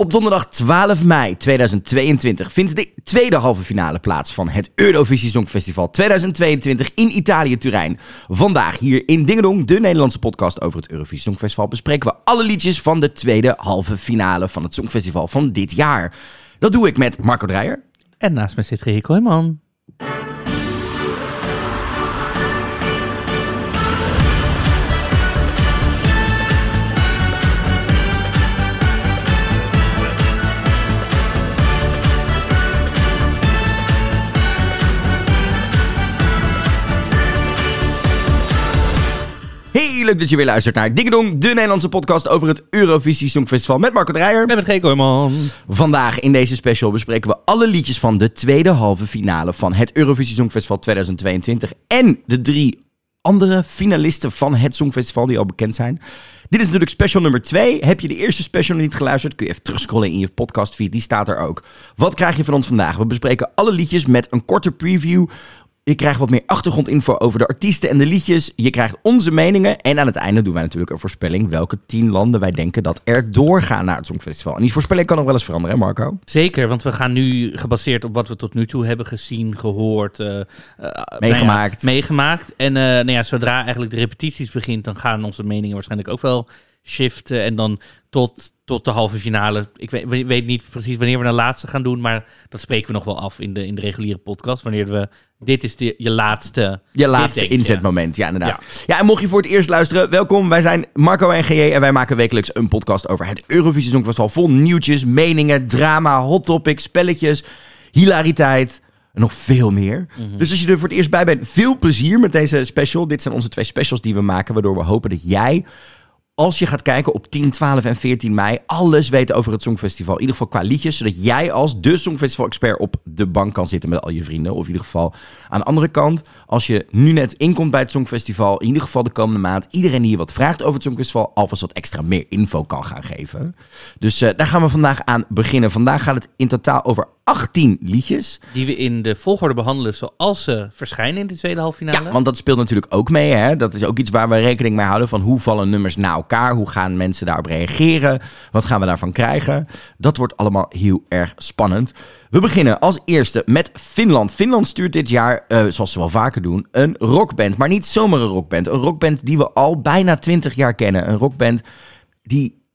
Op donderdag 12 mei 2022 vindt de tweede halve finale plaats van het Eurovisie Songfestival 2022 in Italië Turijn. Vandaag hier in Dingedong, de Nederlandse podcast over het Eurovisie Songfestival, bespreken we alle liedjes van de tweede halve finale van het Songfestival van dit jaar. Dat doe ik met Marco Dreyer. En naast mij zit Rico. Leuk dat je weer luistert naar Dingedong, de Nederlandse podcast over het Eurovisie Songfestival met Marco Dreyer. En met Rico Kooijman. Vandaag in deze special bespreken we alle liedjes van de tweede halve finale van het Eurovisie Songfestival 2022 en de drie andere finalisten van het Songfestival die al bekend zijn. Dit is natuurlijk special nummer 2. Heb je de eerste special nog niet geluisterd, kun je even terugscrollen in je podcastfeed, die staat er ook. Wat krijg je van ons vandaag? We bespreken alle liedjes met een korte preview je krijgt wat meer achtergrondinfo over de artiesten en de liedjes. Je krijgt onze meningen. En aan het einde doen wij natuurlijk een voorspelling. Welke tien landen wij denken dat er doorgaan naar het Songfestival. En die voorspelling kan nog wel eens veranderen, hè Marco? Zeker, want we gaan nu gebaseerd op wat we tot nu toe hebben gezien, gehoord, uh, meegemaakt. Nou ja, meegemaakt. En uh, nou ja, zodra eigenlijk de repetities begint, dan gaan onze meningen waarschijnlijk ook wel shiften. En dan tot, tot de halve finale. Ik weet, weet niet precies wanneer we de laatste gaan doen, maar dat spreken we nog wel af in de, in de reguliere podcast. Wanneer we. Dit is de, je laatste. Je laatste inzetmoment, ja, inderdaad. Ja. ja. en mocht je voor het eerst luisteren, welkom. Wij zijn Marco en GJ en wij maken wekelijks een podcast over het Eurovisie Songfestival. Vol nieuwtjes, meningen, drama, hot topics, spelletjes, hilariteit nog veel meer. Mhm. Dus als je er voor het eerst bij bent, veel plezier met deze special. Dit zijn onze twee specials die we maken, waardoor we hopen dat jij als je gaat kijken op 10, 12 en 14 mei, alles weten over het Songfestival. In ieder geval qua liedjes, zodat jij als de Songfestival-expert op de bank kan zitten met al je vrienden. Of in ieder geval aan de andere kant, als je nu net inkomt bij het Songfestival, in ieder geval de komende maand, iedereen die je wat vraagt over het Songfestival, alvast wat extra meer info kan gaan geven. Dus uh, daar gaan we vandaag aan beginnen. Vandaag gaat het in totaal over 18 liedjes. Die we in de volgorde behandelen zoals ze verschijnen in de tweede halve finale. Ja, want dat speelt natuurlijk ook mee. Hè? Dat is ook iets waar we rekening mee houden van hoe vallen nummers na elkaar? Hoe gaan mensen daarop reageren? Wat gaan we daarvan krijgen? Dat wordt allemaal heel erg spannend. We beginnen als eerste met Finland. Finland stuurt dit jaar, uh, zoals ze wel vaker doen, een rockband. Maar niet zomaar een rockband. Een rockband die we al bijna 20 jaar kennen. Een rockband die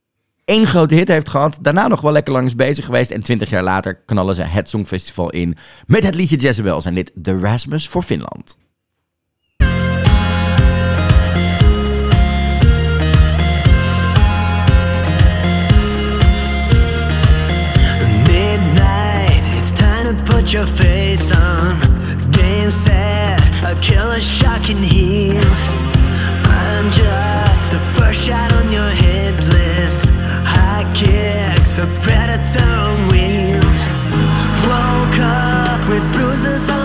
één grote hit heeft gehad. Daarna nog wel lekker lang is bezig geweest. En twintig jaar later knallen ze het Songfestival in. Met het liedje Jezebel zijn dit The Rasmus voor Finland. Put your face on. Game set, a killer shot can heals. I'm just the first shot on your hit list. High kicks, a predator on wheels. Woke up with bruises on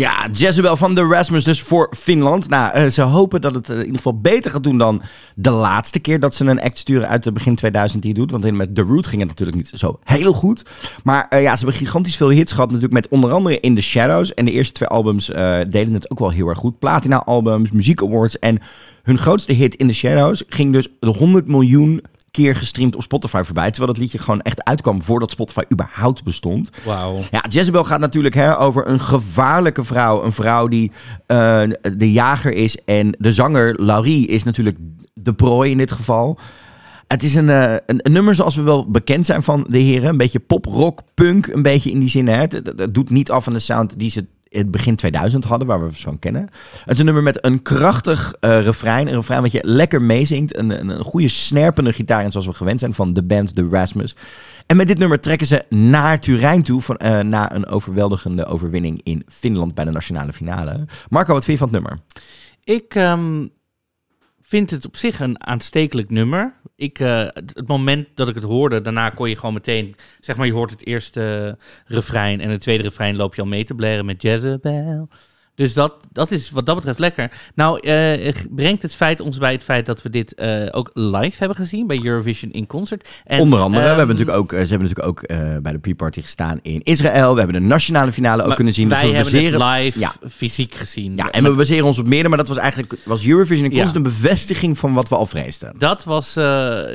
Ja, Jezebel van de Rasmus dus voor Finland. Nou, eh, ze hopen dat het eh, in ieder geval beter gaat doen dan de laatste keer dat ze een act sturen uit de begin 2000 die doet. Want met The Root ging het natuurlijk niet zo heel goed. Maar eh, ja, ze hebben gigantisch veel hits gehad natuurlijk met onder andere In The Shadows. En de eerste twee albums deden het ook wel heel erg goed. Platina albums, muziek awards en hun grootste hit In The Shadows ging dus de 100 miljoen keer gestreamd op Spotify voorbij. Terwijl dat liedje gewoon echt uitkwam voordat Spotify überhaupt bestond. Wauw. Ja, Jezebel gaat natuurlijk hè, over een gevaarlijke vrouw. Een vrouw die eh, de jager is. En de zanger Laurie is natuurlijk de prooi in dit geval. Het is een, eh, een, een nummer zoals we wel bekend zijn van de heren. Een beetje pop, rock, punk. Een beetje in die zin. Hè. Het, het- het doet niet af van de sound die ze het begin 2000 hadden, waar we van kennen. Het is een nummer met een krachtig eh, refrein. Een refrein wat je lekker meezingt. Een, een, een goede snerpende gitaar, in zoals we gewend zijn van de band The Rasmus. En met dit nummer trekken ze naar Turijn toe van, eh, na een overweldigende overwinning in Finland bij de nationale finale. Marco, wat vind je van het nummer? Ik ehm, vind het op zich een aanstekelijk nummer. Ik, eh, het, het moment dat ik het hoorde, daarna kon je gewoon meteen... Zeg maar, je hoort het eerste refrein en het tweede refrein loop je al mee te blaren met Jezebel. Dus dat, dat is wat dat betreft lekker. Nou, eh, brengt het feit ons bij het feit dat we dit eh, ook live hebben gezien bij Eurovision in concert. En, Onder andere, we ehm, hebben natuurlijk ook, eh, ze hebben natuurlijk ook bij de pre-party gestaan in Israël. We hebben de nationale finale ook kunnen zien. Dus Wij we hebben baseren, het live Ja. fysiek gezien. ja, en we baseren ons op meerdere, maar dat was eigenlijk was Eurovision in Ja. concert een bevestiging van wat we al vreesden. Dat was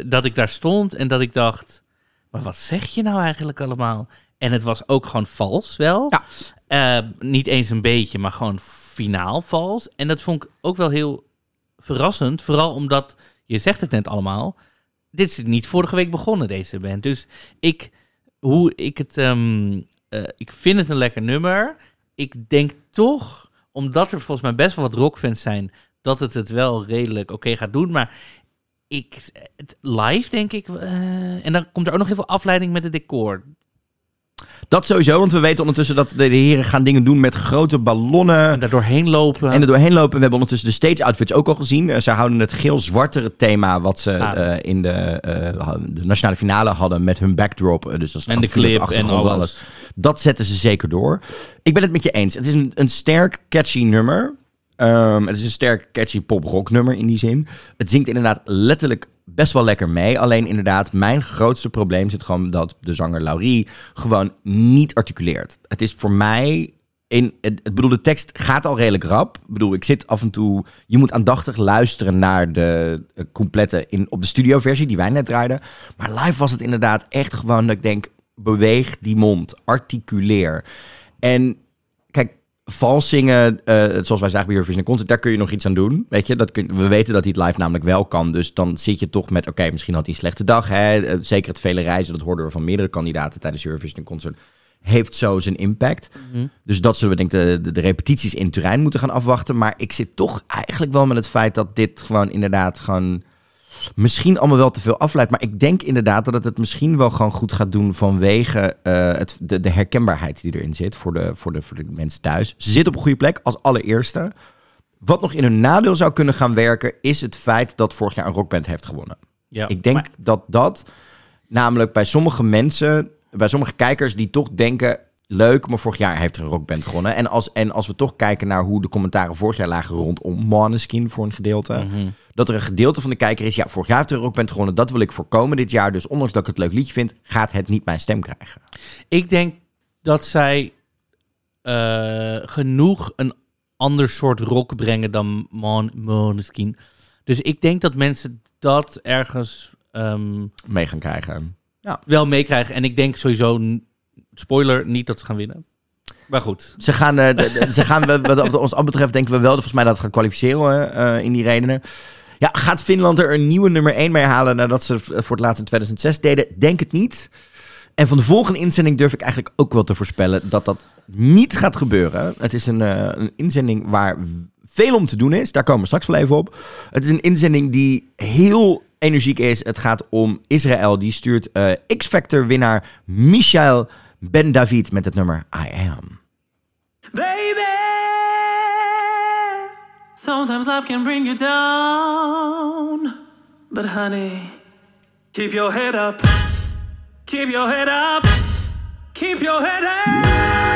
dat ik daar stond en dat ik dacht, maar wat zeg je nou eigenlijk allemaal? En het was ook gewoon vals wel. Ja. Eh, niet eens een beetje, maar gewoon finaal vals. En dat vond ik ook wel heel verrassend. Vooral omdat, je zegt het net allemaal, dit is niet vorige week begonnen, deze band. Dus ik, hoe ik het, ehm, eh, ik vind het een lekker nummer. Ik denk toch, omdat er volgens mij best wel wat rockfans zijn, dat het het wel redelijk oké gaat doen. Maar ik, het live denk ik, eh, en dan komt er ook nog heel veel afleiding met het decor. Dat sowieso, want we weten ondertussen dat de, heren gaan dingen doen met grote ballonnen. En daar doorheen lopen. En er doorheen lopen. We hebben ondertussen de stage outfits ook al gezien. Eh, ze houden het geel-zwartere thema wat ze Ah. eh, in de, eh, de nationale finale hadden met hun backdrop. Dus dat is en de clip en alles. Dat zetten ze zeker door. Ik ben het met je eens. Het is een, een sterk, catchy nummer. Ehm, het is een sterk, catchy pop-rock nummer in die zin. Het zingt inderdaad letterlijk best wel lekker mee. Alleen inderdaad, mijn grootste probleem zit gewoon dat de zanger Laurie gewoon niet articuleert. Het is voor mij... In, het, bedoel, de tekst gaat al redelijk rap. Ik bedoel, ik zit af en toe... Je moet aandachtig luisteren naar de eh, complete... In, op de studioversie die wij net draaiden. Maar live was het inderdaad echt gewoon dat ik denk... Beweeg die mond, articuleer. En vals zingen, eh, zoals wij zagen bij Eurovision Concert, daar kun je nog iets aan doen. Weet je, dat kun, we weten dat hij het live namelijk wel kan. Dus dan zit je toch met, oké, misschien had hij een slechte dag. Hè? Eh, Zeker het vele reizen, dat hoorden we van meerdere kandidaten tijdens Eurovision Concert. Heeft zo zijn impact. Mhm. Dus dat zullen we denk ik de, de, de repetities in Turijn moeten gaan afwachten. Maar ik zit toch eigenlijk wel met het feit dat dit gewoon inderdaad gewoon misschien allemaal wel te veel afleidt. Maar ik denk inderdaad dat het het misschien wel gewoon goed gaat doen vanwege eh, het, de, de herkenbaarheid die erin zit voor de, voor, de, voor de mensen thuis. Ze zitten op een goede plek als allereerste. Wat nog in hun nadeel zou kunnen gaan werken, is het feit dat vorig jaar een rockband heeft gewonnen. Ja. Ik denk Maar- dat dat namelijk bij sommige mensen, bij sommige kijkers die toch denken... Leuk, maar vorig jaar heeft er een rockband gewonnen. En als, en als we toch kijken naar hoe de commentaren vorig jaar lagen rondom Måneskin voor een gedeelte. Mhm. Dat er een gedeelte van de kijker is, ja, vorig jaar heeft er een rockband gewonnen. Dat wil ik voorkomen dit jaar. Dus ondanks dat ik het leuk liedje vind, gaat het niet mijn stem krijgen. Ik denk dat zij eh, genoeg een ander soort rock brengen dan Mon Måneskin. Dus ik denk dat mensen dat ergens ehm, Mee gaan krijgen. wel meekrijgen. En ik denk sowieso, spoiler, niet dat ze gaan winnen. Maar goed. Ze gaan, eh, ze gaan we- wat ons al betreft, denken we wel volgens mij dat het gaat kwalificeren eh, in die redenen. Ja, gaat Finland er een nieuwe nummer 1 mee halen nadat ze voor het laatst in 2006 deden? Denk het niet. En van de volgende inzending durf ik eigenlijk ook wel te voorspellen dat dat niet gaat gebeuren. Het is een, eh, een inzending waar veel om te doen is. Daar komen we straks wel even op. Het is een inzending die heel energiek is. Het gaat om Israël. Die stuurt X-Factor winnaar Michael Ben David met het nummer I Am. Baby, sometimes life can bring you down. But honey, keep your head up. Keep your head up. Keep your head up.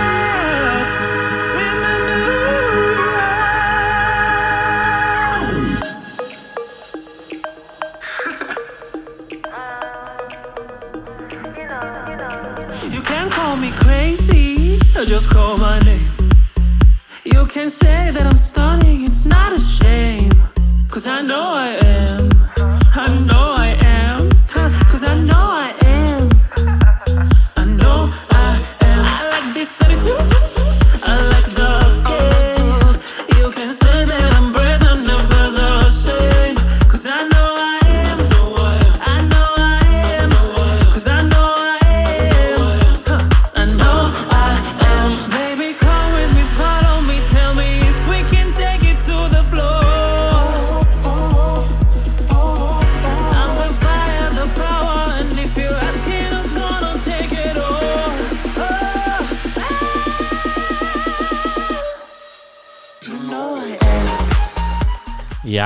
Or just call my name. You can say that I'm stunning, it's not a shame. Cause I know I am. I know I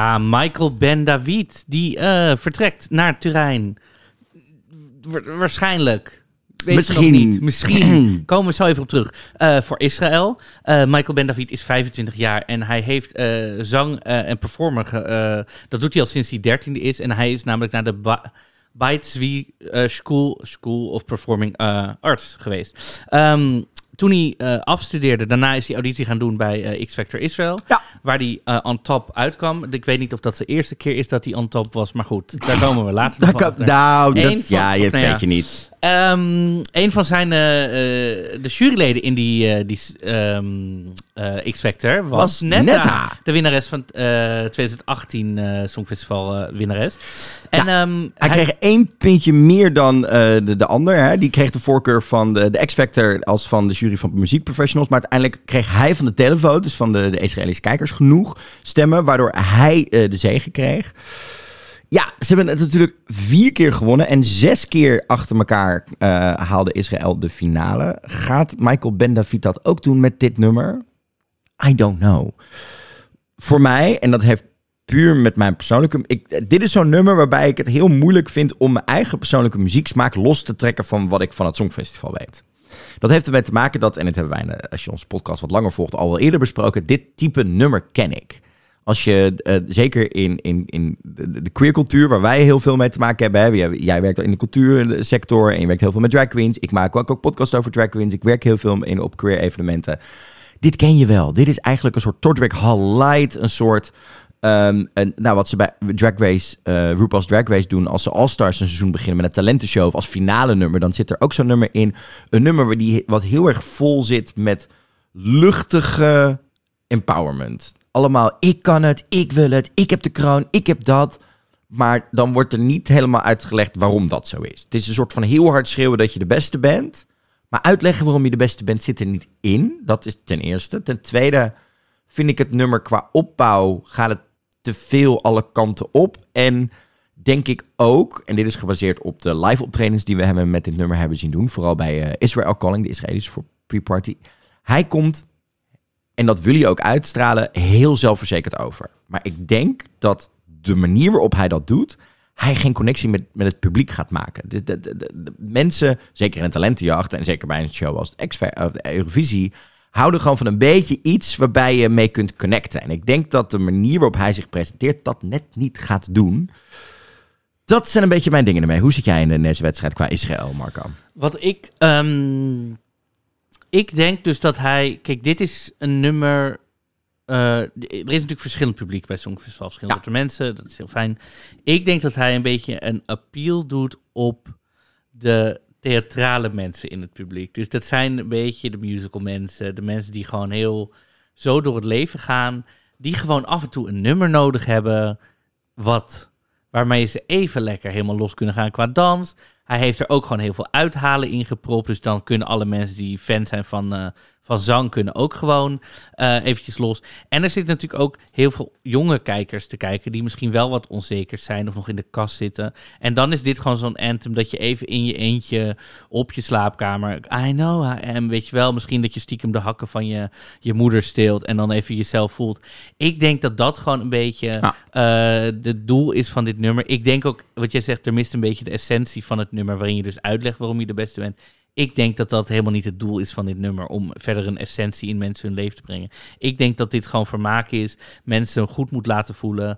Ja, Michael Ben David, die eh, vertrekt naar Turijn. Wa- waarschijnlijk. Weet Misschien. Niet. Misschien. Komen we zo even op terug. Eh, voor Israël. Eh, Michael Ben David is 25 jaar en hij heeft zang en performer. ge- dat doet hij al sinds hij 13e is. En hij is namelijk naar de Ba- School, School of Performing Arts geweest. Ehm, toen hij eh, afstudeerde, daarna is hij auditie gaan doen bij eh, X Factor Israël. Ja. Waar hij eh, on top uitkwam. Ik weet niet of dat de eerste keer is dat hij on top was. Maar goed, daar komen we later nog wel kan- nou, dat, ja, je weet je niet. Ehm, een van zijn eh, eh, de juryleden in die, eh, die ehm, eh, X Factor was, Was Netta, Netta. de winnares van eh 2018 eh Songfestival winnares. En ehm, Hij kreeg één puntje meer dan de, de ander. Hè. Die kreeg de voorkeur van de, de X-Factor als van de jury van muziekprofessionals. Maar uiteindelijk kreeg hij van de televote, dus van de, de Israëlische kijkers, genoeg stemmen. Waardoor hij de zege kreeg. Ja, ze hebben het natuurlijk vier keer gewonnen. En zes keer achter elkaar eh, haalde Israël de finale. Gaat Michael Ben David dat ook doen met dit nummer? I don't know. Voor mij, en dat heeft puur met mijn persoonlijke... Ik, dit is zo'n nummer waarbij ik het heel moeilijk vind... om mijn eigen persoonlijke muzieksmaak los te trekken... van wat ik van het Songfestival weet. Dat heeft ermee te maken dat, en dit hebben wij, als je onze podcast wat langer volgt, al wel eerder besproken. Dit type nummer ken ik. Als je, eh, zeker in, in, in de, queercultuur, waar wij heel veel mee te maken hebben. Hè, jij, werkt in de cultuursector en je werkt heel veel met drag queens. Ik maak ook, ook podcasts over drag queens. Ik werk heel veel in, op queer evenementen. Dit ken je wel. Dit is eigenlijk een soort Todrick Hall light. Een soort, ehm, nou wat ze bij Drag Race, eh RuPaul's Drag Race doen. Als ze All-Stars een seizoen beginnen met een talentenshow of als finale nummer. Dan zit er ook zo'n nummer in. Een nummer die, wat heel erg vol zit met luchtige empowerment. Allemaal, ik kan het, ik wil het, ik heb de kroon, ik heb dat. Maar dan wordt er niet helemaal uitgelegd waarom dat zo is. Het is een soort van heel hard schreeuwen dat je de beste bent. Maar uitleggen waarom je de beste bent zit er niet in. Dat is ten eerste. Ten tweede vind ik het nummer qua opbouw gaat het te veel alle kanten op. En denk ik ook, en dit is gebaseerd op de live optredens die we hem met dit nummer hebben zien doen. Vooral bij eh, Israel Calling, de Israëlische voor pre-party. Hij komt, en dat wil hij ook uitstralen, heel zelfverzekerd over. Maar ik denk dat de manier waarop hij dat doet, hij geen connectie met, met het publiek gaat maken. Dus de, de, de- de mensen, zeker in een talentenjacht en zeker bij een show als de, de Eurovisie, houden gewoon van een beetje iets waarbij je mee kunt connecten. En ik denk dat de manier waarop hij zich presenteert dat net niet gaat doen. Dat zijn een beetje mijn dingen ermee. Hoe zit jij in deze wedstrijd qua Israël, Marco? Wat ik. ehm, ik denk dus dat hij. Kijk, dit is een nummer. eh, er is natuurlijk verschillend publiek bij Songfestival. Verschillende mensen. Dat is heel fijn. Ik denk dat hij een beetje een appeal doet op de theatrale mensen in het publiek. Dus dat zijn een beetje de musical mensen. De mensen die gewoon heel zo door het leven gaan. Die gewoon af en toe een nummer nodig hebben. Wat, waarmee ze even lekker helemaal los kunnen gaan qua dans. Hij heeft er ook gewoon heel veel uithalen in gepropt. Dus dan kunnen alle mensen die fan zijn van, eh, van zang... kunnen ook gewoon eh, eventjes los. En er zitten natuurlijk ook heel veel jonge kijkers te kijken... die misschien wel wat onzeker zijn of nog in de kast zitten. En dan is dit gewoon zo'n anthem dat je even in je eentje... op je slaapkamer... I know I am, weet je wel. Misschien dat je stiekem de hakken van je, je moeder steelt... en dan even jezelf voelt. Ik denk dat dat gewoon een beetje Ja. eh, doel is van dit nummer. Ik denk ook, wat jij zegt, er mist een beetje de essentie van het nummer, waarin je dus uitlegt waarom je de beste bent. Ik denk dat dat helemaal niet het doel is van dit nummer, om verder een essentie in mensen hun leven te brengen. Ik denk dat dit gewoon vermaak is, mensen goed moet laten voelen.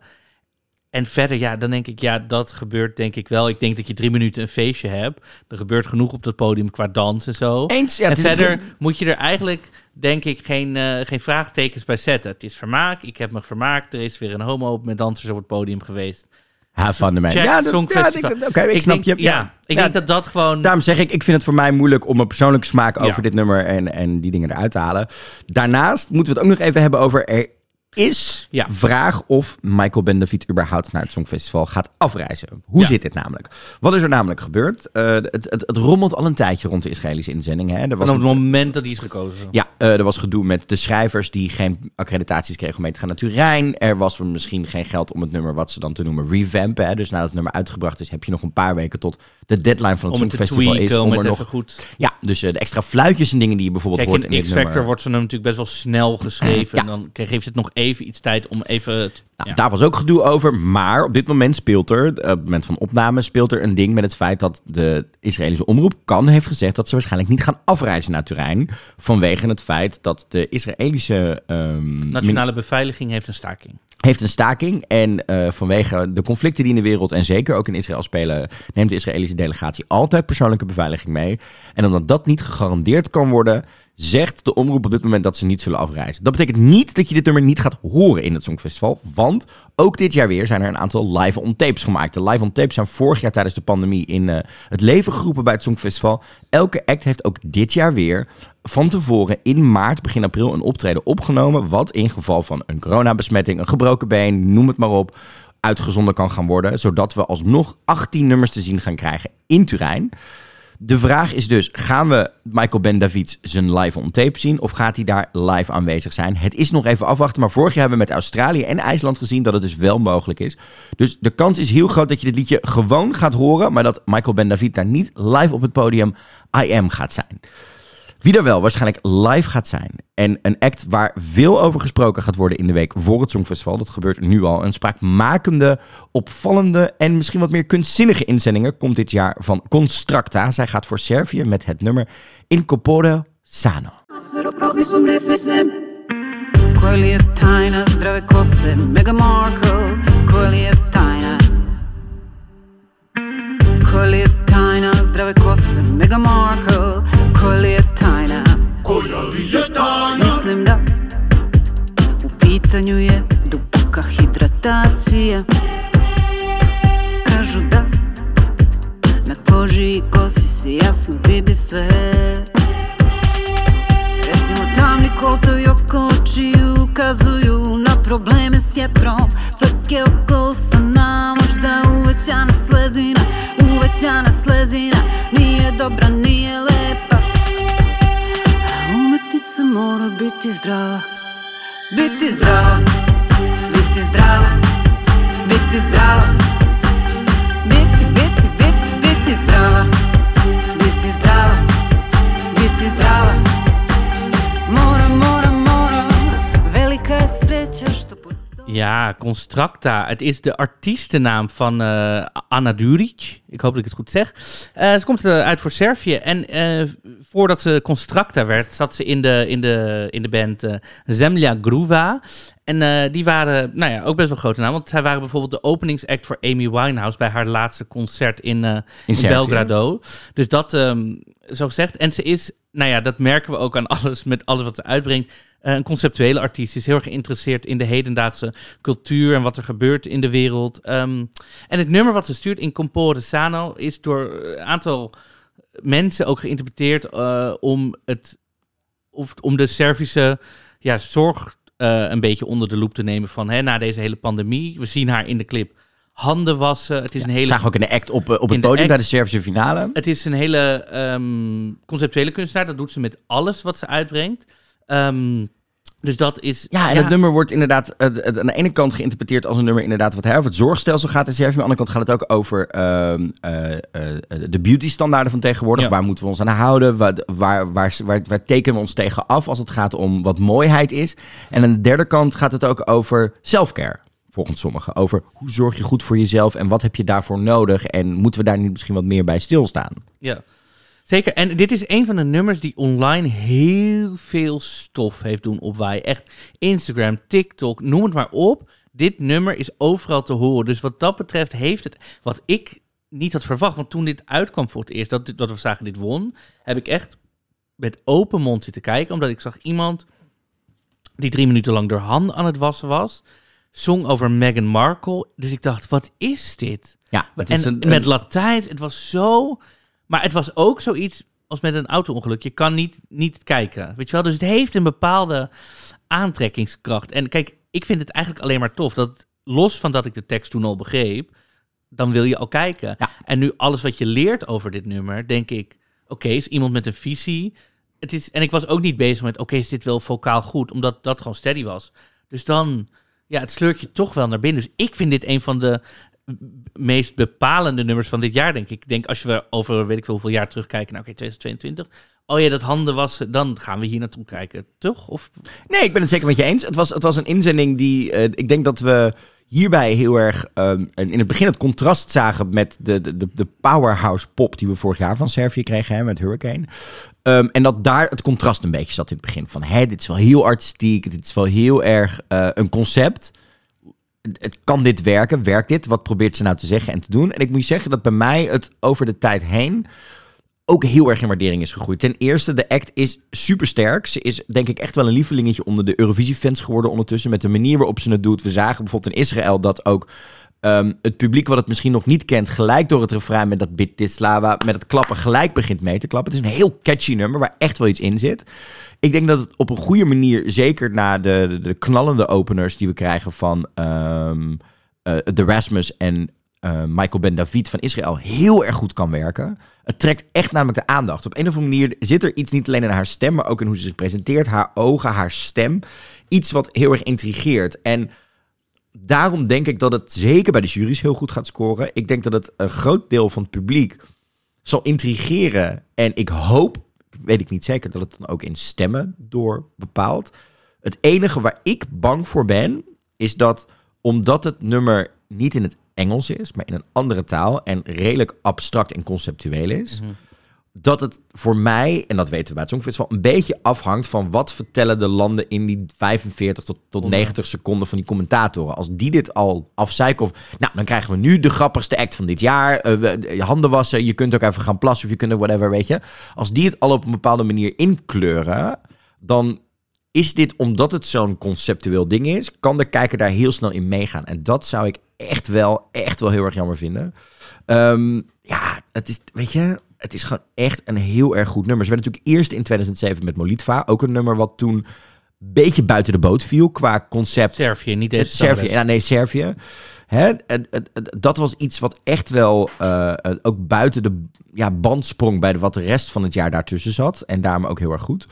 En verder, ja, dan denk ik, ja, dat gebeurt denk ik wel. Ik denk dat je drie minuten een feestje hebt. Er gebeurt genoeg op dat podium qua dans en zo. Eens, ja, en verder moet je er eigenlijk, denk ik, geen, eh, geen vraagtekens bij zetten. Het is vermaak, ik heb me vermaakt. Er is weer een homo met dansers op het podium geweest. Ha, van de Ja, dat- Songfestival. ja, ik- Oké, ik, snap denk, je. Ja, ik Ja, denk dat dat gewoon... Daarom zeg ik, ik vind het voor mij moeilijk om een persoonlijke smaak over dit nummer en, en die dingen eruit te halen. Daarnaast moeten we het ook nog even hebben over... Er is Ja. vraag of Michael Ben David überhaupt naar het Songfestival gaat afreizen. Hoe Ja. zit dit namelijk? Wat is er namelijk gebeurd? Eh, het, het, het rommelt al een tijdje rond de Israëlische inzending. Hè? Er was vanaf het moment dat die is gekozen. ja, eh, er was gedoe met de schrijvers die geen accreditaties kregen om mee te gaan naar Turijn. Er was misschien geen geld om het nummer wat ze dan te noemen revampen. Hè? Dus nadat het nummer uitgebracht is, heb je nog een paar weken tot de deadline van het Om het Songfestival is. tweaken, om Om het er even nog goed... ja, dus eh, de extra fluitjes en dingen die je bijvoorbeeld Kijk, hoort in X-Factor nummer. wordt ze natuurlijk best wel snel geschreven. Ja. En dan geeft het nog even iets tijd tijd om even... Nou, ja. Daar was ook gedoe over, maar op dit moment speelt er, eh, op het moment van opname, speelt er een ding met het feit dat de Israëlische omroep kan heeft gezegd dat ze waarschijnlijk niet gaan afreizen naar Turijn. Vanwege het feit dat de Israëlische ehm, Nationale beveiliging heeft een staking. heeft een staking. En eh, vanwege de conflicten die in de wereld en zeker ook in Israël spelen, neemt de Israëlische delegatie altijd persoonlijke beveiliging mee. En omdat dat niet gegarandeerd kan worden, zegt de omroep op dit moment dat ze niet zullen afreizen. Dat betekent niet dat je dit nummer niet gaat horen in het Songfestival. Want ook dit jaar weer zijn er een aantal live on tapes gemaakt. De live on tapes zijn vorig jaar tijdens de pandemie in eh, het leven geroepen bij het Songfestival. Elke act heeft ook dit jaar weer van tevoren in maart, begin april, een optreden opgenomen. Wat in geval van een coronabesmetting, een gebroken been, noem het maar op, uitgezonden kan gaan worden. Zodat we alsnog 18 nummers te zien gaan krijgen in Turijn. De vraag is dus, gaan we Michael Ben Davids zijn live on tape zien? Of gaat hij daar live aanwezig zijn? Het is nog even afwachten, maar vorig jaar hebben we met Australië en IJsland gezien dat het dus wel mogelijk is. Dus de kans is heel groot dat je dit liedje gewoon gaat horen, maar dat Michael Ben David daar niet live op het podium I Am gaat zijn. Wie er wel waarschijnlijk live gaat zijn. En een act waar veel over gesproken gaat worden in de week voor het Songfestival. Dat gebeurt nu al. Een spraakmakende, opvallende en misschien wat meer kunstzinnige inzendingen komt dit jaar van Constracta. Zij gaat voor Servië met het nummer Incorpore Sano. Tajna Koji je tajna? Markle Koji je tajna? Mislim da. U pitanju je duboka hidratacija. Kažu da. Na koži i kosi se jasno vidi sve Ja, Constracta. Het is de artiestennaam van eh, Anna Duric. Ik hoop dat ik het goed zeg. Eh, ze komt eh, uit voor Servië. En voordat ze Constracta werd, zat ze in de, in de, in de band Zemlja Gruva. En die waren nou ja, ook best wel grote naam. Want zij waren bijvoorbeeld de openingsact voor Amy Winehouse... bij haar laatste concert in, in. Belgrado. Dus dat, ehm, zo gezegd. En ze is, nou ja, dat merken we ook aan alles... met alles wat ze uitbrengt. Eh, een conceptuele artiest. Ze is heel erg geïnteresseerd in de hedendaagse cultuur... en wat er gebeurt in de wereld. Ehm, en het nummer wat ze stuurt in Compore Sano... is door een aantal mensen ook geïnterpreteerd... eh, om, het, of, om de Servische ja, zorg eh, een beetje onder de loep te nemen van hè, na deze hele pandemie. We zien haar in de clip handen wassen. Het is een hele Zagen ook in de act op, eh, op het podium bij de Servische finale. het is een hele ehm, conceptuele kunstenaar. Dat doet ze met alles wat ze uitbrengt. Ehm, dus dat is... Ja, en het nummer wordt inderdaad eh, aan de ene kant geïnterpreteerd als een nummer inderdaad wat hij over het zorgstelsel gaat in Servië. Aan de andere kant gaat het ook over eh, de beauty-standaarden van tegenwoordig. Ja. Waar moeten we ons aan houden? Waar, waar, waar, waar, waar tekenen we ons tegen af als het gaat om wat mooiheid is? En aan de derde kant gaat het ook over self-care. Volgens sommigen. Over hoe zorg je goed voor jezelf en wat heb je daarvoor nodig? En moeten we daar niet misschien wat meer bij stilstaan? Ja, zeker. En dit is een van de nummers die online heel veel stof heeft doen opwaaien. Echt Instagram, TikTok, noem het maar op. Dit nummer is overal te horen. Dus wat dat betreft heeft het, wat ik niet had verwacht. Want toen dit uitkwam voor het eerst, dat, dat we zagen dit won, heb ik echt met open mond zitten kijken. Omdat ik zag iemand die drie minuten lang door handen aan het wassen was. Zong over Meghan Markle. Dus ik dacht, wat is dit? Ja, het en is een, met Latijn, het was zo... Maar het was ook zoiets als met een auto-ongeluk. Je kan niet, niet kijken, weet je wel? Dus het heeft een bepaalde aantrekkingskracht. En kijk, ik vind het eigenlijk alleen maar tof dat los van dat ik de tekst toen al begreep, dan wil je al kijken. Ja. En nu alles wat je leert over dit nummer, denk ik, oké, is iemand met een visie. Het is, en ik was ook niet bezig met, oké, is dit wel vocaal goed? Omdat dat gewoon steady was. Dus dan, ja, het sleurt je toch wel naar binnen. Dus ik vind dit een van de meest bepalende nummers van dit jaar, denk ik. Ik denk als we over, weet ik veel hoeveel jaar terugkijken, nou oké, 2022, oh ja, dat handen wassen, dan gaan we hier naartoe kijken, toch? Of, Nee, ik ben het zeker met je eens. Het was, het was een inzending die. eh, ik denk dat we hierbij heel erg. ehm, in het begin het contrast zagen met de, de, de- de powerhouse pop die we vorig jaar van Servië kregen hè, met Hurricane. Ehm, en dat daar het contrast een beetje zat in het begin. Van hè, dit is wel heel artistiek. Dit is wel heel erg eh, een concept. Het kan dit werken? Werkt dit? Wat probeert ze nou te zeggen en te doen? En ik moet je zeggen dat bij mij het over de tijd heen ook heel erg in waardering is gegroeid. Ten eerste, de act is super sterk. Ze is denk ik echt wel een lievelingetje onder de Eurovisie-fans geworden ondertussen. Met de manier waarop ze het doet. We zagen bijvoorbeeld in Israël dat ook ehm, het publiek wat het misschien nog niet kent... gelijk door het refrein met dat Bit Slava, met het klappen gelijk begint mee te klappen. Het is een heel catchy nummer waar echt wel iets in zit. Ik denk dat het op een goede manier, zeker na de, de, de knallende openers die we krijgen van eh, de Rasmus en eh, Michael Ben David van Israël, heel erg goed kan werken. Het trekt echt namelijk de aandacht. Op een of andere manier zit er iets niet alleen in haar stem, maar ook in hoe ze zich presenteert, haar ogen, haar stem. Iets wat heel erg intrigeert. En daarom denk ik dat het zeker bij de jury's heel goed gaat scoren. Ik denk dat het een groot deel van het publiek zal intrigeren. En ik hoop, weet ik niet zeker, dat het dan ook in stemmen door bepaalt. Het enige waar ik bang voor ben, is dat omdat het nummer niet in het Engels is, maar in een andere taal en redelijk abstract en conceptueel is, dat het voor mij, en dat weten we bij het Songfestival, een beetje afhangt van wat vertellen de landen in die 45 tot, tot 90 seconden van die commentatoren. Als die dit al afzeiken of, nou, dan krijgen we nu de grappigste act van dit jaar. Eh, we- je handen wassen, je kunt ook even gaan plassen of je kunt ook whatever, weet je. Als die het al op een bepaalde manier inkleuren, dan is dit omdat het zo'n conceptueel ding is, kan de kijker daar heel snel in meegaan. En dat zou ik echt wel, echt wel heel erg jammer vinden. Ehm, ja, het is, weet je, het is gewoon echt een heel erg goed nummer. Ze werden natuurlijk eerst in 2007 met Molitva, ook een nummer wat toen een beetje buiten de boot viel qua concept. Servië, niet deze Servië, zangeres. ja, nee, Servië. Hè, dat was iets wat echt wel eh, eh, ook buiten de ja, band sprong bij de, wat de rest van het jaar daartussen zat. En daarom ook heel erg goed.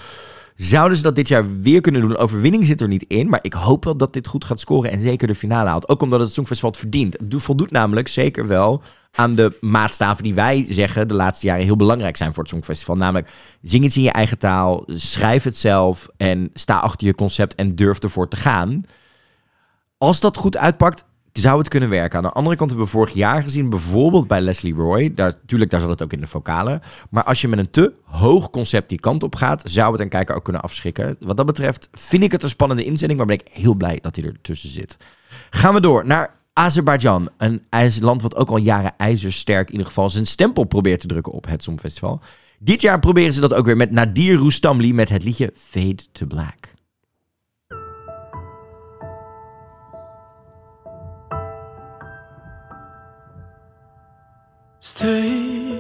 Zouden ze dat dit jaar weer kunnen doen? Overwinning zit er niet in, maar ik hoop wel dat dit goed gaat scoren en zeker de finale haalt. Ook omdat het Songfestival het verdient. Het do- voldoet namelijk zeker wel aan de maatstaven die wij zeggen de laatste jaren heel belangrijk zijn voor het Songfestival. Namelijk, zing iets in je eigen taal, schrijf het zelf en sta achter je concept en durf ervoor te gaan. Als dat goed uitpakt, zou het kunnen werken. Aan de andere kant hebben we vorig jaar gezien, bijvoorbeeld bij Leslie Roy. Daar, tuurlijk, daar zat het ook in de vocalen. Maar als je met een te hoog concept die kant op gaat, zou het een kijker ook kunnen afschrikken. Wat dat betreft vind ik het een spannende inzending, maar ben ik heel blij dat hij ertussen zit. Gaan we door naar Azerbeidzjan. Een land wat ook al jaren ijzersterk in ieder geval zijn stempel probeert te drukken op het Songfestival. Dit jaar proberen ze dat ook weer met Nadir Roustamli met het liedje Fade to Black. Stay.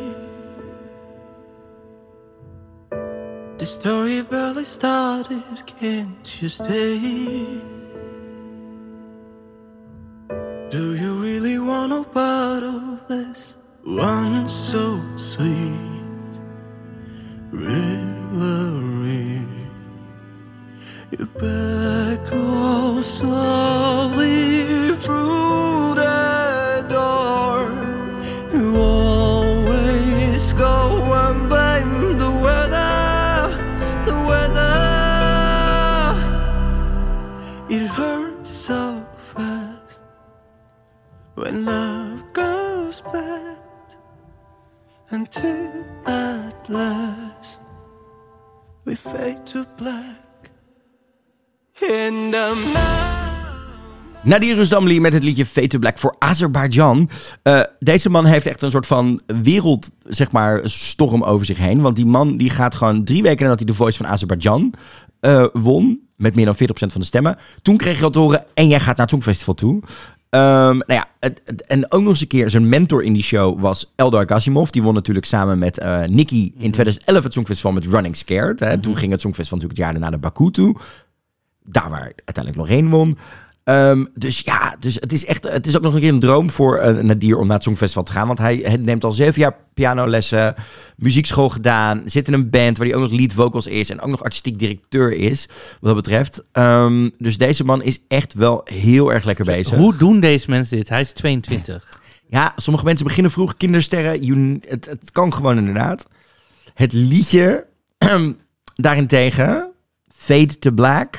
The story barely started, can't you stay? Do you really want a part of this one so sweet? Reverie. You back slowly through until at last we fade to black. In the night. Nadir Rusdamli met het liedje Fade to Black voor Azerbeidzjan. Eh, deze man heeft echt een soort van wereld, zeg maar, storm over zich heen. Want die man die gaat gewoon drie weken nadat hij de Voice van Azerbeidzjan eh, won, met meer dan 40% van de stemmen. Toen kreeg al te horen, en jij gaat naar het Songfestival toe. Ehm, nou ja, het- het- en ook nog eens een keer, zijn mentor in die show was Eldar Gazimov. Die won natuurlijk samen met eh Nicky in 2011 het Songfestival met Running Scared. Hè. Toen ging het Songfestival natuurlijk het jaar daarna naar Baku toe. Daar waar uiteindelijk Lorraine won. Ehm, dus ja, dus het is echt, het is ook nog een keer een droom voor uh, Nadir om naar het Songfestival te gaan. Want hij, hij neemt al zeven jaar pianolessen, muziekschool gedaan, zit in een band waar hij ook nog lead vocals is en ook nog artistiek directeur is, wat dat betreft. Ehm, dus deze man is echt wel heel erg lekker bezig. Hoe doen deze mensen dit? Hij is 22. Ja, sommige mensen beginnen vroeg, kindersterren, you- het, het kan gewoon inderdaad. Het liedje Daarentegen, Fade to Black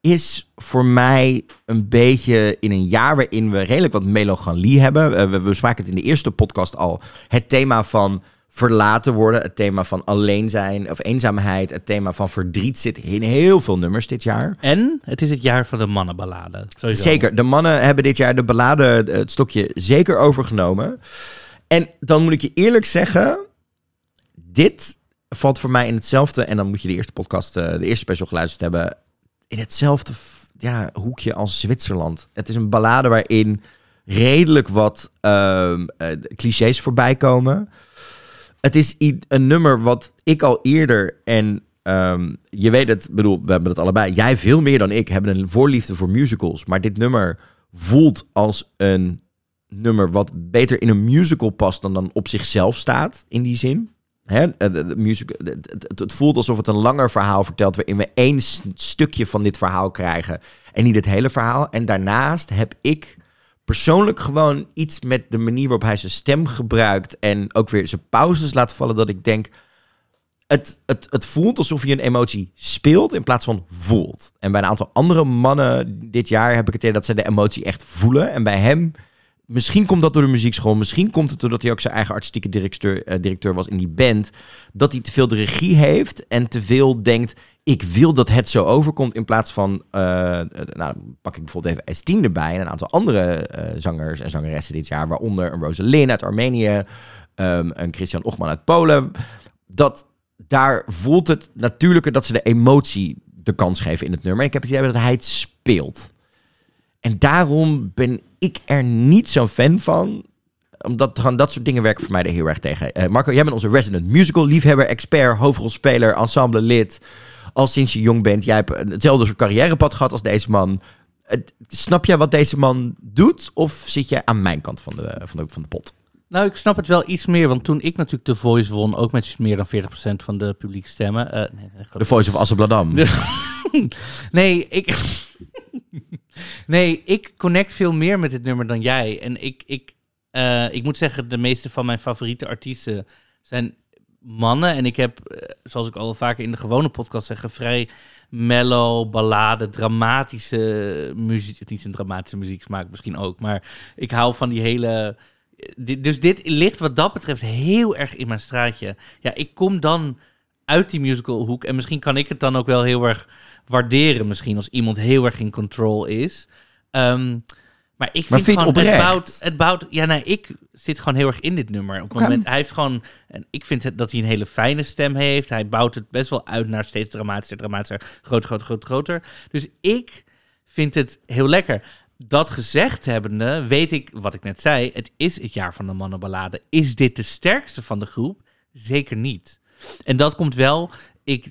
is voor mij een beetje in een jaar waarin we redelijk wat melancholie hebben. Eh, we, we spraken het in de eerste podcast al. Het thema van verlaten worden, het thema van alleen zijn of eenzaamheid, het thema van verdriet zit in heel veel nummers dit jaar. En het is het jaar van de mannenballade. Sowieso. Zeker, de mannen hebben dit jaar de ballade eh, het stokje zeker overgenomen. En dan moet ik je eerlijk zeggen, dit valt voor mij in hetzelfde, en dan moet je de eerste podcast, eh, de eerste special geluisterd hebben, in hetzelfde ja, hoekje als Zwitserland. Het is een ballade waarin redelijk wat eh, clichés voorbij komen. Het is een nummer wat ik al eerder en ehm, je weet het, bedoel, we hebben het allebei. Jij veel meer dan ik hebben een voorliefde voor musicals, maar dit nummer voelt als een nummer wat beter in een musical past dan dan op zichzelf staat in die zin. Eh, de- het, voelt alsof het een langer verhaal vertelt waarin we één stukje van dit verhaal krijgen en niet het hele verhaal. En daarnaast heb ik persoonlijk gewoon iets met de manier waarop hij zijn stem gebruikt en ook weer zijn pauzes laat vallen dat ik denk, het, het, het voelt alsof je een emotie speelt in plaats van voelt. En bij een aantal andere mannen dit jaar heb ik het idee dat ze de emotie echt voelen. En bij hem, misschien komt dat door de muziekschool, misschien komt het doordat hij ook zijn eigen artistieke directeur, eh, directeur was in die band, dat hij te veel de regie heeft en te veel denkt, ik wil dat het zo overkomt in plaats van, eh, nou pak ik bijvoorbeeld even S10 erbij en een aantal andere zangers en zangeressen dit jaar, waaronder een Rosalind uit Armenië, ehm, een Christian Ochman uit Polen. Dat daar voelt het natuurlijker dat ze de emotie de kans geven in het nummer. Ik heb het idee dat hij het speelt. En daarom ben ik er niet zo'n fan van. Omdat gewoon dat soort dingen werken voor mij er heel erg tegen. Eh, Marco, jij bent onze resident musical liefhebber, expert, hoofdrolspeler, ensemblelid. Al sinds je jong bent. Jij hebt hetzelfde soort carrièrepad gehad als deze man. Snap jij wat deze man doet? Of zit jij aan mijn kant van de, van de, van de pot? Nou, ik snap het wel iets meer, want toen ik natuurlijk de Voice won, ook met meer dan 40% van de publiekstemmen. eh, nee, nee, De Voice of Asselbladam. Nee, ik. nee, ik connect veel meer met dit nummer dan jij. En ik, ik, eh, ik moet zeggen, de meeste van mijn favoriete artiesten zijn mannen. En ik heb, eh, zoals ik al vaker in de gewone podcast zeg, vrij mellow, ballade, dramatische muziek. Niet een dramatische muzieksmaak misschien ook, maar ik hou van die hele. Dit- Dus dit ligt wat dat betreft heel erg in mijn straatje. Ja, ik kom dan uit die musicalhoek en misschien kan ik het dan ook wel heel erg waarderen misschien als iemand heel erg in control is. Ehm, maar ik Maar vind het gewoon, het bouwt, het bouwt, ja nee, ik zit gewoon heel erg in dit nummer. Op het moment, hij heeft gewoon, en ik vind het, dat hij een hele fijne stem heeft. Hij bouwt het best wel uit naar steeds dramatischer, dramatischer, groter, groter, groter, groter. Dus ik vind het heel lekker. Dat gezegd hebbende, weet ik wat ik net zei. Het is het jaar van de mannenballade. Is dit de sterkste van de groep? Zeker niet. En dat komt wel. Ik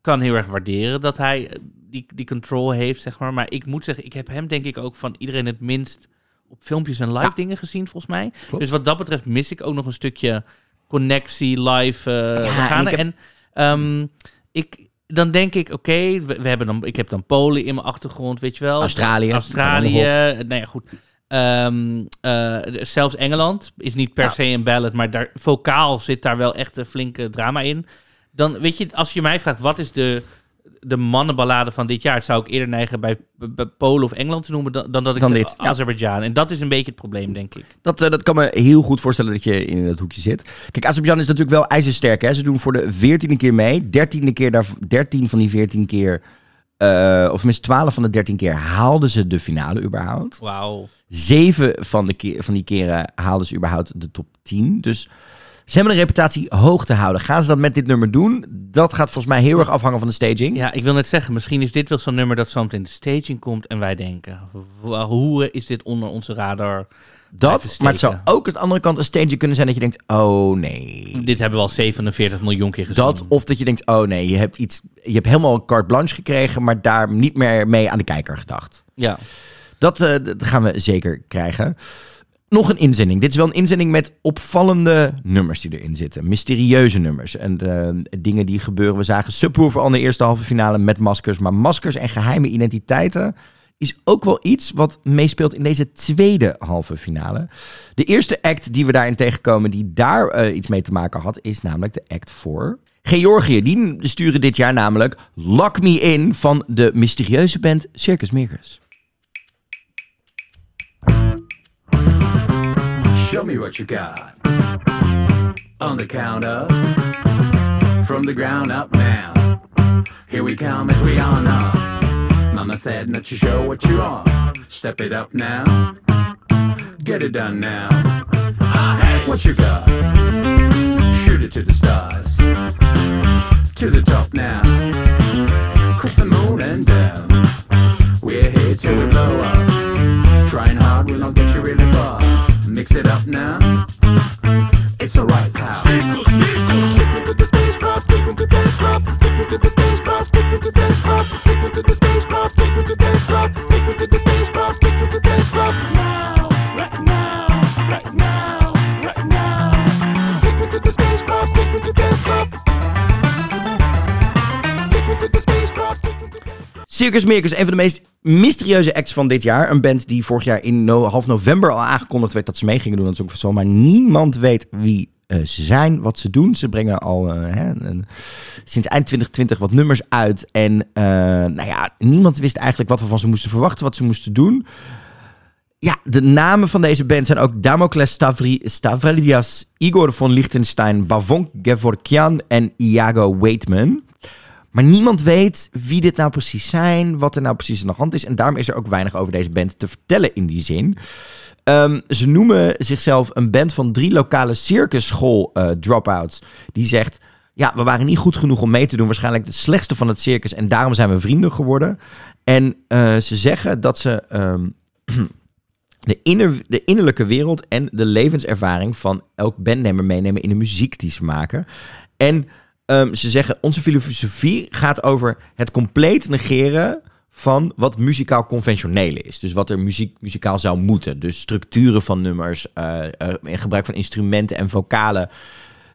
kan heel erg waarderen dat hij eh, die, die control heeft, zeg maar. Maar ik moet zeggen, ik heb hem denk ik ook van iedereen het minst op filmpjes en live Ja. dingen gezien, volgens mij. Klopt. Dus wat dat betreft mis ik ook nog een stukje connectie, live. eh Ja, en ik heb- En ehm, ik, dan denk ik, oké, we, we hebben dan, ik heb dan Polen in mijn achtergrond, weet je wel. Australië. Australië. Nou ja, goed. Ehm, eh, zelfs Engeland is niet per Ja. se een ballad, maar daar, vocaal zit daar wel echt een flinke drama in. Dan weet je, als je mij vraagt wat is de, de mannenballade van dit jaar, zou ik eerder neigen bij, bij Polen of Engeland te noemen dan, dan dat ik Dan ja. Azerbeidzjan. En dat is een beetje het probleem, denk ik. Dat, eh, dat kan me heel goed voorstellen dat je in dat hoekje zit. Kijk, Azerbeidzjan is natuurlijk wel ijzersterk. Hè? Ze doen voor de veertiende keer mee. Dertiende keer daar, dertien van die veertien keer... eh, of tenminste twaalf van de dertien keer haalden ze de finale überhaupt. Wauw. Zeven van, de keer, van die keren haalden ze überhaupt de top 10. Dus ze hebben een reputatie hoog te houden. Gaan ze dat met dit nummer doen? Dat gaat volgens mij heel erg afhangen van de staging. Ja, ik wil net zeggen, misschien is dit wel zo'n nummer dat zo meteen de staging komt en wij denken, hoe is dit onder onze radar? dat, maar het zou ook aan de andere kant een staging kunnen zijn dat je denkt... Oh nee. Dit hebben we al 47 miljoen keer gezien. Dat, of dat je denkt, oh nee, je hebt iets, je hebt helemaal carte blanche gekregen, maar daar niet meer mee aan de kijker gedacht. Ja. Dat, eh, dat gaan we zeker krijgen. Nog een inzending. Dit is wel een inzending met opvallende nummers die erin zitten. Mysterieuze nummers. En eh, dingen die gebeuren. We zagen Subwoofer al in de eerste halve finale met maskers. Maar maskers en geheime identiteiten is ook wel iets wat meespeelt in deze tweede halve finale. De eerste act die we daarin tegenkomen die daar eh, iets mee te maken had, is namelijk de act voor Georgië, die sturen dit jaar namelijk Lock Me In van de mysterieuze band Circus Mircus. Show me what you got. On the count of, from the ground up now. Here we come as we on up. Mama said not to show what you are. Step it up now. Get it done now. What you got? Shoot it to the stars. To the top now. Cross the moon and down. We're here we blow up. Trying hard will not get you really. Mix it up now. It's alright, pal. Circus Mircus, een van de meest mysterieuze acts van dit jaar. Een band die vorig jaar in half november al aangekondigd werd dat ze mee gingen doen Songfestival. Maar niemand weet wie eh, ze zijn, wat ze doen. Ze brengen al eh, hè, sinds eind 2020 wat nummers uit. En eh, nou ja, niemand wist eigenlijk wat we van ze moesten verwachten, wat ze moesten doen. Ja, de namen van deze band zijn ook Damocles Stavri, Stavridias, Igor von Liechtenstein, Bavon Gevorkian en Iago Waitman. Maar niemand weet wie dit nou precies zijn, wat er nou precies aan de hand is. En daarom is er ook weinig over deze band te vertellen in die zin. Ehm, ze noemen zichzelf een band van drie lokale circusschool eh dropouts. Die zegt, ja, we waren niet goed genoeg om mee te doen. Waarschijnlijk de slechtste van het circus. En daarom zijn we vrienden geworden. En eh, ze zeggen dat ze ehm, de, inner, de innerlijke wereld en de levenservaring van elk bandnemer meenemen in de muziek die ze maken. En ehm, ze zeggen, onze filosofie gaat over het compleet negeren van wat muzikaal conventionele is. Dus wat er muziek, muzikaal zou moeten. Dus structuren van nummers, en gebruik van instrumenten en vocalen.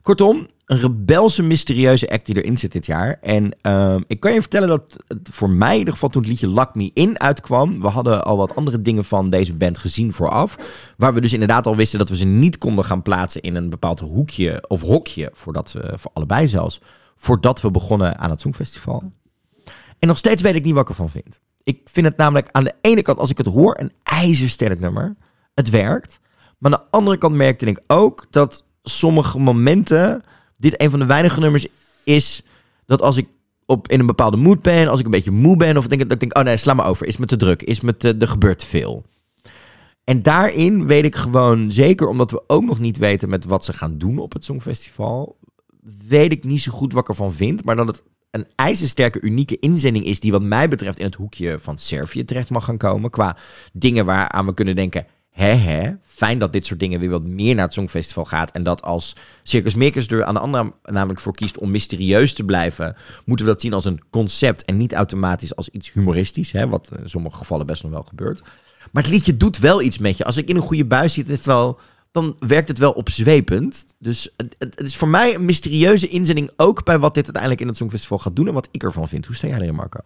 Kortom, een rebelse, mysterieuze act die erin zit dit jaar. En ehm, ik kan je vertellen dat het voor mij in ieder geval toen het liedje Lock Me In uitkwam... we hadden al wat andere dingen van deze band gezien vooraf. Waar we dus inderdaad al wisten dat we ze niet konden gaan plaatsen in een bepaald hoekje of hokje. Voordat we, voor allebei zelfs. Voordat we begonnen aan het Songfestival. En nog steeds weet ik niet wat ik ervan vind. Ik vind het namelijk aan de ene kant, als ik het hoor, een ijzersterk nummer. Het werkt. Maar aan de andere kant merkte ik ook dat sommige momenten dit een van de weinige nummers is dat als ik op, in een bepaalde mood ben, als ik een beetje moe ben, of denk, dat ik denk, oh nee, sla maar over. Is me te druk, is me te, er gebeurt te veel. En daarin weet ik gewoon, zeker omdat we ook nog niet weten met wat ze gaan doen op het Songfestival, weet ik niet zo goed wat ik ervan vind, maar dat het een ijzersterke, unieke inzending is die wat mij betreft in het hoekje van Servië terecht mag gaan komen. Qua dingen waaraan we kunnen denken, hè hè, fijn dat dit soort dingen weer wat meer naar het Songfestival gaat. En dat als Circus Mircus er aan de andere namelijk voor kiest om mysterieus te blijven, moeten we dat zien als een concept en niet automatisch als iets humoristisch, hè, wat in sommige gevallen best nog wel gebeurt. Maar het liedje doet wel iets met je. Als ik in een goede buis zit, is het wel, dan werkt het wel opzwepend. Dus het, het het is voor mij een mysterieuze inzending, ook bij wat dit uiteindelijk in het Songfestival gaat doen en wat ik ervan vind. Hoe sta jij erin, Marco?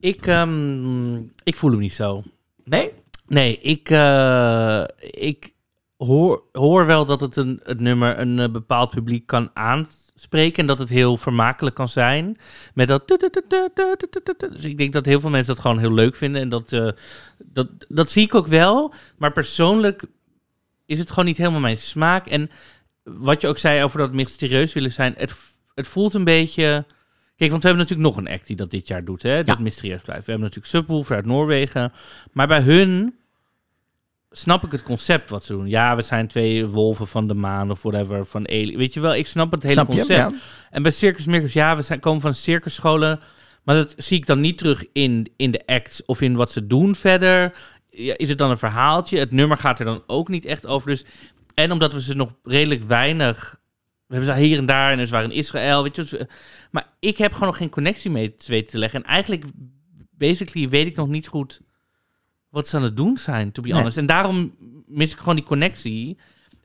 Ik, ehm, ik voel hem niet zo. Nee? Nee, ik, eh, ik hoor, hoor wel dat het, een, het nummer een eh, bepaald publiek kan aanspreken. En dat het heel vermakelijk kan zijn. Met dat. Dus ik denk dat heel veel mensen dat gewoon heel leuk vinden. En dat, eh, dat, dat zie ik ook wel. Maar persoonlijk is het gewoon niet helemaal mijn smaak. En wat je ook zei over dat mysterieus willen zijn. Het, het voelt een beetje. Kijk, want we hebben natuurlijk nog een act die dat dit jaar doet, hè? Dat mysterieus blijft. We hebben natuurlijk Subwoofer uit Noorwegen. Maar bij hun snap ik het concept wat ze doen. Ja, we zijn twee wolven van de maan of whatever, van alien. Weet je wel, ik snap het hele Snap concept. Ja. En bij Circus Mircus, ja, we zijn, komen van circusscholen. Maar dat zie ik dan niet terug in, in de acts of in wat ze doen verder. Ja, is het dan een verhaaltje? Het nummer gaat er dan ook niet echt over. Dus, en omdat we ze nog redelijk weinig... We hebben ze hier en daar en ze waren in Israël. Weet je, dus, maar ik heb gewoon nog geen connectie mee te weten te leggen. En eigenlijk, basically, weet ik nog niet goed wat ze aan het doen zijn, to be Nee. honest. En daarom mis ik gewoon die connectie.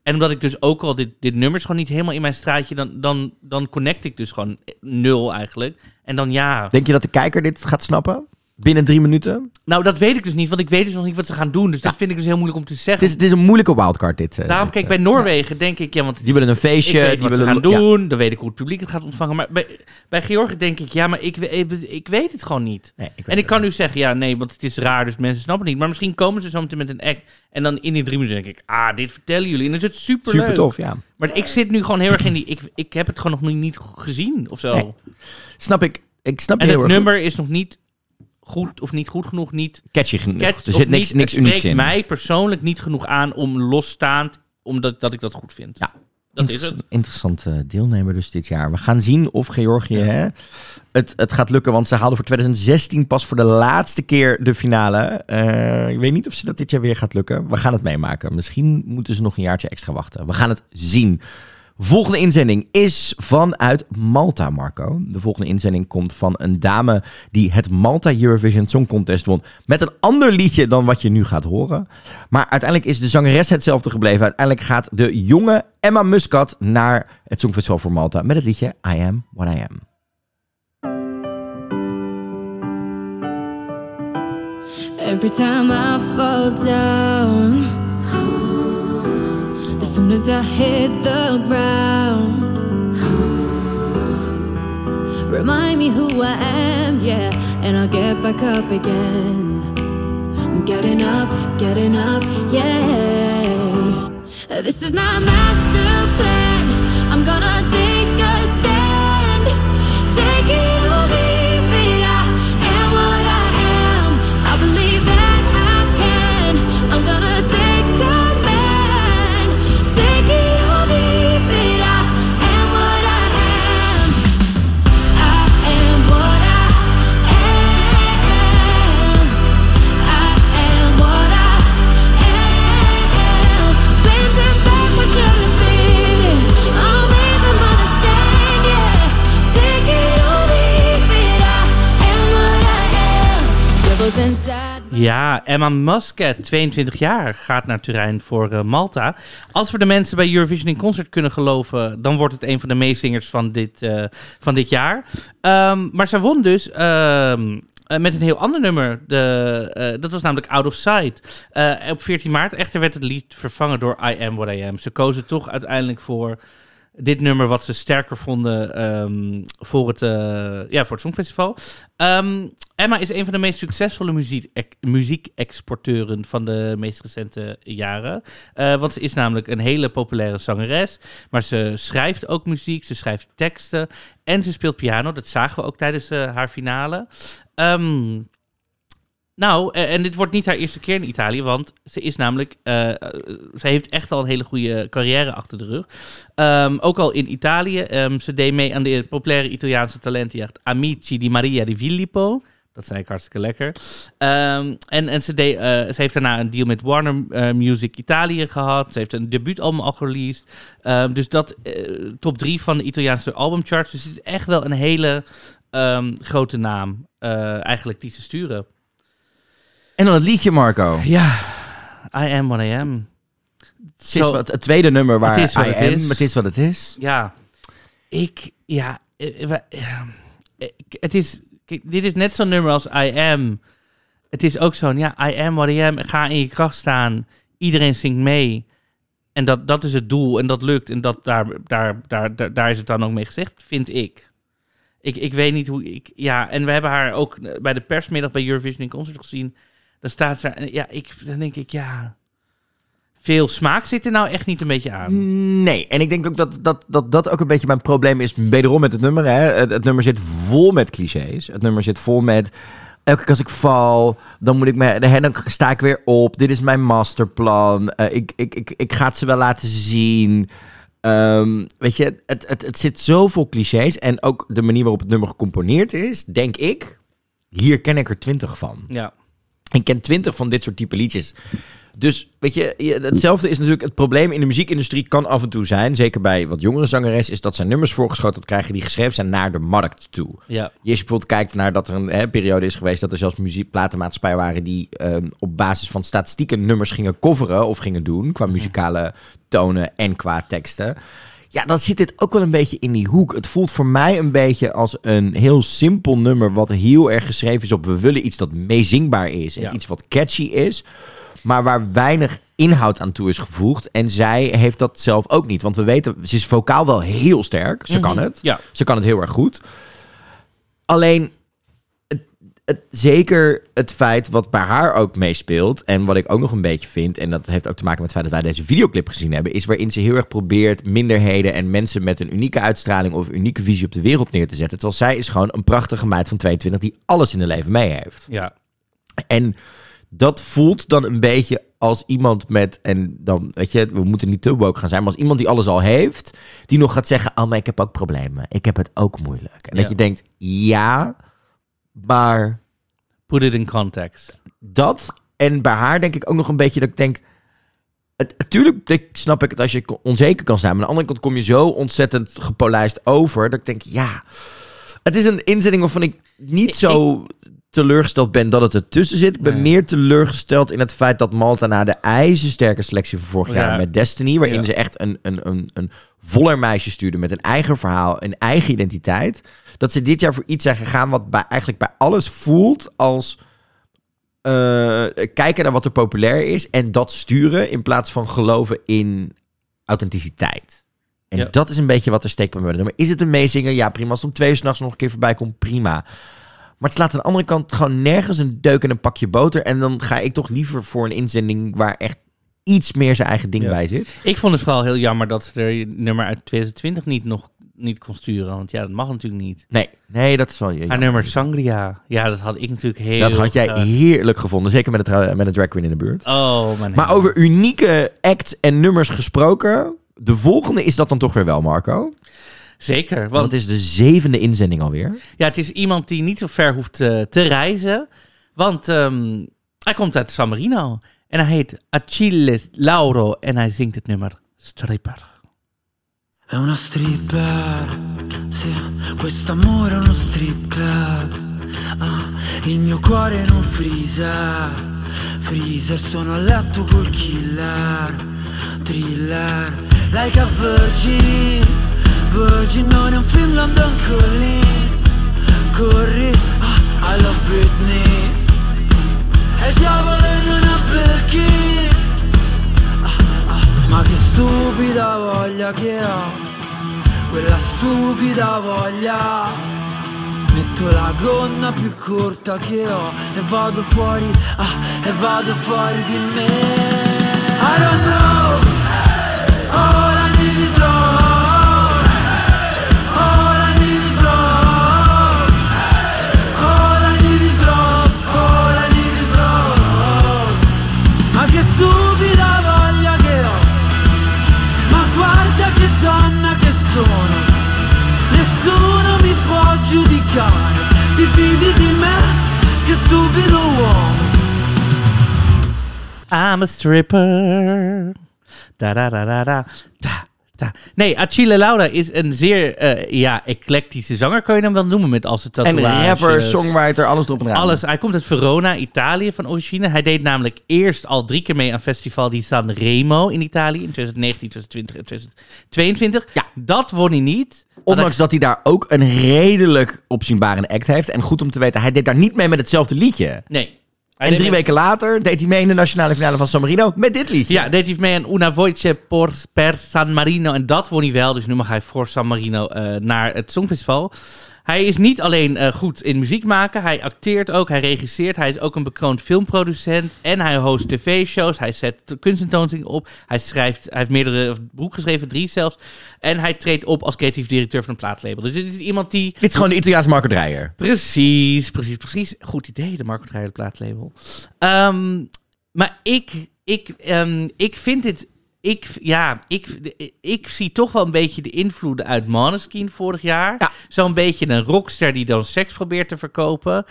En omdat ik dus ook al dit, dit nummer is gewoon niet helemaal in mijn straatje, dan, dan, dan connect ik dus gewoon nul eigenlijk. En dan ja, Denk je dat de kijker dit gaat snappen? Binnen drie minuten? Nou, dat weet ik dus niet, want ik weet dus nog niet wat ze gaan doen. Dus dat vind ik dus heel moeilijk om te Het zeggen. is, het is een moeilijke wildcard dit. eh, Daarom, dit, kijk, eh. bij Noorwegen denk ik, ja, want Die willen een feestje. die wat ze willen gaan ja. doen, dan weet ik hoe het publiek het gaat ontvangen. Maar bij, bij Georgië denk ik, ja, maar ik, ik, ik weet het gewoon niet. Nee, ik weet En ik het kan nu zeggen, ja, nee, want het is raar, dus mensen snappen het niet. Maar misschien komen ze zo meteen met een act. En dan in die drie minuten denk ik, ah, dit vertellen jullie. En dan is het super Super tof, ja. Maar ik zit nu gewoon heel erg in die, ik, ik heb het gewoon nog niet gezien of zo. Nee, Snap ik. Ik snap en heel het erg nummer goed. is nog niet goed of niet goed genoeg, niet Catchy genoeg. catch er zit niks, niks het unieks in. mij persoonlijk niet genoeg aan om losstaand, omdat dat ik dat goed vind. Ja. Dat is het. Interessant- Interessante deelnemer dus dit jaar. We gaan zien of Georgië hè, het, het gaat lukken. Want ze haalden voor 2016 pas voor de laatste keer de finale. Eh, ik weet niet of ze dat dit jaar weer gaat lukken. We gaan het meemaken. Misschien moeten ze nog een jaartje extra wachten. We gaan het zien. Volgende inzending is vanuit Malta, Marco. De volgende inzending komt van een dame die het Malta Eurovision Song Contest won. Met een ander liedje dan wat je nu gaat horen. Maar uiteindelijk is de zangeres hetzelfde gebleven. Uiteindelijk gaat de jonge Emma Muscat naar het Songfestival voor Malta met het liedje I Am What I Am. Every time I fall down, soon as I hit the ground, remind me who I am, yeah, and I'll get back up again. I'm getting up, getting up, yeah. This is not my master plan. Ja, Emma Muscat, 22 jaar, gaat naar Turijn voor eh, Malta. Als we de mensen bij Eurovision in Concert kunnen geloven, dan wordt het een van de meezingers van dit, eh, van dit jaar. Ehm, maar zij won dus ehm, eh, met een heel ander nummer. De, dat was namelijk Out of Sight. Op 14 maart echter werd het lied vervangen door I Am What I Am. Ze kozen toch uiteindelijk voor dit nummer wat ze sterker vonden ehm, voor, het, eh, ja, voor het Songfestival. Ehm, Emma is een van de meest succesvolle muziek, muziekexporteuren van de meest recente jaren. Eh, want ze is namelijk een hele populaire zangeres. Maar ze schrijft ook muziek, ze schrijft teksten en ze speelt piano. Dat zagen we ook tijdens eh, haar finale. Ehm, nou, eh, en dit wordt niet haar eerste keer in Italië, want ze is namelijk, eh, eh, ze heeft echt al een hele goede carrière achter de rug. Ehm, ook al in Italië. Ehm, ze deed mee aan de populaire Italiaanse talentenjacht Amici di Maria di Filippo. Dat zei ik hartstikke lekker. Ehm, en en ze, deed, ze heeft daarna een deal met Warner Music Italië gehad. Ze heeft een debuutalbum al released. Dus dat top drie van de Italiaanse albumcharts. Dus het is echt wel een hele grote naam eigenlijk die ze sturen. En dan het liedje, Marco. Ja, I am what I am. Het is wat, het tweede nummer waar Het is wat I het am, is. het is wat het is. Ja, ik, ja, eh, wa- ja, ik- het is, kijk, dit is net zo'n nummer als I am. Het is ook zo'n, ja, I am what I am. Ga in je kracht staan. Iedereen zingt mee. En dat, dat is het doel en dat lukt. En dat, daar, daar, daar, daar, daar is het dan ook mee gezegd, vind ik. Ik, ik weet niet hoe ik. Ja, en we hebben haar ook eh, bij de persmiddag bij Eurovision in Concert gezien. Dan staat ze. Ja, ik, dan denk ik, ja. Veel smaak zit er nou echt niet een beetje aan. Nee, en ik denk ook dat dat, dat dat ook een beetje mijn probleem is, wederom met het nummer. Hè. Het, het nummer zit vol met clichés. Het nummer zit vol met, elke keer als ik val, dan moet ik me, dan sta ik weer op. Dit is mijn masterplan. Eh, ik, ik, ik, ik ga het ze wel laten zien. Ehm, weet je, het, het, het zit zoveel clichés. En ook de manier waarop het nummer gecomponeerd is, denk ik, hier ken ik er twintig van. Ja. Ik ken twintig van dit soort type liedjes. Dus weet je, hetzelfde is natuurlijk het probleem in de muziekindustrie kan af en toe zijn, zeker bij wat jongere zangeres, is dat zij nummers voorgeschoteld krijgen die geschreven zijn naar de markt toe. Ja. Als je bijvoorbeeld kijkt naar dat er een hè, periode is geweest dat er zelfs muziekplatenmaatschappijen waren die ehm, op basis van statistieken nummers gingen coveren of gingen doen qua muzikale tonen en qua teksten. Ja, dan zit dit ook wel een beetje in die hoek. Het voelt voor mij een beetje als een heel simpel nummer... wat heel erg geschreven is op... we willen iets dat meezingbaar is en Ja. iets wat catchy is... maar waar weinig inhoud aan toe is gevoegd. En zij heeft dat zelf ook niet. Want we weten, ze is vocaal wel heel sterk. Ze kan het. Ja. Ze kan het heel erg goed. Alleen, het, zeker het feit wat bij haar ook meespeelt... en wat ik ook nog een beetje vind... en dat heeft ook te maken met het feit dat wij deze videoclip gezien hebben... is waarin ze heel erg probeert minderheden en mensen met een unieke uitstraling... of unieke visie op de wereld neer te zetten. Terwijl zij is gewoon een prachtige meid van 22... die alles in haar leven mee heeft. Ja. En dat voelt dan een beetje als iemand met, en dan, weet je, we moeten niet te woke gaan zijn, maar als iemand die alles al heeft, die nog gaat zeggen, oh, maar ik heb ook problemen. Ik heb het ook moeilijk. En dat je denkt, ja, maar Put it in context. dat, en bij haar denk ik ook nog een beetje dat ik denk, natuurlijk snap ik het als je onzeker kan zijn, maar aan de andere kant kom je zo ontzettend gepolijst over, dat ik denk, ja, het is een inzetting waarvan ik niet zo teleurgesteld ben dat het ertussen zit. Ik ben Nee. meer teleurgesteld in het feit dat Malta na de ijzersterke selectie van vorig Ja. jaar met Destiny, waarin Ja. ze echt een, een, een, een voller meisje stuurde met een eigen verhaal, een eigen identiteit, dat ze dit jaar voor iets zijn gegaan wat bij, eigenlijk bij alles voelt als eh, kijken naar wat er populair is en dat sturen in plaats van geloven in authenticiteit. En Ja. dat is een beetje wat er steekt bij me. Maar is het een meezinger? Ja, prima. Als het om twee uur s'nachts nog een keer voorbij komt, prima. Maar het slaat aan de andere kant gewoon nergens een deuk in een pakje boter. En dan ga ik toch liever voor een inzending waar echt iets meer zijn eigen ding Ja. bij zit. Ik vond het vooral heel jammer dat ze er nummer uit 2020 niet nog niet kon sturen. Want ja, dat mag natuurlijk niet. Nee, nee, dat is wel... Haar nummer Sangria. Ja, dat had ik natuurlijk heel... dat had jij heerlijk gevonden. Zeker met, het, met een drag queen in de buurt. Oh, mijn Maar over unieke acts en nummers gesproken... De volgende is dat dan toch weer wel, Marco? Zeker, Want want het is de zevende inzending alweer. ja, het is iemand die niet zo ver hoeft eh, te reizen. Want ehm, hij komt uit San Marino. En hij heet Achille Lauro. En hij zingt het nummer Stripper. È una stripper, sì, quest'amore è uno strip club. Ah, il mio cuore un freezer, freezer, sono a letto col killer, thriller, like a virgin, virgin non è un film London Calling, corri, ah, I love Britney, è il diavolo in una Birkin. Ma che stupida voglia che ho. Quella stupida voglia. Metto la gonna più corta che ho E vado fuori, ah, e vado fuori di me. I don't know giudicare Ti fidi di me? Che stupido uomo I'm a stripper. Da da da da da. Da, da. Nee, Achille Laura is een zeer eh, ja, eclectische zanger, kan je hem wel noemen, met al zijn En tatoeages. rapper, songwriter, alles erop en eraan. Alles. Hij komt uit Verona, Italië van origine. Hij deed namelijk eerst al drie keer mee aan Festival di Sanremo in Italië in 2019, 2020 en 2022. Ja. Dat won hij niet. Ondanks dat hij daar ook een redelijk opzienbare act heeft. En goed om te weten, hij deed daar niet mee met hetzelfde liedje. Nee. Hij En drie weken later deed hij mee in de nationale finale van San Marino met dit liedje. Ja, deed hij mee aan Una Voce por, per San Marino. En dat won hij wel. Dus nu mag hij voor San Marino eh, naar het Songfestival. Hij is niet alleen eh, goed in muziek maken. Hij acteert ook. Hij regisseert. Hij is ook een bekroond filmproducent. En hij host tv-shows. Hij zet kunstentoonstellingen op. Hij schrijft. Hij heeft meerdere boeken geschreven. Drie zelfs. En hij treedt op als creatief directeur van een plaatlabel. Dus dit is iemand die... Dit is gewoon de Italiaanse Marco Dreyer. Precies, precies, precies. Goed idee, de Marco Dreyer plaatlabel. Ehm, maar ik, ik, ehm, ik vind dit... Ik, ja, ik, ik zie toch wel een beetje de invloeden uit Måneskin vorig jaar. Ja. Zo'n beetje een rockster die dan seks probeert te verkopen.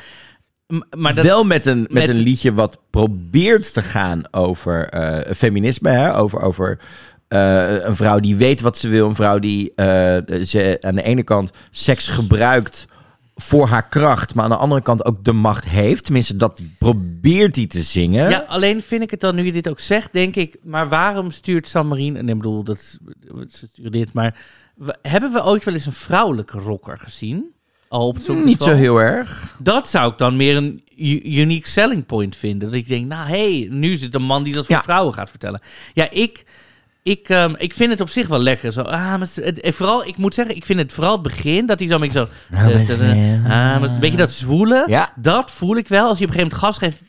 Maar dat, Wel met een, met, met- een liedje wat probeert te gaan over eh, feminisme. Hè? Over, over eh, een vrouw die weet wat ze wil. Een vrouw die eh, ze aan de ene kant seks gebruikt voor haar kracht, maar aan de andere kant ook de macht heeft. Tenminste, dat probeert hij te zingen. Ja, alleen vind ik het dan, nu je dit ook zegt, denk ik, maar waarom stuurt San Marino, en ik bedoel, dat, is- ze dit, maar hebben we ooit wel eens een vrouwelijke rocker gezien? Al op het Niet zo heel erg. Dat zou ik dan meer een unique selling point vinden. Dat ik denk, nou hé, hey, nu is het een man die dat voor Ja. vrouwen gaat vertellen. Ja, ik, ik, ehm, ik vind het op zich wel lekker. Zo, ah, maar het- vooral, ik moet zeggen, ik vind het vooral het begin dat hij zo een beetje zo... eh, eh, ah, maar een beetje dat zwoelen. Ja. Dat voel ik wel. Als je op een gegeven moment gas geeft,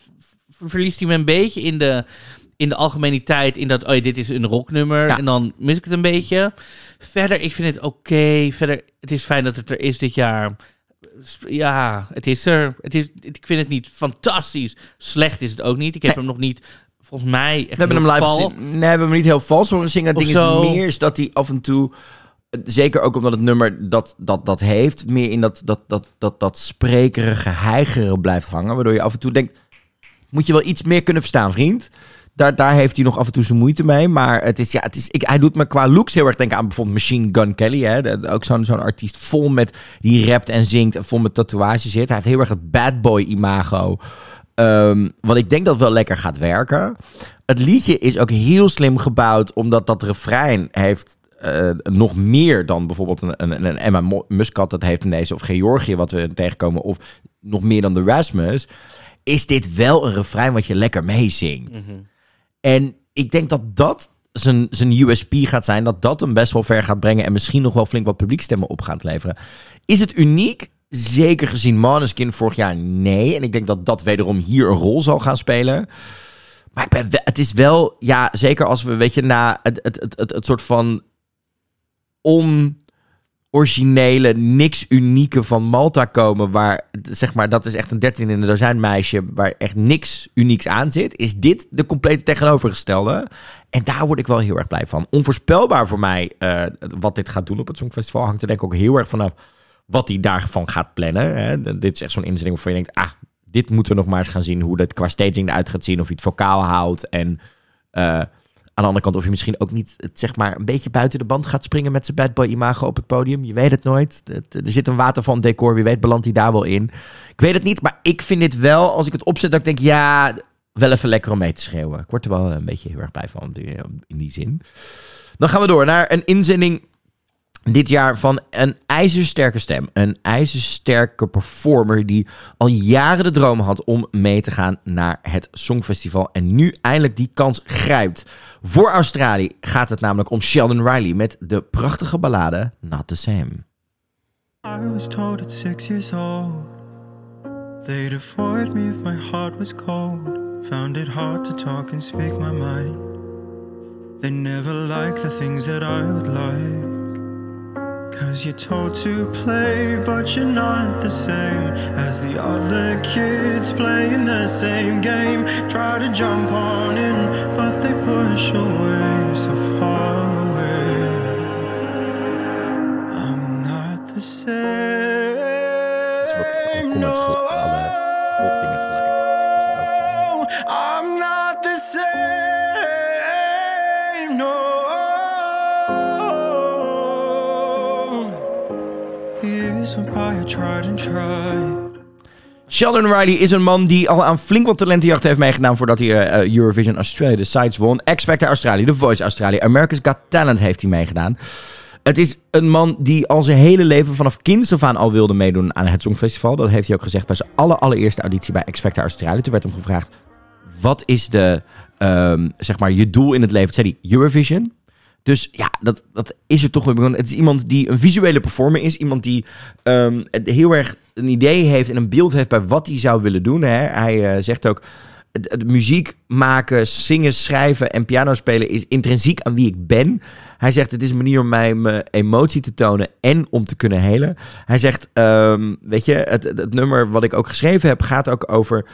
verliest hij me een beetje in de, in de algemeniteit. In dat, oh dit is een rocknummer. Ja. En dan mis ik het een beetje. Verder, ik vind het oké. Verder, het is fijn dat het er is dit jaar. Ja, het is er. Het is, ik vind het niet fantastisch. Slecht is het ook niet. Ik heb hem nog niet, volgens mij, echt We hebben hem heel live val. gezien. Nee, we hebben hem niet heel vals horen zingen. Het Of ding is meer is dat hij af en toe... Zeker ook omdat het nummer dat, dat, dat heeft... meer in dat, dat, dat, dat, dat sprekerige heigeren blijft hangen. Waardoor je af en toe denkt... Moet je wel iets meer kunnen verstaan, vriend? Daar, daar heeft hij nog af en toe zijn moeite mee. Maar het is, ja, het is, ik, hij doet me qua looks heel erg denken aan bijvoorbeeld Machine Gun Kelly. Hè? De- ook zo'n zo'n artiest vol met... Die rapt en zingt en vol met tatoeages zit. Hij heeft heel erg het bad boy imago. Ehm, wat ik denk dat wel lekker gaat werken. Het liedje is ook heel slim gebouwd, omdat dat refrein heeft eh, nog meer dan bijvoorbeeld een, een, een Emma Muscat dat heeft in deze, of Georgië wat we tegenkomen, of nog meer dan de Rasmus. Is dit wel een refrein wat je lekker meezingt? En ik denk dat dat zijn, zijn USP gaat zijn, dat dat hem best wel ver gaat brengen en misschien nog wel flink wat publiekstemmen op gaat leveren. Is het uniek? Zeker gezien Måneskin vorig jaar nee. En ik denk dat dat wederom hier een rol zal gaan spelen. Maar ik ben, het is wel, ja, zeker als we, weet je, na het, het, het, het, het soort van onoriginele, niks unieke van Malta komen, waar, zeg maar, dat is echt een 13 in een dozijn meisje, waar echt niks unieks aan zit, is dit de complete tegenovergestelde. En daar word ik wel heel erg blij van. Onvoorspelbaar voor mij eh, wat dit gaat doen op het Songfestival. Hangt er denk ik ook heel erg vanaf wat hij daarvan gaat plannen. Hè. Dit is echt zo'n inzending waarvan je denkt, ah, dit moeten we nog maar eens gaan zien. Hoe dat qua staging eruit gaat zien. Of hij het vocaal houdt. En eh, aan de andere kant of je misschien ook niet zeg maar, een beetje buiten de band gaat springen met zijn bad boy imago op het podium. Je weet het nooit. Er zit een water van decor. Wie weet belandt hij daar wel in. Ik weet het niet, maar ik vind dit wel, als ik het opzet, dat ik denk, ja, wel even lekker om mee te schreeuwen. Ik word er wel een beetje heel erg blij van die- in die zin. Dan gaan we door naar een inzending dit jaar van een ijzersterke stem. Een ijzersterke performer die al jaren de droom had om mee te gaan naar het Songfestival. En nu eindelijk die kans grijpt. Voor Australië gaat het namelijk om Sheldon Riley met de prachtige ballade Not the Same. I was told at six years old they'd avoid me if my heart was cold. Found it hard to talk and speak my mind. They never liked the things that I would like. Cause you're told to play, but you're not the same as the other kids playing the same game. Try to jump on in, but they push away so far away. I'm not the same. No, Sheldon Riley is een man die al aan flink wat talentenjacht heeft meegedaan voordat hij eh, eh, Eurovision Australia de sites won. X Factor Australië, The Voice Australië, America's Got Talent heeft hij meegedaan. Het is een man die al zijn hele leven vanaf kinds af aan al wilde meedoen aan het Songfestival. Dat heeft hij ook gezegd bij zijn aller, allereerste auditie bij X Factor Australië. Toen werd hem gevraagd, wat is de, ehm, zeg maar, je doel in het leven? Toen zei hij, Eurovision. Dus ja, dat, dat is er toch weer. Het is iemand die een visuele performer is. Iemand die ehm, heel erg een idee heeft en een beeld heeft bij wat hij zou willen doen. Hè. Hij eh, zegt ook, muziek maken, zingen, schrijven en piano spelen is intrinsiek aan wie ik ben. Hij zegt, het is een manier om mij mijn emotie te tonen en om te kunnen helen. Hij zegt, ehm, weet je, het, het nummer wat ik ook geschreven heb gaat ook over...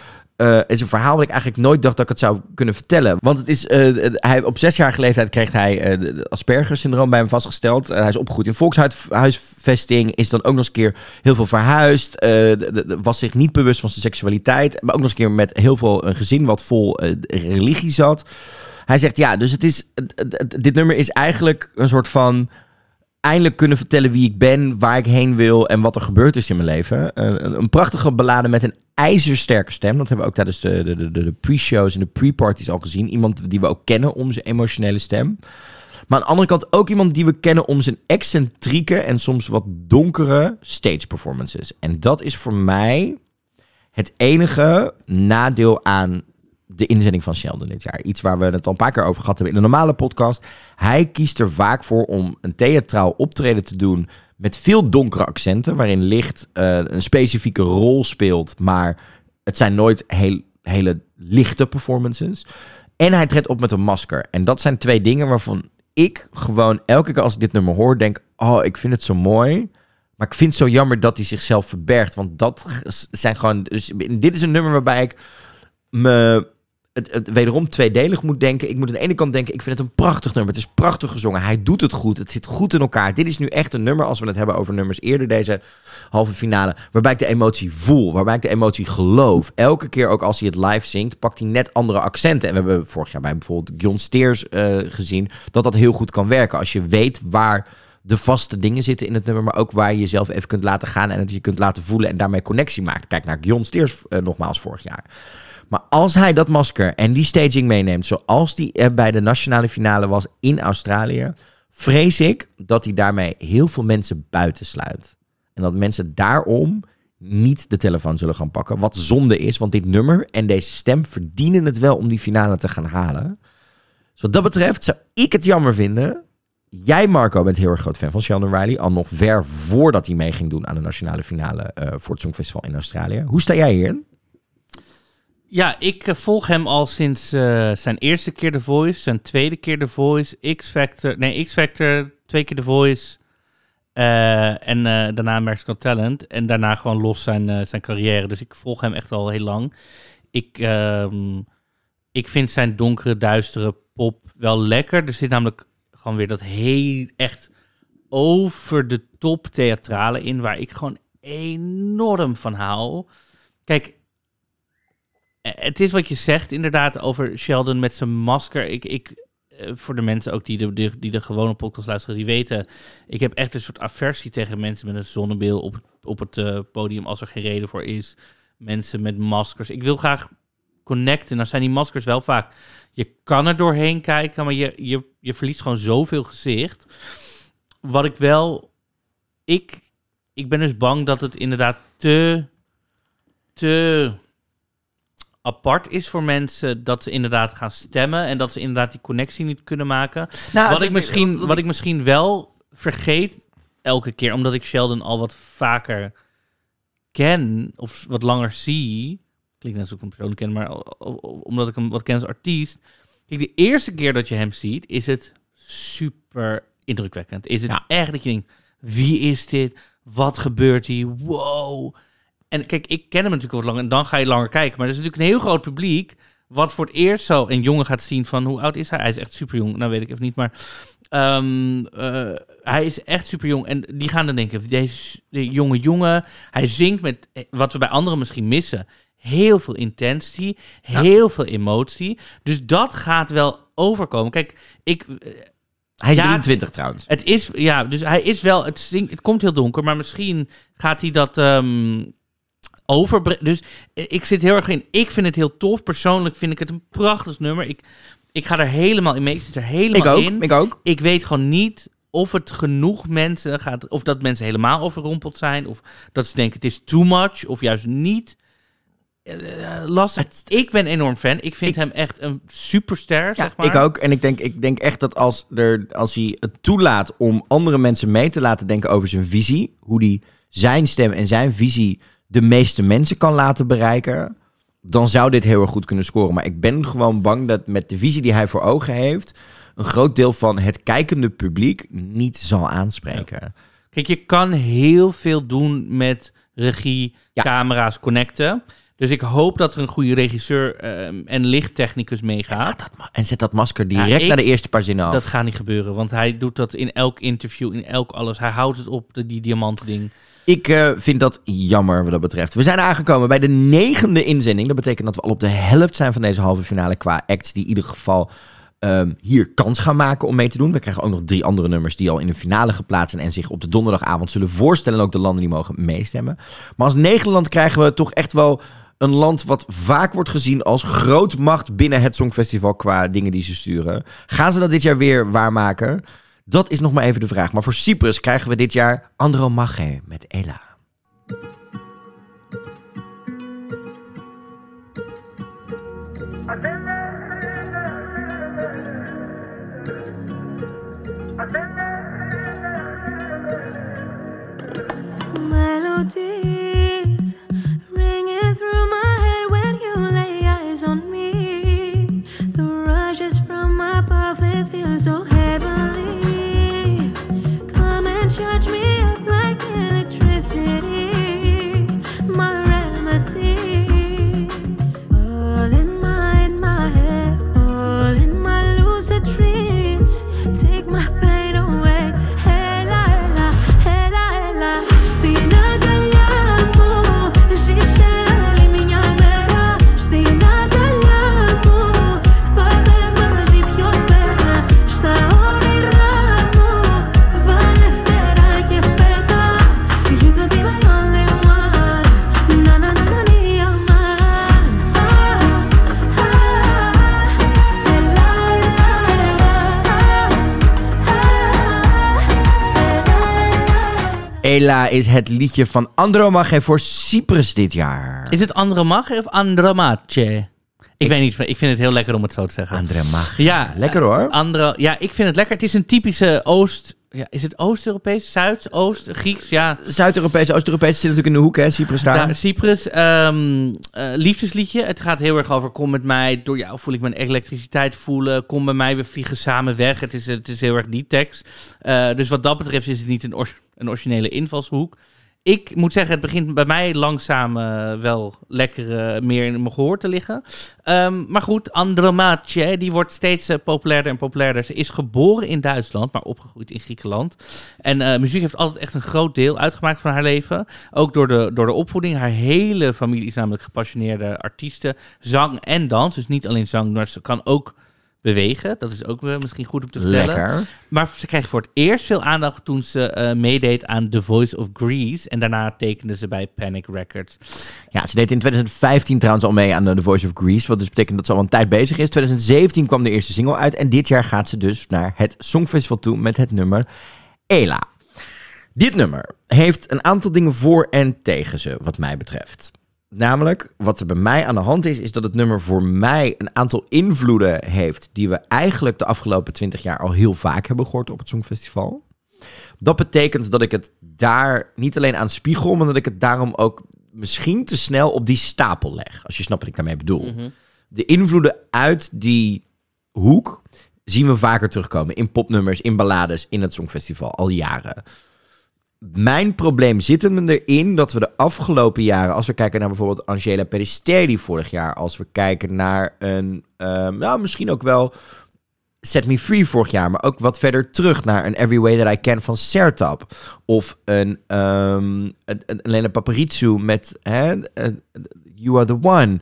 eh, is een verhaal wat ik eigenlijk nooit dacht dat ik het zou kunnen vertellen. Want het is, het- hij, op zesjarige leeftijd kreeg hij de Asperger-syndroom bij hem vastgesteld. Hij is opgegroeid in volkshuisvesting, is dan ook nog eens een keer heel veel verhuisd. was zich niet bewust van zijn seksualiteit. Maar ook nog eens een keer met heel veel een gezin wat vol religie zat. Hij zegt ja, dus het is, dit nummer is eigenlijk een soort van eindelijk kunnen vertellen wie ik ben, waar ik heen wil en wat er gebeurd is in mijn leven. Eh, een, prachtige ballade met een ijzersterke stem. Dat hebben we ook tijdens de, de, de, de pre-shows en de pre-parties al gezien. Iemand die we ook kennen om zijn emotionele stem. Maar aan de andere kant ook iemand die we kennen om zijn excentrieke en soms wat donkere stage performances. En dat is voor mij het enige nadeel aan de inzending van Sheldon dit jaar. Iets waar we het al een paar keer over gehad hebben in een normale podcast. Hij kiest er vaak voor om een theatraal optreden te doen met veel donkere accenten, waarin licht eh, een specifieke rol speelt, maar het zijn nooit heel, hele lichte performances. En hij treedt op met een masker. En dat zijn twee dingen waarvan ik gewoon elke keer als ik dit nummer hoor, denk: Oh, ik vind het zo mooi. Maar ik vind het zo jammer dat hij zichzelf verbergt. Want dat zijn gewoon. Dus dit is een nummer waarbij ik me het, wederom tweedelig moet denken. Ik moet aan de ene kant denken, ik vind het een prachtig nummer. Het is prachtig gezongen. Hij doet het goed. Het zit goed in elkaar. Dit is nu echt een nummer, als we het hebben over nummers eerder deze halve finale, waarbij ik de emotie voel, waarbij ik de emotie geloof. Elke keer ook als hij het live zingt, pakt hij net andere accenten. En we hebben vorig jaar bij bijvoorbeeld John Steers eh, gezien, dat dat heel goed kan werken. Als je weet waar de vaste dingen zitten in het nummer, maar ook waar je jezelf even kunt laten gaan en het je kunt laten voelen en daarmee connectie maakt. Kijk naar John Steers eh, nogmaals vorig jaar. Maar als hij dat masker en die staging meeneemt, zoals die bij de nationale finale was in Australië, vrees ik dat hij daarmee heel veel mensen buitensluit. En dat mensen daarom niet de telefoon zullen gaan pakken. Wat zonde is, want dit nummer en deze stem verdienen het wel om die finale te gaan halen. Dus wat dat betreft zou ik het jammer vinden. Jij, Marco, bent heel erg groot fan van Sheldon Riley. Al nog ver voordat hij mee ging doen aan de nationale finale eh, voor het Songfestival in Australië. Hoe sta jij hierin? Ja, ik eh, volg hem al sinds eh, zijn eerste keer The Voice, zijn tweede keer The Voice, X-Factor, nee, X-Factor, twee keer The Voice eh, en daarna America's Got Talent en daarna gewoon los zijn, zijn carrière. Dus ik volg hem echt al heel lang. Ik, ehm, ik vind zijn donkere, duistere pop wel lekker. Er zit namelijk gewoon weer dat heel echt over de top theatrale in, waar ik gewoon enorm van hou. Kijk, het is wat je zegt inderdaad over Sheldon met zijn masker. Ik, ik, eh, voor de mensen ook die de, die, de gewone podcast luisteren, die weten... ik heb echt een soort aversie tegen mensen met een zonnebril op, op het eh, podium... als er geen reden voor is. Mensen met maskers. Ik wil graag connecten. Dan zijn die maskers wel vaak... je kan er doorheen kijken, maar je, je, je verliest gewoon zoveel gezicht. Wat ik wel... Ik, ik ben dus bang dat het inderdaad te... te apart is voor mensen dat ze inderdaad gaan stemmen en dat ze inderdaad die connectie niet kunnen maken. Nou, wat, ik misschien, wat- wat wat ik misschien wel vergeet elke keer, omdat ik Sheldon al wat vaker ken of wat langer zie. Klinkt net ik hem persoonlijk ken, maar omdat ik hem wat ken als artiest. Kijk, de eerste keer dat je hem ziet, is het super indrukwekkend. Is het Ja. echt dat je denkt, wie is dit? Wat gebeurt hier? Wow. En kijk, ik ken hem natuurlijk wat langer en dan ga je langer kijken. Maar er is natuurlijk een heel groot publiek wat voor het eerst zo een jongen gaat zien van hoe oud is hij? Hij is echt super jong, nou weet ik even niet, maar ehm, eh, hij is echt super jong en die gaan dan denken, deze de jonge jongen, hij zingt met eh, wat we bij anderen misschien missen. Heel veel intensity, heel veel emotie. Dus dat gaat wel overkomen. Kijk, ik, eh, Hij is Ja, 23 trouwens. het is, ja, dus hij is wel, het, zingt, het komt heel donker, maar misschien gaat hij dat ehm overbrengen. Dus eh, ik zit heel erg in, ik vind het heel tof. Persoonlijk vind ik het een prachtig nummer. Ik, ik ga er helemaal in mee, ik zit er helemaal Ik ook, in. ik ook. Ik weet gewoon niet of het genoeg mensen gaat, of dat mensen helemaal overrompeld zijn, of dat ze denken het is too much, of juist niet. Eh, lastig. ik ben enorm fan. Ik vind Ik- hem echt een superster, Ja, zeg maar. ik ook. En ik denk, ik denk echt dat als, er, als hij het toelaat om andere mensen mee te laten denken over zijn visie, hoe hij zijn stem en zijn visie de meeste mensen kan laten bereiken, dan zou dit heel erg goed kunnen scoren. Maar ik ben gewoon bang dat met de visie die hij voor ogen heeft, een groot deel van het kijkende publiek niet zal aanspreken. Kijk, je kan heel veel doen met regie, Ja. camera's, connecten. Dus ik hoop dat er een goede regisseur ehm, en lichttechnicus meegaat. En zet dat masker direct Ja, ik- naar de eerste paar zinnen af. dat gaat niet gebeuren, want hij doet dat in elk interview, in elk alles. Hij houdt het op, de, die diamanten ding. Ik eh, vind dat jammer wat dat betreft. We zijn aangekomen bij de negende inzending. Dat betekent dat we al op de helft zijn van deze halve finale qua acts die in ieder geval ehm, hier kans gaan maken om mee te doen. We krijgen ook nog drie andere nummers die al in de finale geplaatst zijn en zich op de donderdagavond zullen voorstellen. En ook de landen die mogen meestemmen. Maar als Nederland krijgen we toch echt wel een land wat vaak wordt gezien als grootmacht binnen het Songfestival qua dingen die ze sturen. Gaan ze dat dit jaar weer waarmaken? Dat is nog maar even de vraag. Maar voor Cyprus krijgen we dit jaar Andromache met Ella. Melodies Is het liedje van Andromache voor Cyprus dit jaar. Is het Andromache of Andromache? Ik weet niet, ik vind het heel lekker om het zo te zeggen. Andromache. Ja, Lekker hoor. eh, Andro, ja, ik vind het lekker. Het is een typische Oost... Ja, is het Oost-Europees? Zuid? Oost? Grieks? Ja, Zuid-Europees, Oost-Europees zit natuurlijk in de hoek, hè? Cyprus daar. Daar, Cyprus, eh, liefdesliedje. Het gaat heel erg over kom met mij, door jou voel ik mijn elektriciteit voelen. Kom bij mij, we vliegen samen weg. Het is, het is heel erg die tekst. Eh, dus wat dat betreft is het niet een, een originele invalshoek. Ik moet zeggen, het begint bij mij langzaam eh, wel lekker eh, meer in mijn gehoor te liggen. Ehm, maar goed, Andromache, die wordt steeds eh, populairder en populairder. Ze is geboren in Duitsland, maar opgegroeid in Griekenland. En muziek heeft altijd echt een groot deel uitgemaakt van haar leven. Ook door de, door de opvoeding. Haar hele familie is namelijk gepassioneerde artiesten. Zang en dans. Dus niet alleen zang, maar ze kan ook bewegen. Dat is ook misschien goed om te vertellen. Lekker. Maar ze kreeg voor het eerst veel aandacht toen ze eh, meedeed aan The Voice of Greece. En daarna tekende ze bij Panic Records. Ja, ze deed in 2015 trouwens al mee aan The Voice of Greece. Wat dus betekent dat ze al een tijd bezig is. 2017 kwam de eerste single uit. En dit jaar gaat ze dus naar het Songfestival toe met het nummer Ela. Dit nummer heeft een aantal dingen voor en tegen ze, wat mij betreft. Namelijk, wat er bij mij aan de hand is, is dat het nummer voor mij een aantal invloeden heeft die we eigenlijk de afgelopen 20 jaar al heel vaak hebben gehoord op het Songfestival. Dat betekent dat ik het daar niet alleen aan spiegel, maar dat ik het daarom ook misschien te snel op die stapel leg. Als je snapt wat ik daarmee bedoel. De invloeden uit die hoek zien we vaker terugkomen in popnummers, in ballades, in het Songfestival al jaren. Mijn probleem zit hem erin dat we de afgelopen jaren, als we kijken naar bijvoorbeeld Angela Peristeri vorig jaar, als we kijken naar een, ehm, nou misschien ook wel Set Me Free vorig jaar, maar ook wat verder terug naar een Every Way That I Can van Sertab. Of een, ehm een, Elena Paparizou met hè, eh, You Are The One.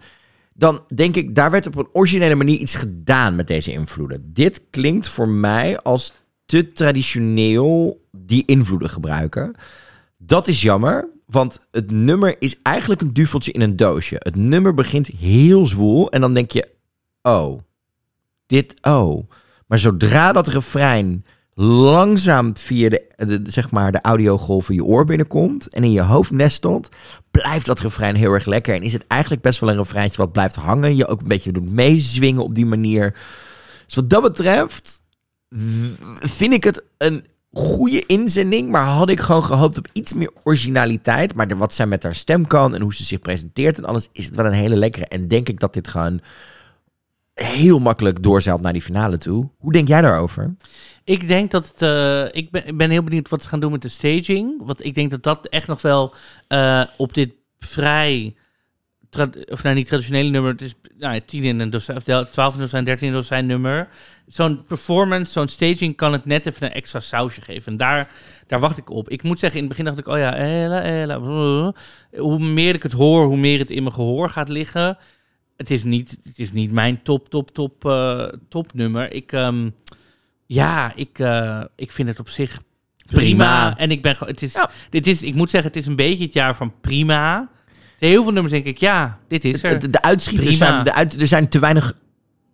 Dan denk ik, daar werd op een originele manier iets gedaan met deze invloeden. Dit klinkt voor mij als te traditioneel die invloeden gebruiken. Dat is jammer, want het nummer is eigenlijk een duveltje in een doosje. Het nummer begint heel zwoel en dan denk je, oh, dit, oh. Maar zodra dat refrein langzaam via de, zeg maar de audiogolven je oor binnenkomt en in je hoofd nestelt, blijft dat refrein heel erg lekker. En is het eigenlijk best wel een refreintje wat blijft hangen. Je ook een beetje doet meezwingen op die manier. Dus wat dat betreft vind ik het een goede inzending, maar had ik gewoon gehoopt op iets meer originaliteit. Maar wat zij met haar stem kan en hoe ze zich presenteert en alles, is het wel een hele lekkere. En denk ik dat dit gewoon heel makkelijk doorzeilt naar die finale toe. Hoe denk jij daarover? Ik denk dat het. eh, ik, ben, ik ben heel benieuwd wat ze gaan doen met de staging. Want ik denk dat dat echt nog wel eh, op dit vrij. Of nou niet traditionele nummer. Het is nou, ja, 10 in een del- 12 in een dozijn, 13 in een nummer. Zo'n performance, zo'n staging kan het net even een extra sausje geven. En daar, daar wacht ik op. Ik moet zeggen, in het begin dacht ik, oh ja, Ella. blablabla. Hoe meer ik het hoor, hoe meer het in mijn gehoor gaat liggen. het is niet, het is niet mijn top, top, top, eh topnummer. Ik, ehm, ja, ik, eh, ik vind het op zich prima. Prima. En ik ben het is, Ja. dit is, ik moet zeggen, het is een beetje het jaar van prima. Er Heel veel nummers denk ik, ja, dit is er. De, de uitschieters Prima. zijn, de uit, er zijn te weinig...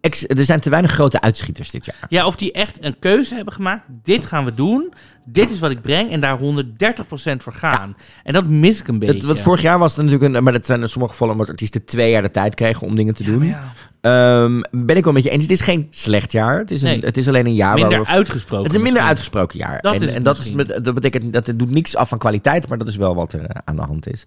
Ex, er zijn te weinig grote uitschieters dit jaar. Ja, of die echt een keuze hebben gemaakt. Dit gaan we doen. Dit is wat ik breng. En daar 130% voor gaan. En dat mis ik een beetje. Het, wat vorig jaar was het natuurlijk een... Maar dat zijn in sommige gevallen omdat artiesten twee jaar de tijd kregen om dingen te doen. Ja, Ehm, ben ik wel met je eens. Het is geen slecht jaar. Het is, een, Nee. het is alleen een jaar minder waar we... uitgesproken. Het is een minder misschien. uitgesproken jaar. Dat en en dat, is met, dat betekent dat het doet niks af van kwaliteit, maar dat is wel wat er eh, aan de hand is.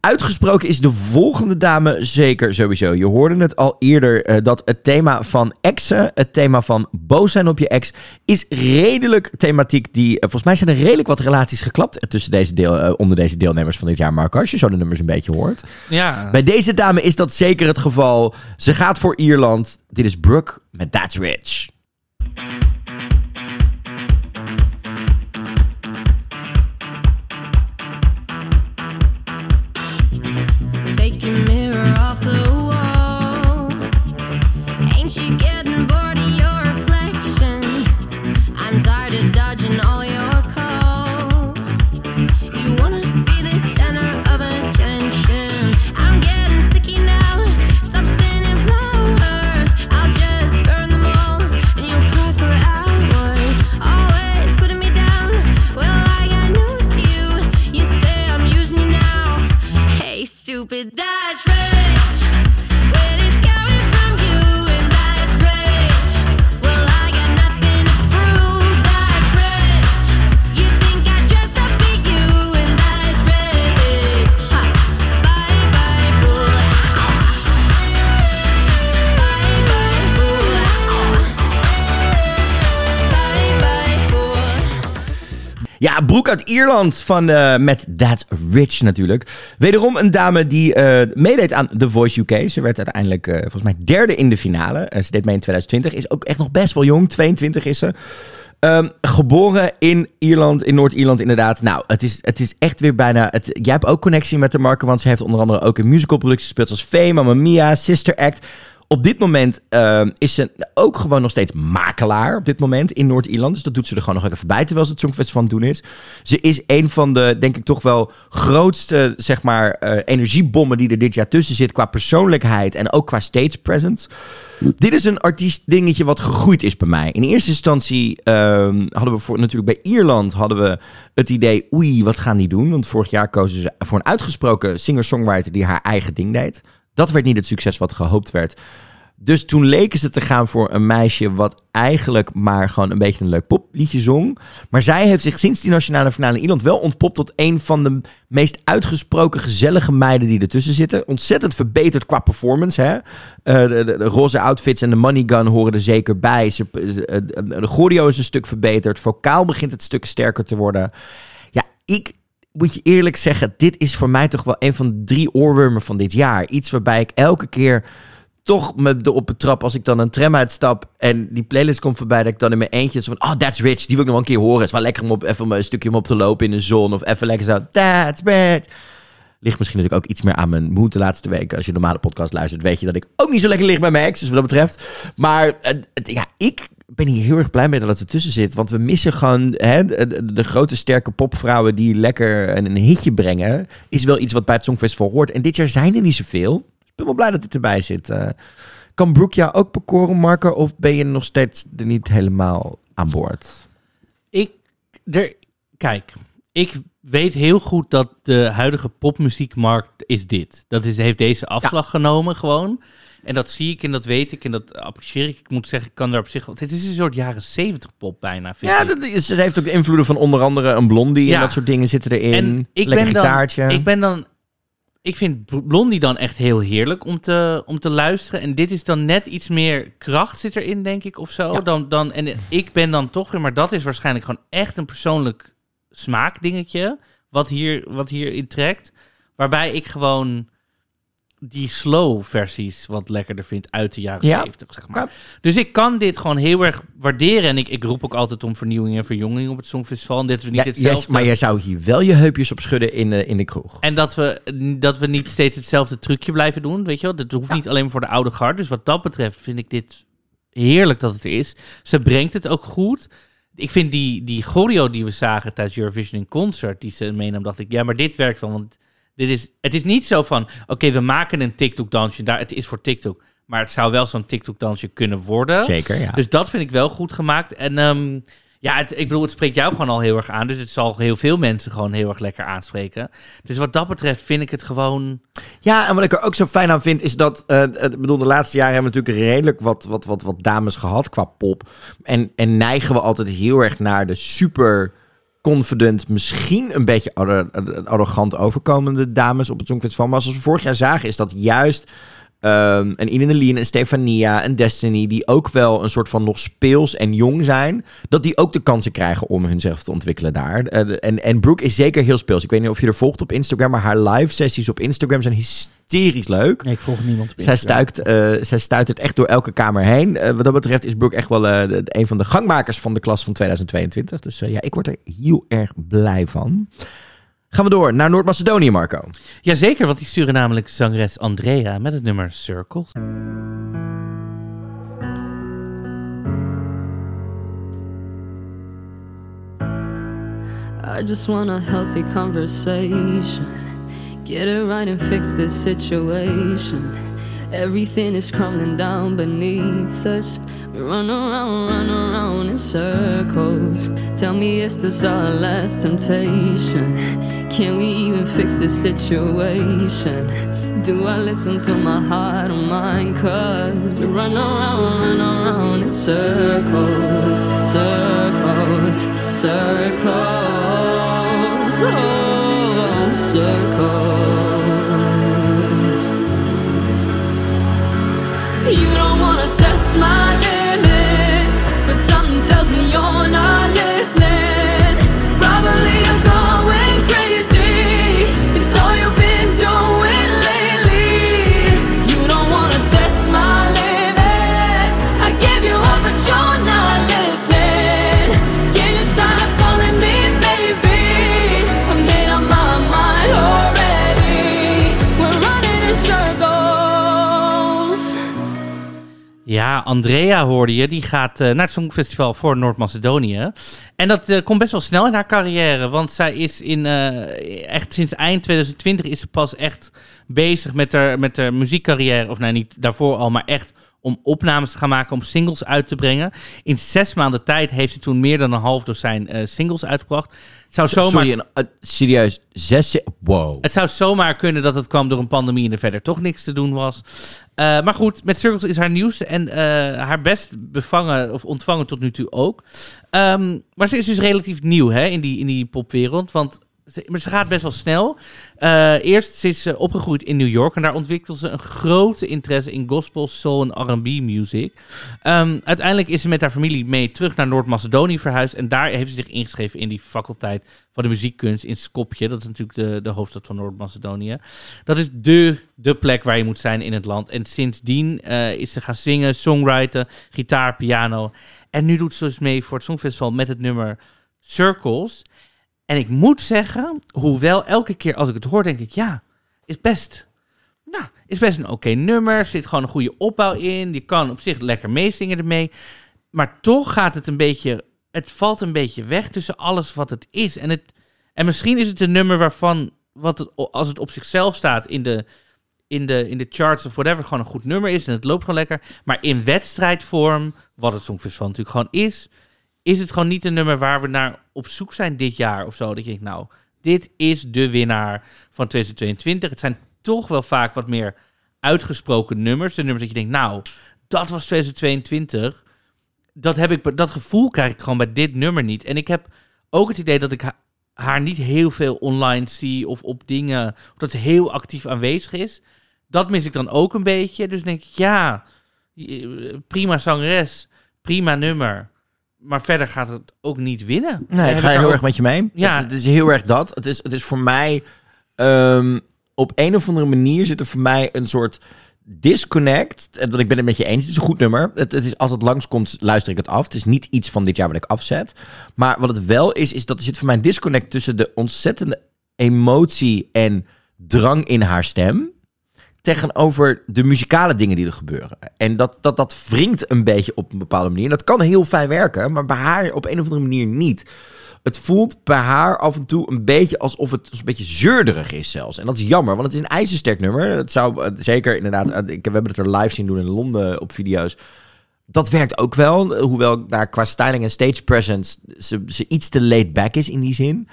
Uitgesproken is de volgende dame zeker sowieso. Je hoorde het al eerder eh, dat het thema van exen, het thema van boos zijn op je ex, is redelijk thematiek die. eh, volgens mij zijn er redelijk wat relaties geklapt tussen deze deel, eh, onder deze deelnemers van dit jaar, Marco. Als je zo de nummers een beetje hoort. Ja. Bij deze dame is dat zeker het geval. Ze gaat voor Ierland. Dit is Brooke met That's Rich. Stupid, that's rich. Ja, Broek uit Ierland van, eh, met That Rich natuurlijk. Wederom een dame die eh, meedeed aan The Voice UK. Ze werd uiteindelijk eh, volgens mij derde in de finale. Ze deed mee in 2020. Is ook echt nog best wel jong. 22 is ze. Ehm, geboren in Ierland, in Noord-Ierland inderdaad. Nou, het is, het is echt weer bijna... Het, jij hebt ook connectie met de Marco, want ze heeft onder andere ook in musicalproducties gespeeld... zoals Fame, Mamma Mia, Sister Act... Op dit moment ehm, is ze ook gewoon nog steeds makelaar. Op dit moment in Noord-Ierland. Dus dat doet ze er gewoon nog even bij terwijl ze het Songfestival aan het doen is. Ze is een van de, denk ik toch wel, grootste, zeg maar, eh, energiebommen die er dit jaar tussen zit. Qua persoonlijkheid en ook qua stage presence. Dit is een artiest dingetje wat gegroeid is bij mij. In eerste instantie ehm, hadden we voor, natuurlijk bij Ierland hadden we het idee, oei, wat gaan die doen? Want vorig jaar kozen ze voor een uitgesproken singer-songwriter die haar eigen ding deed. Dat werd niet het succes wat gehoopt werd. Dus toen leken ze te gaan voor een meisje wat eigenlijk maar gewoon een beetje een leuk popliedje zong. Maar zij heeft zich sinds die nationale finale in Ierland wel ontpopt tot een van de meest uitgesproken gezellige meiden die ertussen zitten. Ontzettend verbeterd qua performance. Hè? Eh, de, de, de roze outfits en de money gun horen er zeker bij. Ze, eh, eh, de choreo is een stuk verbeterd. Vocaal begint het stuk sterker te worden. Ja, ik moet je eerlijk zeggen, dit is voor mij toch wel een van de drie oorwormen van dit jaar. Iets waarbij ik elke keer toch me erop betrap als ik dan een tram uitstap en die playlist komt voorbij, dat ik dan in mijn eentje van, oh, that's rich, die wil ik nog een keer horen. Het is wel lekker om op, even een stukje om op te lopen in de zon of even lekker zo, that's rich. Ligt misschien natuurlijk ook iets meer aan mijn moed de laatste weken. Als je normale podcast luistert, weet je dat ik ook niet zo lekker lig bij mijn ex, dus wat dat betreft. Maar het- ja, ik ben hier heel erg blij mee dat het ertussen zit. Want we missen gewoon hè, de, grote sterke popvrouwen die lekker een, een hitje brengen. Is wel iets wat bij het Songfestival hoort. En dit jaar zijn er niet zoveel. Dus ik ben wel blij dat het erbij zit. Eh, kan Brooke jou ook bekoren, Marco? Of ben je nog steeds er niet helemaal aan boord? Ik, er, kijk, ik weet heel goed dat de huidige popmuziekmarkt is dit. Dat is, heeft deze afslag genomen gewoon. En dat zie ik en dat weet ik en dat apprecieer ik. Ik moet zeggen, ik kan daar op zich... Het is een soort jaren zeventig pop bijna, vind Ja, ik. dat is, ze heeft ook invloeden van onder andere een blondie en Ja. dat soort dingen zitten erin. En ik lekker ben dan-. Ik ben dan... Ik vind Bl- Blondie dan echt heel heerlijk om te, om te luisteren. En dit is dan net iets meer kracht zit erin, denk ik, of zo. Ja. Dan, dan, en ik ben dan toch weer... Maar dat is waarschijnlijk gewoon echt een persoonlijk smaakdingetje... wat hier, wat hier in trekt. Waarbij ik gewoon die slow versies wat lekkerder vind uit de jaren Ja. 70, zeg maar. Dus ik kan dit gewoon heel erg waarderen. En ik, ik roep ook altijd om vernieuwing en verjonging op het Songfestival. En dit is niet hetzelfde. yes, maar jij zou hier wel je heupjes op schudden in, de in de kroeg. En dat we, dat we niet steeds hetzelfde trucje blijven doen, weet je wel. Dat hoeft niet alleen maar voor de oude garde. Dus wat dat betreft vind ik dit heerlijk dat het er is. Ze brengt het ook goed. Ik vind die, die choreo die we zagen tijdens Eurovision in Concert, die ze meenam, dacht ik, ja, maar dit werkt wel. Want dit is, het is niet zo van, oké, we maken een TikTok-dansje, daar, het is voor TikTok. Maar het zou wel zo'n TikTok-dansje kunnen worden. Zeker, ja. Dus dat vind ik wel goed gemaakt. En ehm, ja, het, ik bedoel, het spreekt jou gewoon al heel erg aan. Dus het zal heel veel mensen gewoon heel erg lekker aanspreken. Dus wat dat betreft vind ik het gewoon... Ja, en wat ik er ook zo fijn aan vind, is dat... eh, ik bedoel, de laatste jaren hebben we natuurlijk redelijk wat, wat, wat, wat dames gehad qua pop. En, en neigen we altijd heel erg naar de super confident, misschien een beetje arro- arrogant overkomende dames op het Songfestival. Maar zoals we vorig jaar zagen, is dat juist ehm een Ine Leen, een Stefania, een Destiny, die ook wel een soort van nog speels en jong zijn, dat die ook de kansen krijgen om hunzelf te ontwikkelen daar. Eh, en, en Brooke is zeker heel speels. Ik weet niet of je er volgt op Instagram, maar haar live sessies op Instagram zijn hysterisch leuk. Nee, ik volg niemand op Zij, stuikt, eh zij stuitert echt door elke kamer heen. Eh, wat dat betreft is Brooke echt wel de- een van de gangmakers van de klas van 2022. Dus ja, ik word er heel erg blij van. Gaan we door naar Noord-Macedonië, Marco. Jazeker, want die sturen namelijk zangeres Andrea met het nummer Circles. I just want a healthy conversation. Get it right and fix this situation. Everything is crumbling down beneath us. We run around, run around in circles. Tell me, is this our last temptation? Can we even fix this situation? Do I listen to my heart or mind? Cause we run around, run around in circles, circles, circles. Oh, circles. You don't wanna test my Andrea hoorde je. Die gaat eh, naar het Songfestival voor Noord-Macedonië. En dat eh, komt best wel snel in haar carrière. Want zij is in, eh, echt sinds eind 2020 is ze pas echt bezig met haar, met haar muziekcarrière. Of nou, niet daarvoor al, maar echt om opnames te gaan maken, om singles uit te brengen. In zes maanden tijd heeft ze toen meer dan een half dozijn eh, singles uitgebracht. Het zou zomaar... Sorry, een, eh, serieus, zes... Wow. Het zou zomaar kunnen dat het kwam door een pandemie en er verder toch niks te doen was. Eh, maar goed, met Circles is haar nieuws en haar best bevangen of ontvangen tot nu toe ook. Ehm, maar ze is dus relatief nieuw hè, in, die, in die popwereld, want ze, maar ze gaat best wel snel. Eh, eerst ze is eh, opgegroeid in New York en daar ontwikkelde ze een grote interesse in gospel, soul en R&B music. Ehm, uiteindelijk is ze met haar familie mee terug naar Noord-Macedonië verhuisd en daar heeft ze zich ingeschreven in die faculteit van de muziekkunst in Skopje. Dat is natuurlijk de, de hoofdstad van Noord-Macedonië. Dat is de, de plek waar je moet zijn in het land. En sindsdien eh, is ze gaan zingen, songwriten, gitaar, piano. En nu doet ze dus mee voor het Songfestival met het nummer Circles. En ik moet zeggen, hoewel elke keer als ik het hoor, denk ik, ja, is best... Nou, is best een oké nummer. Er zit gewoon een goede opbouw in. Je kan op zich lekker meezingen ermee. Maar toch gaat het een beetje... Het valt een beetje weg tussen alles wat het is. En, het, en misschien is het een nummer waarvan... Wat het, als het op zichzelf staat in de, in, de, in de charts of whatever... gewoon een goed nummer is en het loopt gewoon lekker. Maar in wedstrijdvorm, wat het Songfestival natuurlijk gewoon is... is het gewoon niet een nummer waar we naar op zoek zijn dit jaar of zo. Dat je denkt, nou, dit is de winnaar van 2022. Het zijn toch wel vaak wat meer uitgesproken nummers. De nummers dat je denkt, nou, dat was 2022. Dat, heb ik, dat gevoel krijg ik gewoon bij dit nummer niet. En ik heb ook het idee dat ik ha- haar niet heel veel online zie of op dingen, of dat ze heel actief aanwezig is. Dat mis ik dan ook een beetje. Dus denk ik, ja, eh, prima zangeres, prima nummer. Maar verder gaat het ook niet winnen. Nee, ik ga heel ook- erg met je mee. Ja. Het, het is heel erg dat. Het is, het is voor mij... ehm, op een of andere manier zit er voor mij een soort disconnect. En Want ik ben het met je eens. Het is een goed nummer. Het, het is, als het langskomt, luister ik het af. Het is niet iets van dit jaar wat ik afzet. Maar wat het wel is, is dat er zit voor mij een disconnect tussen de ontzettende emotie en drang in haar stem. Tegenover de muzikale dingen die er gebeuren. En dat, dat, dat wringt een beetje op een bepaalde manier. Dat kan heel fijn werken, maar bij haar op een of andere manier niet. Het voelt bij haar af en toe een beetje alsof het een beetje zeurderig is zelfs. En dat is jammer, want het is een ijzersterk nummer. Het zou eh, zeker inderdaad... eh, we hebben het er live zien doen in Londen op video's. Dat werkt ook wel. Hoewel daar qua styling en stage presence ze, ze iets te laid back is in die zin.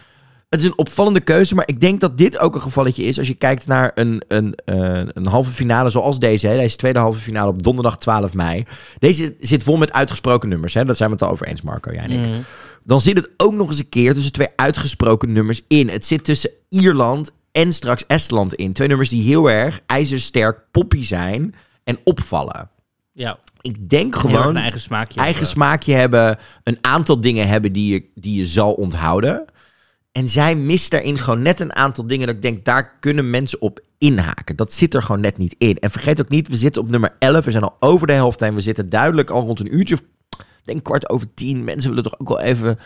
Het is een opvallende keuze, maar ik denk dat dit ook een gevalletje is. Als je kijkt naar een, een, eh, een halve finale zoals deze. Hè, deze tweede halve finale op donderdag 12 mei. Deze zit vol met uitgesproken nummers. Hè? Dat zijn we het al over eens, Marco, jij en ik. Dan zit het ook nog eens een keer tussen twee uitgesproken nummers in. Het zit tussen Ierland en straks Estland in. Twee nummers die heel erg ijzersterk poppy zijn en opvallen. Ja, Ik denk gewoon gewoon een eigen smaakje. eigen hebben. smaakje hebben, een aantal dingen hebben die je, die je zal onthouden. En zij mist daarin gewoon net een aantal dingen dat ik denk, daar kunnen mensen op inhaken. Dat zit er gewoon net niet in. En vergeet ook niet, we zitten op nummer 11, we zijn al over de helft en we zitten duidelijk al rond een uurtje of ik denk kwart over tien. Mensen willen toch ook wel even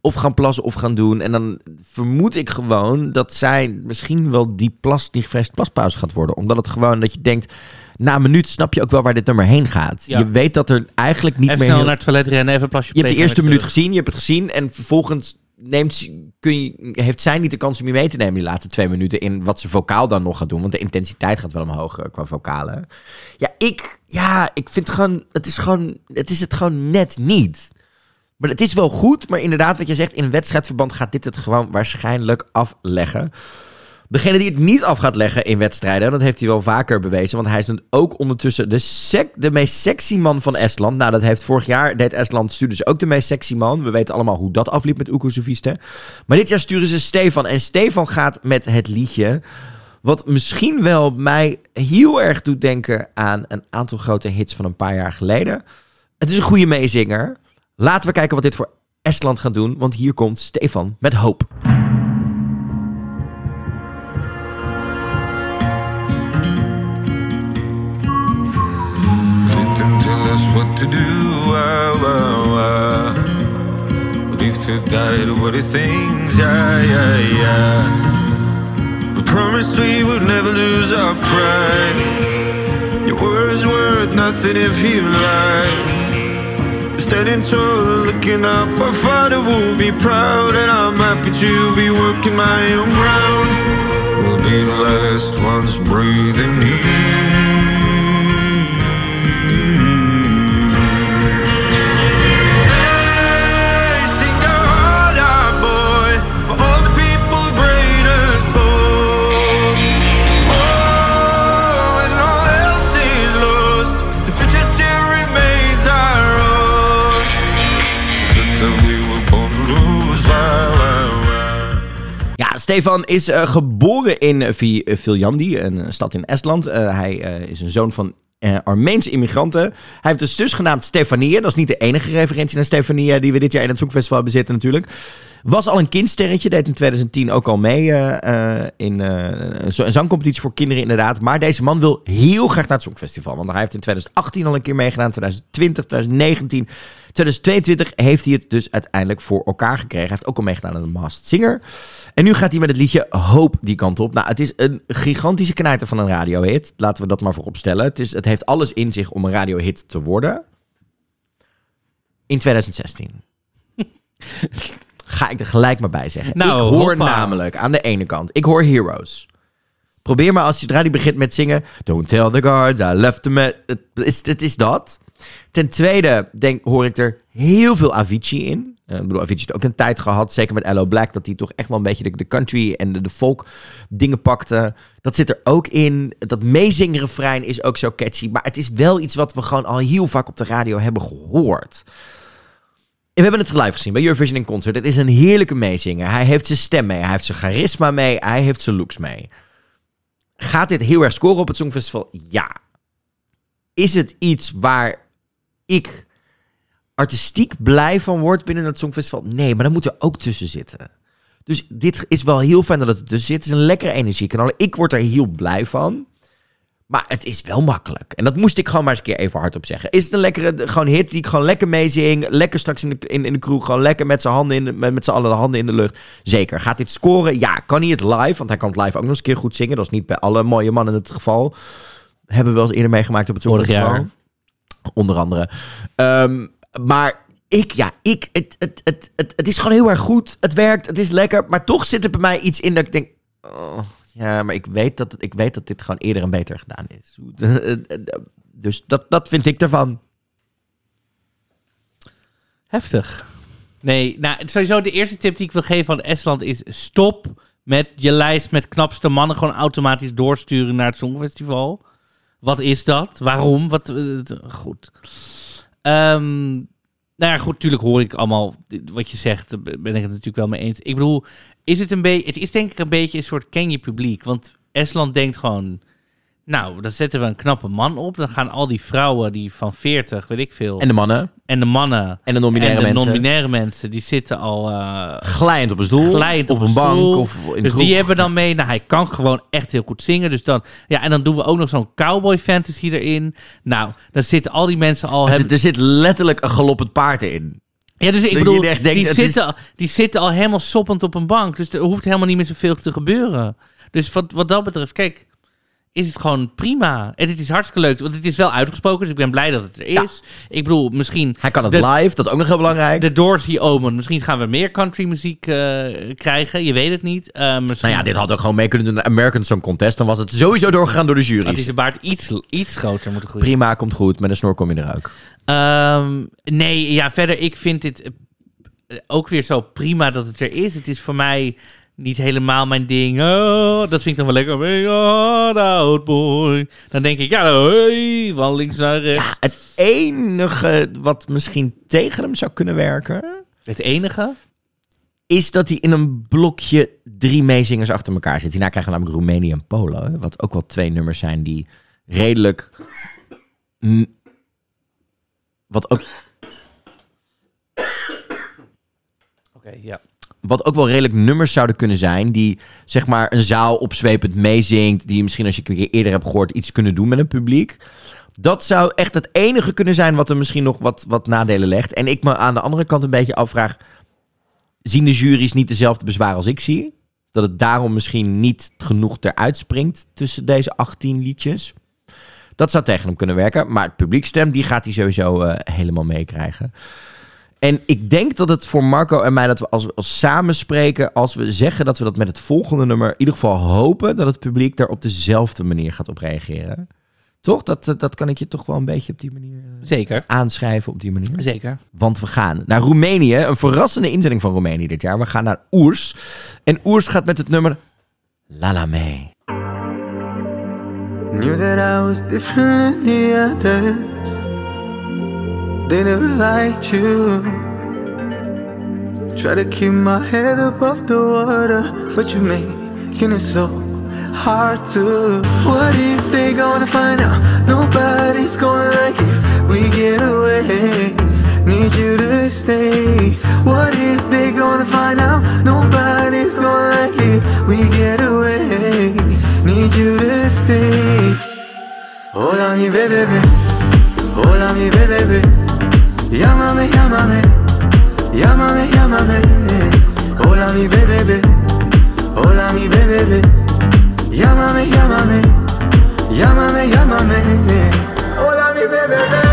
of gaan plassen of gaan doen. En dan vermoed ik gewoon dat zij misschien wel die plas, die gevreesde plaspauze gaat worden. Omdat het gewoon dat je denkt, na een minuut snap je ook wel waar dit nummer heen gaat. Ja. Je weet dat er eigenlijk niet Even meer... snel heel- naar het toilet rennen, even een plasje je hebt de eerste minuut gezien, je hebt het gezien. En vervolgens neemt, kun je, heeft zij niet de kans om je mee te nemen die laatste twee minuten. In wat ze vocaal dan nog gaat doen. Want de intensiteit gaat wel omhoog eh, qua vocalen. Ja, ik, ja, ik vind gewoon, het is gewoon, het is het gewoon net niet. Maar het is wel goed, maar inderdaad, wat je zegt, in een wedstrijdverband gaat dit het gewoon waarschijnlijk afleggen. Degene die het niet af gaat leggen in wedstrijden, dat heeft hij wel vaker bewezen. Want hij is ook ondertussen de, de meest sexy man van Estland. Nou, dat heeft vorig jaar, deed Estland, stuurden ze ook de meest sexy man. We weten allemaal hoe dat afliep met Sofiste. Maar dit jaar sturen ze Stefan. En Stefan gaat met het liedje. Wat misschien wel mij heel erg doet denken aan een aantal grote hits van een paar jaar geleden. Het is een goede meezinger. Laten we kijken wat dit voor Estland gaat doen. Want hier komt Stefan met hoop. To do. Uh, uh. Live to die to what it thinks. Yeah, yeah, yeah. We promised we would never lose our pride. Your words worth nothing if you lie. Standing tall, looking up, our father will be proud, and I'm happy to be working my own ground. We'll be the last ones breathing here. Stefan is eh, geboren in uh, eh, Viljandi, een eh, stad in Estland. Hij is een zoon van Armeense immigranten. Hij heeft een zus genaamd Stefania. Dat is niet de enige referentie naar Stefania die we dit jaar in het Songfestival hebben zitten natuurlijk. Was al een kindsterretje, deed in 2010 ook al mee eh, in een zangcompetitie voor kinderen inderdaad. Maar deze man wil heel graag naar het Songfestival. Want hij heeft in 2018 al een keer meegedaan, 2020, 2019... 2022 heeft hij het dus uiteindelijk voor elkaar gekregen. Hij heeft ook al meegedaan aan de Masked Singer. En nu gaat hij met het liedje Hoop die kant op. Nou, het is een gigantische knijter van een radiohit. Laten we dat maar voorop stellen. Het, is, het heeft alles in zich om een radiohit te worden. In 2016. Ga ik er gelijk maar bij zeggen. Nou, ik hoor hoppa. namelijk aan de ene kant, ik hoor Heroes. Probeer maar als je radio begint met zingen. Don't tell the guards, I left them at... Het is, het is dat. Ten tweede denk, hoor ik er heel veel Avicii in. Eh, ik bedoel, Avicii ook een tijd gehad, zeker met Hello Black, dat hij toch echt wel een beetje de, de country en de, de folk dingen pakte. Dat zit er ook in. Dat meezingrefrein is ook zo catchy. Maar het is wel iets wat we gewoon al heel vaak op de radio hebben gehoord. En we hebben het live gezien bij Eurovision in Concert. Het is een heerlijke meezinger. Hij heeft zijn stem mee, hij heeft zijn charisma mee, hij heeft zijn looks mee. Gaat dit heel erg scoren op het Songfestival? Ja. Is het iets waar ik artistiek blij van word binnen het Songfestival? Nee, maar dan moet er ook tussen zitten. Dus dit is wel heel fijn dat het er tussen zit. Het is een lekkere energiekanaal. Ik word er heel blij van. Maar het is wel makkelijk. En dat moest ik gewoon maar eens een keer even hardop zeggen. Is het een lekkere gewoon hit die ik gewoon lekker meezing? Lekker straks in de, in, in de kroeg. Gewoon lekker met z'n handen in de, met, met z'n allen de handen in de lucht. Zeker. Gaat dit scoren? Ja. Kan hij het live? Want hij kan het live ook nog eens een keer goed zingen. Dat is niet bij alle mooie mannen het geval. Hebben we wel eens eerder meegemaakt op het Songfestival. Onder andere. Ehm, maar ik, ja, ik, het, het, het, het, het is gewoon heel erg goed. Het werkt, het is lekker. Maar toch zit er bij mij iets in dat ik denk... oh, ja, maar ik weet, dat, ik weet dat dit gewoon eerder en beter gedaan is. Dus dat, dat vind ik ervan. Heftig. Nee, nou, sowieso de eerste tip die ik wil geven van Estland is... stop met je lijst met knapste mannen gewoon automatisch doorsturen naar het Songfestival. Wat is dat? Waarom? Wat, eh, goed. Ehm, nou ja, goed, natuurlijk hoor ik allemaal wat je zegt. Daar ben ik het natuurlijk wel mee eens. Ik bedoel, is het een beetje... Het is denk ik een beetje een soort ken je publiek. Want Estland denkt gewoon... Nou, dan zetten we een knappe man op. Dan gaan al die vrouwen die van 40, weet ik veel... En de mannen. en de mannen En de non-binaire en de mensen. non-binaire mensen, die zitten al eh Glijend op een stoel. glijend op, op een bank. Of in dus kroeg. die hebben dan mee. Nou, hij kan gewoon echt heel goed zingen. Dus dan, ja, en dan doen we ook nog zo'n cowboy fantasy erin. Nou, dan zitten al die mensen al. Hebben, Er zit letterlijk een galoppend paard in. ja, dus ik dat bedoel, denkt, die, is- zitten, al- die zitten al helemaal soppend op een bank. Dus er hoeft helemaal niet meer zoveel te gebeuren. Dus wat, wat dat betreft, kijk, is het gewoon prima. En het is hartstikke leuk, want het is wel uitgesproken. Dus ik ben blij dat het er is. Ik bedoel, misschien Hij kan het De- live, dat is ook nog heel belangrijk. de Dorsey Omen. Misschien gaan we meer country muziek eh, krijgen. Je weet het niet. Eh, misschien nou ja, dit had ook gewoon mee kunnen doen American Song Contest. Dan was het sowieso doorgegaan door de had hij jury's. zijn baard iets, iets groter moeten groeien. Prima, komt goed. Met een snor kom je er ook. Ehm, nee, ja, verder, ik vind dit eh, ook weer zo prima dat het er is. Het is voor mij niet helemaal mijn ding. Oh, dat vind ik dan wel lekker. Oh, old boy. Dan denk ik, ja, hey, van links naar rechts. Ja, het enige wat misschien tegen hem zou kunnen werken... Het enige. is dat hij in een blokje drie meezingers achter elkaar zit. Hierna krijgen we namelijk Roemenië en Polen. Wat ook wel twee nummers zijn die redelijk... wat, ook, Oké, ja. Wat ook wel redelijk nummers zouden kunnen zijn... die zeg maar een zaal opzwepend meezingt... die misschien als je een keer eerder hebt gehoord... iets kunnen doen met een publiek. Dat zou echt het enige kunnen zijn... wat er misschien nog wat, wat nadelen legt. En ik me aan de andere kant een beetje afvraag... zien de jury's niet dezelfde bezwaren als ik zie? Dat het daarom misschien niet genoeg eruit springt tussen deze 18 liedjes. Dat zou tegen hem kunnen werken. Maar het publiekstem, die gaat hij sowieso eh, helemaal meekrijgen. En ik denk dat het voor Marco en mij, dat we als we als samen spreken, als we zeggen dat we dat met het volgende nummer, in ieder geval hopen dat het publiek daar op dezelfde manier gaat op reageren. Toch? Dat, dat, kan ik je toch wel een beetje op die manier eh, Zeker. aanschrijven op die manier. Zeker. Want we gaan naar Roemenië. Een verrassende inzending van Roemenië dit jaar. We gaan naar Oers. En Oers gaat met het nummer La La Me. Knew that I was different than the others. They never liked you. Try to keep my head above the water, but you're making it so hard to. What if they gonna find out? Nobody's gonna like if we get away. Need you to stay. What if they gonna find out? Nobody's gonna like it. We get away. Need you to stay. Hold on Hola mi bebé, hola mi bebé. Llámame, llámame, llámame, llámame. Hola mi bebé, hola mi bebé. Llámame, llámame, llámame, llámame. Hola mi bebé.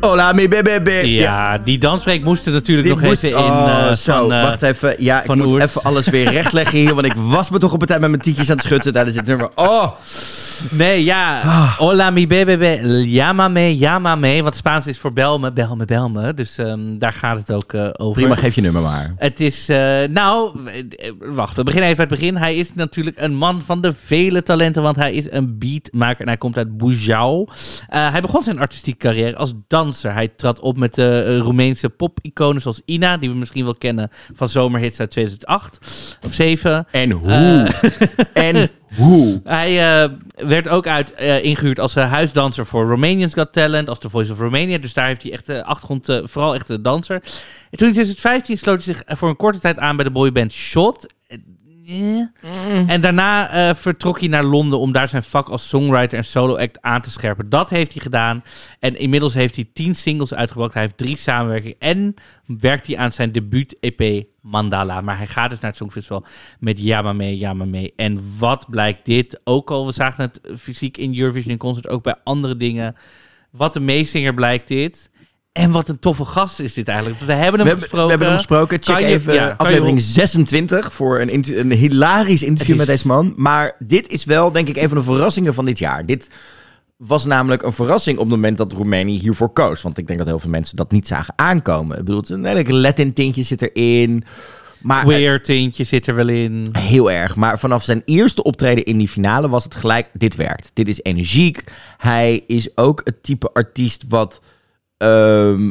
Hola, mi bebe. Ja, die dansbreak moest er natuurlijk nog moest, even in. oh, eh, zo, van, eh, wacht even. Ja, ik moet Oert. even alles weer rechtleggen hier, want ik was me toch op een tijd met mijn tietjes aan het schutten tijdens dit nummer. Oh, Nee, ja. Hola mi bebé, llámame, llámame. Want Spaans is voor bel me, bel me, bel me. Dus ehm, daar gaat het ook eh, over. Prima, geef je nummer maar. Het is, eh, nou, eh, wacht, we beginnen even uit het begin. Hij is natuurlijk een man van de vele talenten, want hij is een beatmaker en hij komt uit Bujau. Hij begon zijn artistieke carrière als danser. Hij trad op met de Roemeense pop-iconen zoals Ina, die we misschien wel kennen van zomerhits uit 2008 of 7. En hoe? en Hij eh, werd ook uit, eh, ingehuurd als eh, huisdanser voor Romanians Got Talent, als The Voice of Romania. Dus daar heeft hij echt de achtergrond, vooral echt de danser. En toen in 2015 sloot hij zich voor een korte tijd aan bij de boyband Shot. En daarna eh, vertrok hij naar Londen om daar zijn vak als songwriter en solo-act aan te scherpen. Dat heeft hij gedaan. En inmiddels heeft hij tien singles uitgebracht. Hij heeft drie samenwerkingen. En werkt hij aan zijn debuut-EP Mandala. Maar hij gaat dus naar het Songfestival met Yamame, Yamame. En wat blijkt dit? Ook al, we zagen het fysiek in Eurovision concert, ook bij andere dingen. Wat een meezinger blijkt dit. En wat een toffe gast is dit eigenlijk. We hebben hem We hebben, we gesproken. hebben hem gesproken. Check je- even ja, aflevering op- 26 voor een, een hilarisch interview met deze man. Maar dit is wel, denk ik, een van de verrassingen van dit jaar. Dit was namelijk een verrassing op het moment dat Roemenië hiervoor koos. Want ik denk dat heel veel mensen dat niet zagen aankomen. Ik bedoel, een hele Latin tintje zit erin. Maar Queer tintje zit er wel in. Heel erg. Maar vanaf zijn eerste optreden in die finale was het gelijk, dit werkt. Dit is energiek. Hij is ook het type artiest wat... ehm,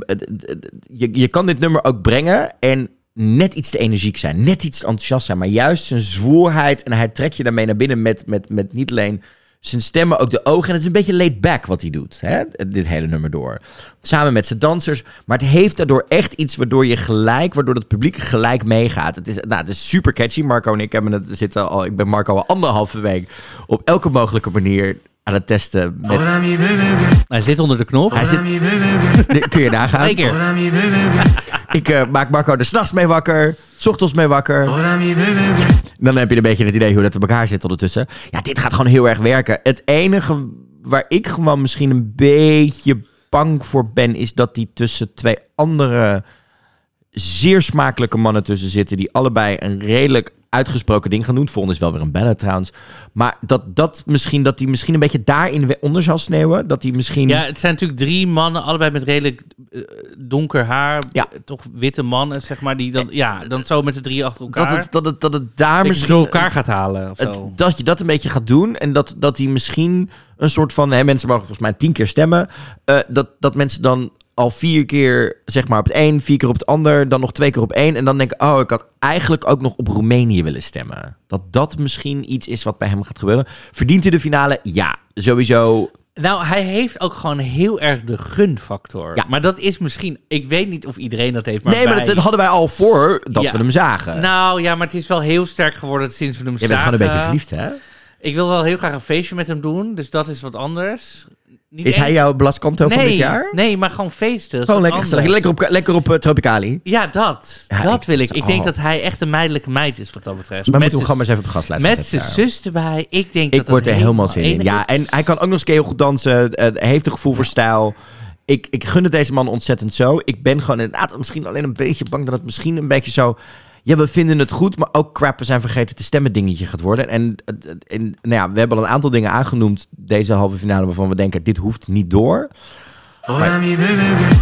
je, je kan dit nummer ook brengen en net iets te energiek zijn. Net iets te enthousiast zijn. Maar juist zijn zwoerheid en hij trekt je daarmee naar binnen met, met, met niet alleen zijn stem, maar ook de ogen. En het is een beetje laid back wat hij doet, hè? dit hele nummer door. Samen met zijn dansers. Maar het heeft daardoor echt iets waardoor je gelijk, waardoor het publiek gelijk meegaat. Het is, nou, het is super catchy. Marco en ik hebben het zitten al. Ik ben Marco al anderhalve week op elke mogelijke manier aan het testen. Met, Hij zit onder de knop. hij zit, Dit kun je nagaan. Keer. Ik eh, maak Marco er s'nachts mee wakker, s ochtends mee wakker. Dan heb je een beetje het idee hoe dat in elkaar zit ondertussen. Ja, dit gaat gewoon heel erg werken. Het enige waar ik gewoon misschien een beetje bang voor ben, is dat die tussen twee andere zeer smakelijke mannen tussen zitten. Die allebei een redelijk uitgesproken ding gaan doen. Volgende is wel weer een ballad trouwens. Maar dat, dat misschien, dat die misschien een beetje daarin onder zal sneeuwen. Dat die misschien... Ja, het zijn natuurlijk drie mannen, allebei met redelijk eh, donker haar. Ja. eh, Toch witte mannen, zeg maar. Die dan, ja, dan zo met de drie achter elkaar. dat, het, dat, het, dat het daar dat misschien... door elkaar gaat halen. Of Het- zo. dat je dat een beetje gaat doen. En dat, dat die misschien een soort van... Hè, mensen mogen volgens mij tien keer stemmen. eh, dat, dat mensen dan al vier keer zeg maar op het een, vier keer op het ander... dan nog twee keer op één. En dan denken, oh, ik had eigenlijk ook nog op Roemenië willen stemmen. Dat dat misschien iets is wat bij hem gaat gebeuren. Verdient hij de finale? Ja, sowieso. Nou, hij heeft ook gewoon heel erg de gunfactor. Ja. Maar dat is misschien... Ik weet niet of iedereen dat heeft, maar nee, maar dat, hadden wij al voor dat Ja. we hem zagen. Nou ja, maar het is wel heel sterk geworden sinds we hem Je bent zagen. gewoon een beetje verliefd, hè? Ik wil wel heel graag een feestje met hem doen. Dus dat is wat anders. Niet Is eens- hij jouw Blascanto nee, van dit jaar? Nee, maar gewoon feesten. Gewoon lekker gezellig. Lekker op, lekker op eh, Tropicali. Ja, dat. Ja, dat ik- wil ik. Ik denk oh. dat hij echt een meidelijke meid is wat dat betreft. Maar moeten we z'n- gewoon maar eens even op de gastlijst Met zijn zus erbij. Ik denk Ik dat word dat er helemaal zin in. Ja, en hij kan ook nog eens heel goed dansen. eh, heeft een gevoel voor stijl. Ik, ik gun het deze man ontzettend zo. Ik ben gewoon inderdaad misschien alleen een beetje bang dat het misschien een beetje zo... Ja, we vinden het goed, maar ook crap, we zijn vergeten te stemmen dingetje gaat worden. En, en nou ja, we hebben al een aantal dingen aangenoemd deze halve finale waarvan we denken, dit hoeft niet door. Maar,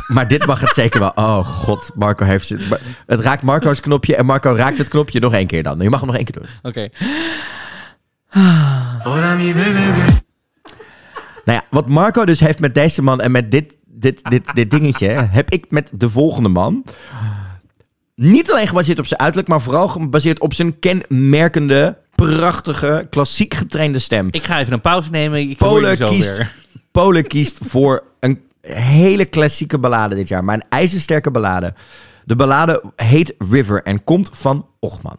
maar dit mag het zeker wel. Oh god, Marco heeft maar Het raakt Marco's knopje en Marco raakt het knopje nog één keer dan. Je mag hem nog één keer doen. Oké. Nou ja, wat Marco dus heeft met deze man en met dit, dit, dit, dit dingetje, heb ik met de volgende man. Niet alleen gebaseerd op zijn uiterlijk, maar vooral gebaseerd op zijn kenmerkende, prachtige, klassiek getrainde stem. Ik ga even een pauze nemen. Ik Polen kiest. Polen kiest voor een hele klassieke ballade dit jaar, maar een ijzersterke ballade. De ballade heet River en komt van Ochman.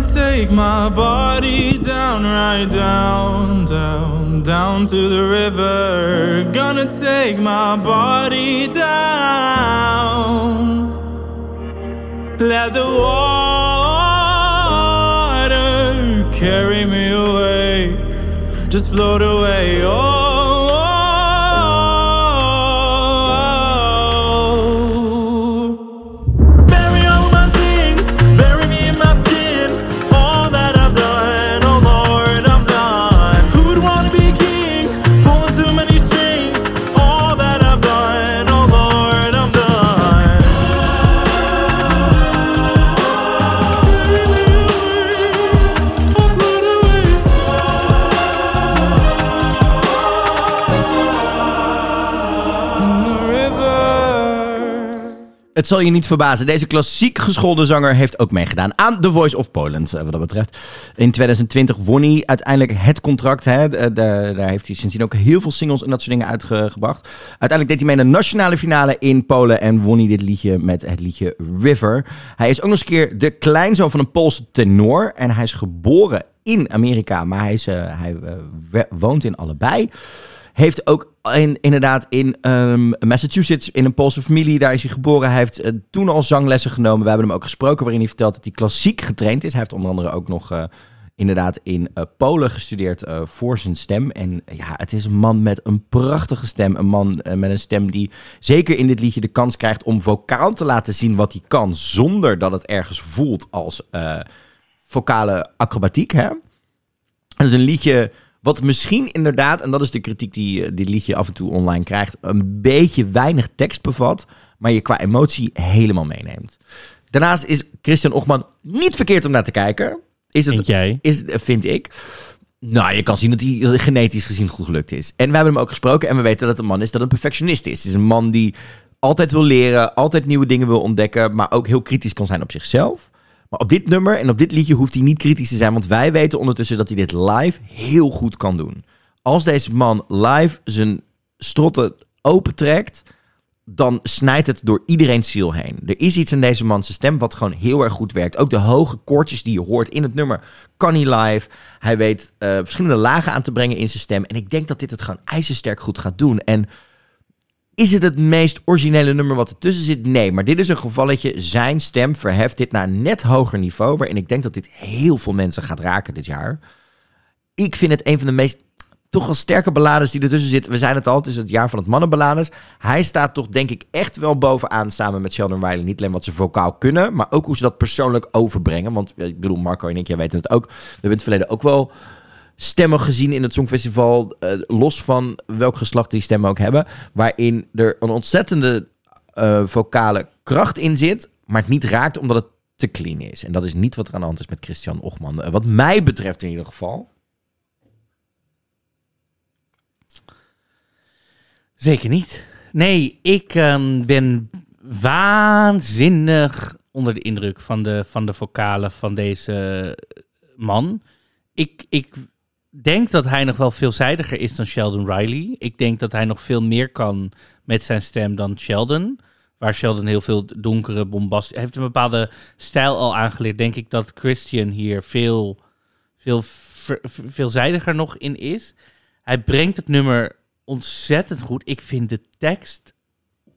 Gonna take my body down, right down, down, down to the river. Gonna take my body down. Let the water carry me away. Just float away. Oh, Het zal je niet verbazen. Deze klassiek geschoolde zanger heeft ook meegedaan aan The Voice of Poland, eh, wat dat betreft. In 2020 won hij uiteindelijk het contract. Hè. De- daar heeft hij sindsdien ook heel veel singles en dat soort dingen uitgebracht. Uiteindelijk deed hij mee in de nationale finale in Polen en won hij dit liedje met het liedje River. Hij is ook nog eens een keer de kleinzoon van een Poolse tenor. En hij is geboren in Amerika, maar hij, is, eh, hij eh, woont in allebei. Heeft ook in, inderdaad in ehm, Massachusetts in een Poolse familie, daar is hij geboren. Hij heeft eh, toen al zanglessen genomen. We hebben hem ook gesproken waarin hij vertelt dat hij klassiek getraind is. Hij heeft onder andere ook nog eh, inderdaad in eh, Polen gestudeerd voor zijn stem. En ja, het is een man met een prachtige stem. Een man met een stem die zeker in dit liedje de kans krijgt om vocaal te laten zien wat hij kan. Zonder dat het ergens voelt als vocale acrobatiek. Hè? Het is een liedje wat misschien inderdaad, en dat is de kritiek die eh, dit liedje af en toe online krijgt, een beetje weinig tekst bevat, maar je qua emotie helemaal meeneemt. Daarnaast is Christian Ochman niet verkeerd om naar te kijken. Is het, Vind jij? Is, vind ik. Nou, je kan zien dat hij genetisch gezien goed gelukt is. En we hebben hem ook gesproken en we weten dat het een man is dat een perfectionist is. Het is een man die altijd wil leren, altijd nieuwe dingen wil ontdekken, maar ook heel kritisch kan zijn op zichzelf. Maar op dit nummer en op dit liedje hoeft hij niet kritisch te zijn, want wij weten ondertussen dat hij dit live heel goed kan doen. Als deze man live zijn strotten opentrekt, dan snijdt het door iedereen's ziel heen. Er is iets in deze man zijn stem wat gewoon heel erg goed werkt. Ook de hoge koortjes die je hoort in het nummer kan hij live. Hij weet eh, verschillende lagen aan te brengen in zijn stem. En ik denk dat dit het gewoon ijzersterk goed gaat doen. En is het het meest originele nummer wat ertussen zit? Nee, maar dit is een gevalletje. Zijn stem verheft dit naar een net hoger niveau. Waarin ik denk dat dit heel veel mensen gaat raken dit jaar. Ik vind het een van de meest toch wel sterke ballades die ertussen zitten. We zijn het al, het is het jaar van het mannenballades. Hij staat toch denk ik echt wel bovenaan samen met Sheldon Riley. Niet alleen wat ze vocaal kunnen, maar ook hoe ze dat persoonlijk overbrengen. Want ik bedoel, Marco en ik, jij weten het ook. We hebben in het verleden ook wel stemmen gezien in het Songfestival. eh, los van welk geslacht die stemmen ook hebben. Waarin er een ontzettende eh, vocale kracht in zit. Maar het niet raakt omdat het te clean is. En dat is niet wat er aan de hand is met Christian Ochman. Eh, wat mij betreft in ieder geval. Zeker niet. Nee, ik ehm, ben waanzinnig onder de indruk van de, van de vocalen van deze man. Ik, ik denk dat hij nog wel veelzijdiger is dan Sheldon Riley. Ik denk dat hij nog veel meer kan met zijn stem dan Sheldon. Waar Sheldon heel veel donkere, bombast... Hij heeft een bepaalde stijl al aangeleerd. Denk ik dat Christian hier veel, veel veelzijdiger nog in is. Hij brengt het nummer ontzettend goed. Ik vind de tekst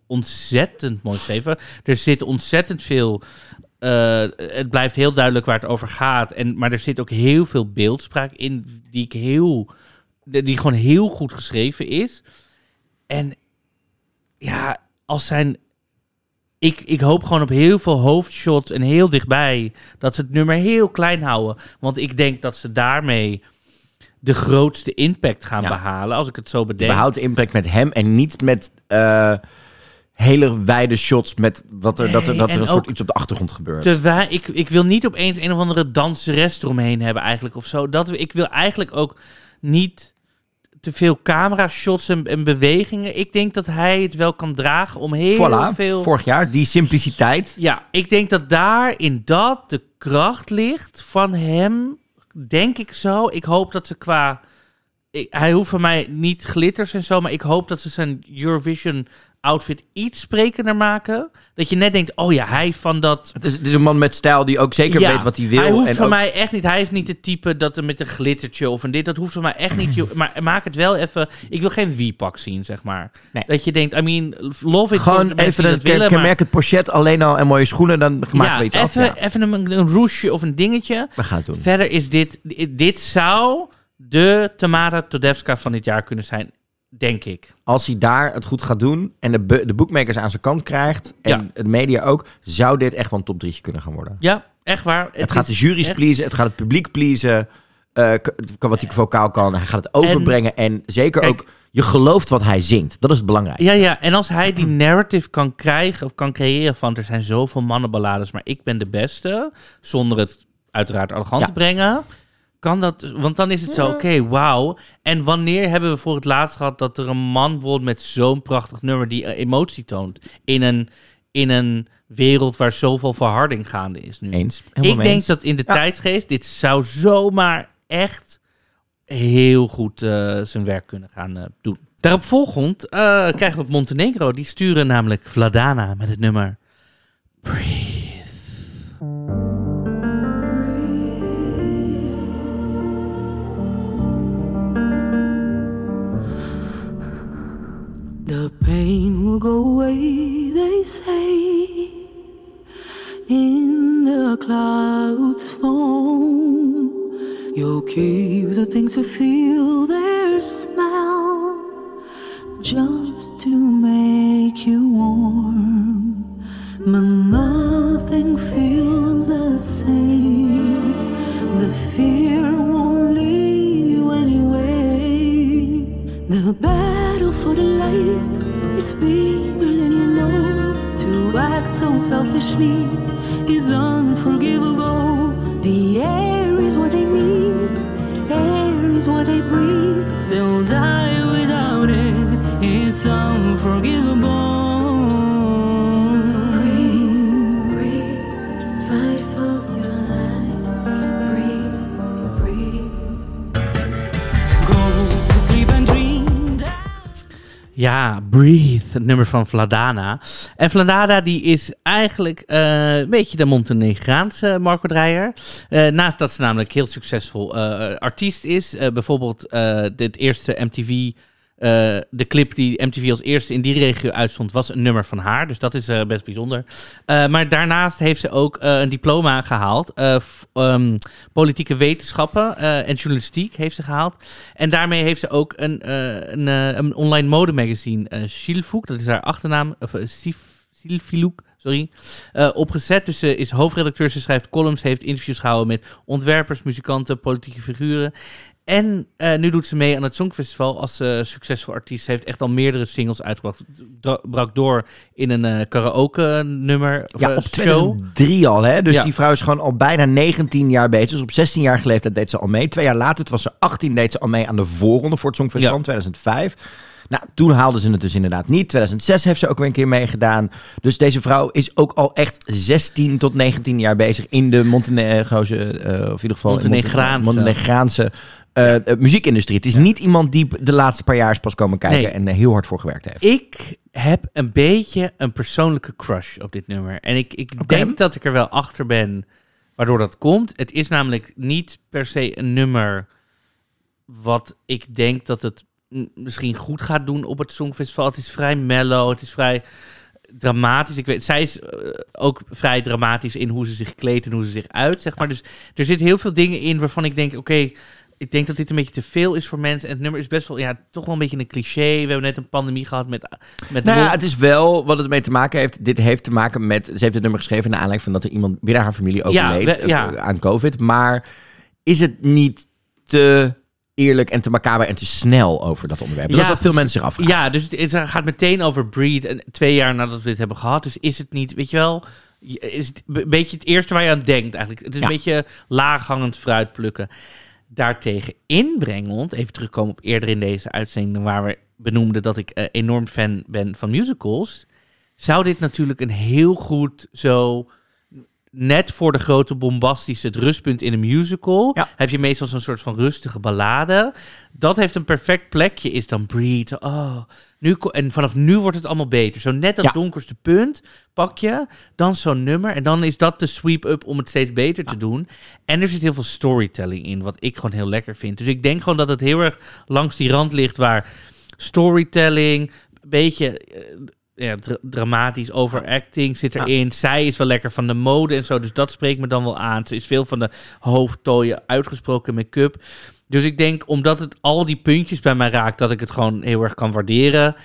ontzettend mooi geschreven. Er zit ontzettend veel. Eh, het blijft heel duidelijk waar het over gaat. En, maar er zit ook heel veel beeldspraak in die ik heel. die gewoon heel goed geschreven is. En ja, als zijn. Ik, ik hoop gewoon op heel veel hoofdshots en heel dichtbij dat ze het nummer heel klein houden. Want ik denk dat ze daarmee de grootste impact gaan Ja. behalen. Als ik het zo bedenk. Behoud de impact met hem en niet met eh, hele wijde shots met wat er, dat er, dat er en een soort iets op de achtergrond gebeurt. Terwijl ik, ik wil niet opeens een of andere danseres eromheen hebben eigenlijk of zo. Dat, ik wil eigenlijk ook niet te veel camera shots en, en bewegingen. Ik denk dat hij het wel kan dragen om heel voilà, veel... vorig jaar, die simpliciteit. Ja, ik denk dat daar in dat de kracht ligt van hem. Denk ik zo. Ik hoop dat ze qua. Ik- hij hoeft van mij niet glitters en zo, maar ik hoop dat ze zijn Eurovision outfit iets sprekender maken. Dat je net denkt, oh ja, hij van dat. Het is, het is een man met stijl die ook zeker Ja, weet wat hij wil. Hij hoeft en van ook- mij echt niet. Hij is niet het type dat er met een glittertje of een dit. Dat hoeft van mij echt niet. Maar maak het wel even. Ik wil geen wie-pak zien, zeg maar. Nee. Dat je denkt, I mean, love it. Gewoon even een willen, maar- kenmerkend pochet alleen al en mooie schoenen, dan maken ja, we iets af. even, Ja, even een, een roesje of een dingetje. we gaan het doen. Verder is dit, dit zou de Tamara Todevska van dit jaar kunnen zijn, denk ik. Als hij daar het goed gaat doen en de, de bookmakers aan zijn kant krijgt en Ja. de media ook, zou dit echt wel een top 3 kunnen gaan worden. Ja, echt waar. Het, gaat de jury's echt- pleasen, het gaat het publiek pleasen. k- wat hij vocaal kan, hij gaat het overbrengen. En, zeker Kijk- ook, je gelooft wat hij zingt. Dat is het belangrijkste. Ja, ja, en als hij die narrative kan krijgen of kan creëren van er zijn zoveel mannenballades, maar ik ben de beste, zonder het uiteraard arrogant Ja. te brengen, kan dat, want dan is het zo, oké, wauw. En wanneer hebben we voor het laatst gehad dat er een man wordt met zo'n prachtig nummer die emotie toont in een, in een wereld waar zoveel verharding gaande is nu. Eens. Ik denk eens. dat in de Ja. tijdsgeest dit zou zomaar echt heel goed eh, zijn werk kunnen gaan eh, doen. Daarop volgend eh, krijgen we Montenegro. Die sturen namelijk Vladana met het nummer Breathe. The pain will go away, they say. In the clouds form, you'll keep the things you feel their smell, just to make you warm. But nothing feels the same. The fear won't The battle for the life is bigger than you know. To act so selfishly is unforgivable. The air is what they need, air is what they breathe. They'll die without it. It's unforgivable. Ja, Breathe, het nummer van Vladana. En Vladana die is eigenlijk eh, een beetje de Montenegraanse Marco Dreyer. Eh, naast dat ze namelijk heel succesvol eh, artiest is. Eh, bijvoorbeeld eh dit eerste MTV... eh, de clip die MTV als eerste in die regio uitstond, was een nummer van haar. Dus dat is eh, best bijzonder. Eh, maar daarnaast heeft ze ook een diploma gehaald. eh, ehm, politieke wetenschappen en journalistiek heeft ze gehaald. En daarmee heeft ze ook een, een, een online modemagazine, uh, Shilfouk, dat is haar achternaam, of Silfilouk, sorry, opgezet. Dus ze is hoofdredacteur, ze schrijft columns, heeft interviews gehouden met ontwerpers, muzikanten, politieke figuren. En eh, nu doet ze mee aan het Songfestival als eh, succesvol artiest. Ze heeft echt al meerdere singles uitgebracht. Dra- brak door in een eh, karaoke nummer. of, Ja, eh, op show. 2003 al, hè? Dus Ja. die vrouw is gewoon al bijna 19 jaar bezig. Dus op 16 jaar leeftijd deed ze al mee. Twee jaar later, toen was ze 18, deed ze al mee aan de voorronde voor het Songfestival in 2005. Nou, toen haalde ze het dus inderdaad niet. 2006 heeft ze ook weer een keer meegedaan. Dus deze vrouw is ook al echt 16 tot 19 jaar bezig in de Montenegroze, eh, of in ieder geval Montenegraanse. Montenegraanse eh, eh, muziekindustrie. Het is niet iemand die de laatste paar jaar is pas komen kijken Nee. en eh, heel hard voor gewerkt heeft. Ik heb een beetje een persoonlijke crush op dit nummer. En ik, ik denk dat ik er wel achter ben waardoor dat komt. Het is namelijk niet per se een nummer wat ik denk dat het misschien goed gaat doen op het Songfestival. Het is vrij mellow, het is vrij dramatisch. Ik weet, zij is ook vrij dramatisch in hoe ze zich kleedt en hoe ze zich uit, zeg maar. Dus er zitten heel veel dingen in waarvan ik denk, oké, ik denk dat dit een beetje te veel is voor mensen. En het nummer is best wel, ja, toch wel een beetje een cliché. We hebben net een pandemie gehad met... met Nou ja, het is wel wat het mee te maken heeft. Dit heeft te maken met. Ze heeft het nummer geschreven naar aanleiding van dat er iemand binnen haar familie Ja, overleed we- ja. eh, aan COVID. Maar is het niet te eerlijk en te macaber en te snel over dat onderwerp? Dat is wat veel mensen zich afvragen. Ja, dus het, het gaat meteen over Breed. En twee jaar nadat we dit hebben gehad. Dus is het niet, weet je wel... Is het een beetje het eerste waar je aan denkt eigenlijk. Het is Ja. een beetje laaghangend fruit plukken. Daartegen inbrengend, even terugkomen op eerder in deze uitzending... waar we benoemden dat ik eh, enorm fan ben van musicals... zou dit natuurlijk een heel goed zo... Net voor de grote bombastische het rustpunt in een musical... Ja. heb je meestal zo'n soort van rustige ballade. Dat heeft een perfect plekje, is dan Breed. Oh, nu, en vanaf nu wordt het allemaal beter. Zo net dat Ja. donkerste punt pak je, dan zo'n nummer. En dan is dat de sweep-up om het steeds beter te doen. En er zit heel veel storytelling in, wat ik gewoon heel lekker vind. Dus ik denk gewoon dat het heel erg langs die rand ligt... waar storytelling, een beetje... eh, ja, dra- dramatisch overacting zit erin. Zij is wel lekker van de mode en zo, dus dat spreekt me dan wel aan. Ze is veel van de hoofdtooien, uitgesproken make-up. Dus ik denk, omdat het al die puntjes bij mij raakt, dat ik het gewoon heel erg kan waarderen.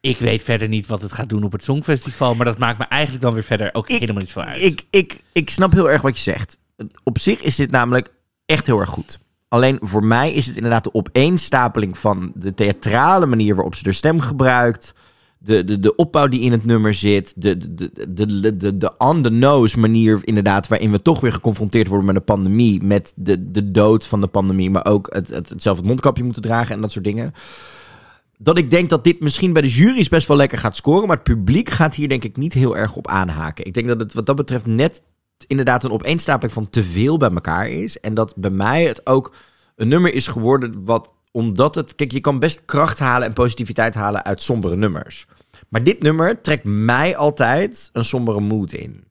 Ik weet verder niet wat het gaat doen op het Songfestival, maar dat maakt me eigenlijk dan weer verder ook Ik- helemaal niet zo uit. Ik, ik, ik snap heel erg wat je zegt. Op zich is dit namelijk echt heel erg goed. Alleen voor mij is het inderdaad de opeenstapeling van de theatrale manier waarop ze de stem gebruikt. De, de, de opbouw die in het nummer zit. De, de, de, de, de, on-the-nose manier inderdaad. Waarin we toch weer geconfronteerd worden met de pandemie. Met de, de dood van de pandemie. Maar ook het, het mondkapje moeten dragen en dat soort dingen. dat ik denk dat dit misschien bij de jury's best wel lekker gaat scoren. Maar het publiek gaat hier denk ik niet heel erg op aanhaken. Ik denk dat het wat dat betreft net inderdaad een opeenstapeling van te veel bij elkaar is. En dat bij mij het ook een nummer is geworden wat omdat het... Kijk, je kan best kracht halen en positiviteit halen uit sombere nummers. Maar dit nummer trekt mij altijd een sombere mood in.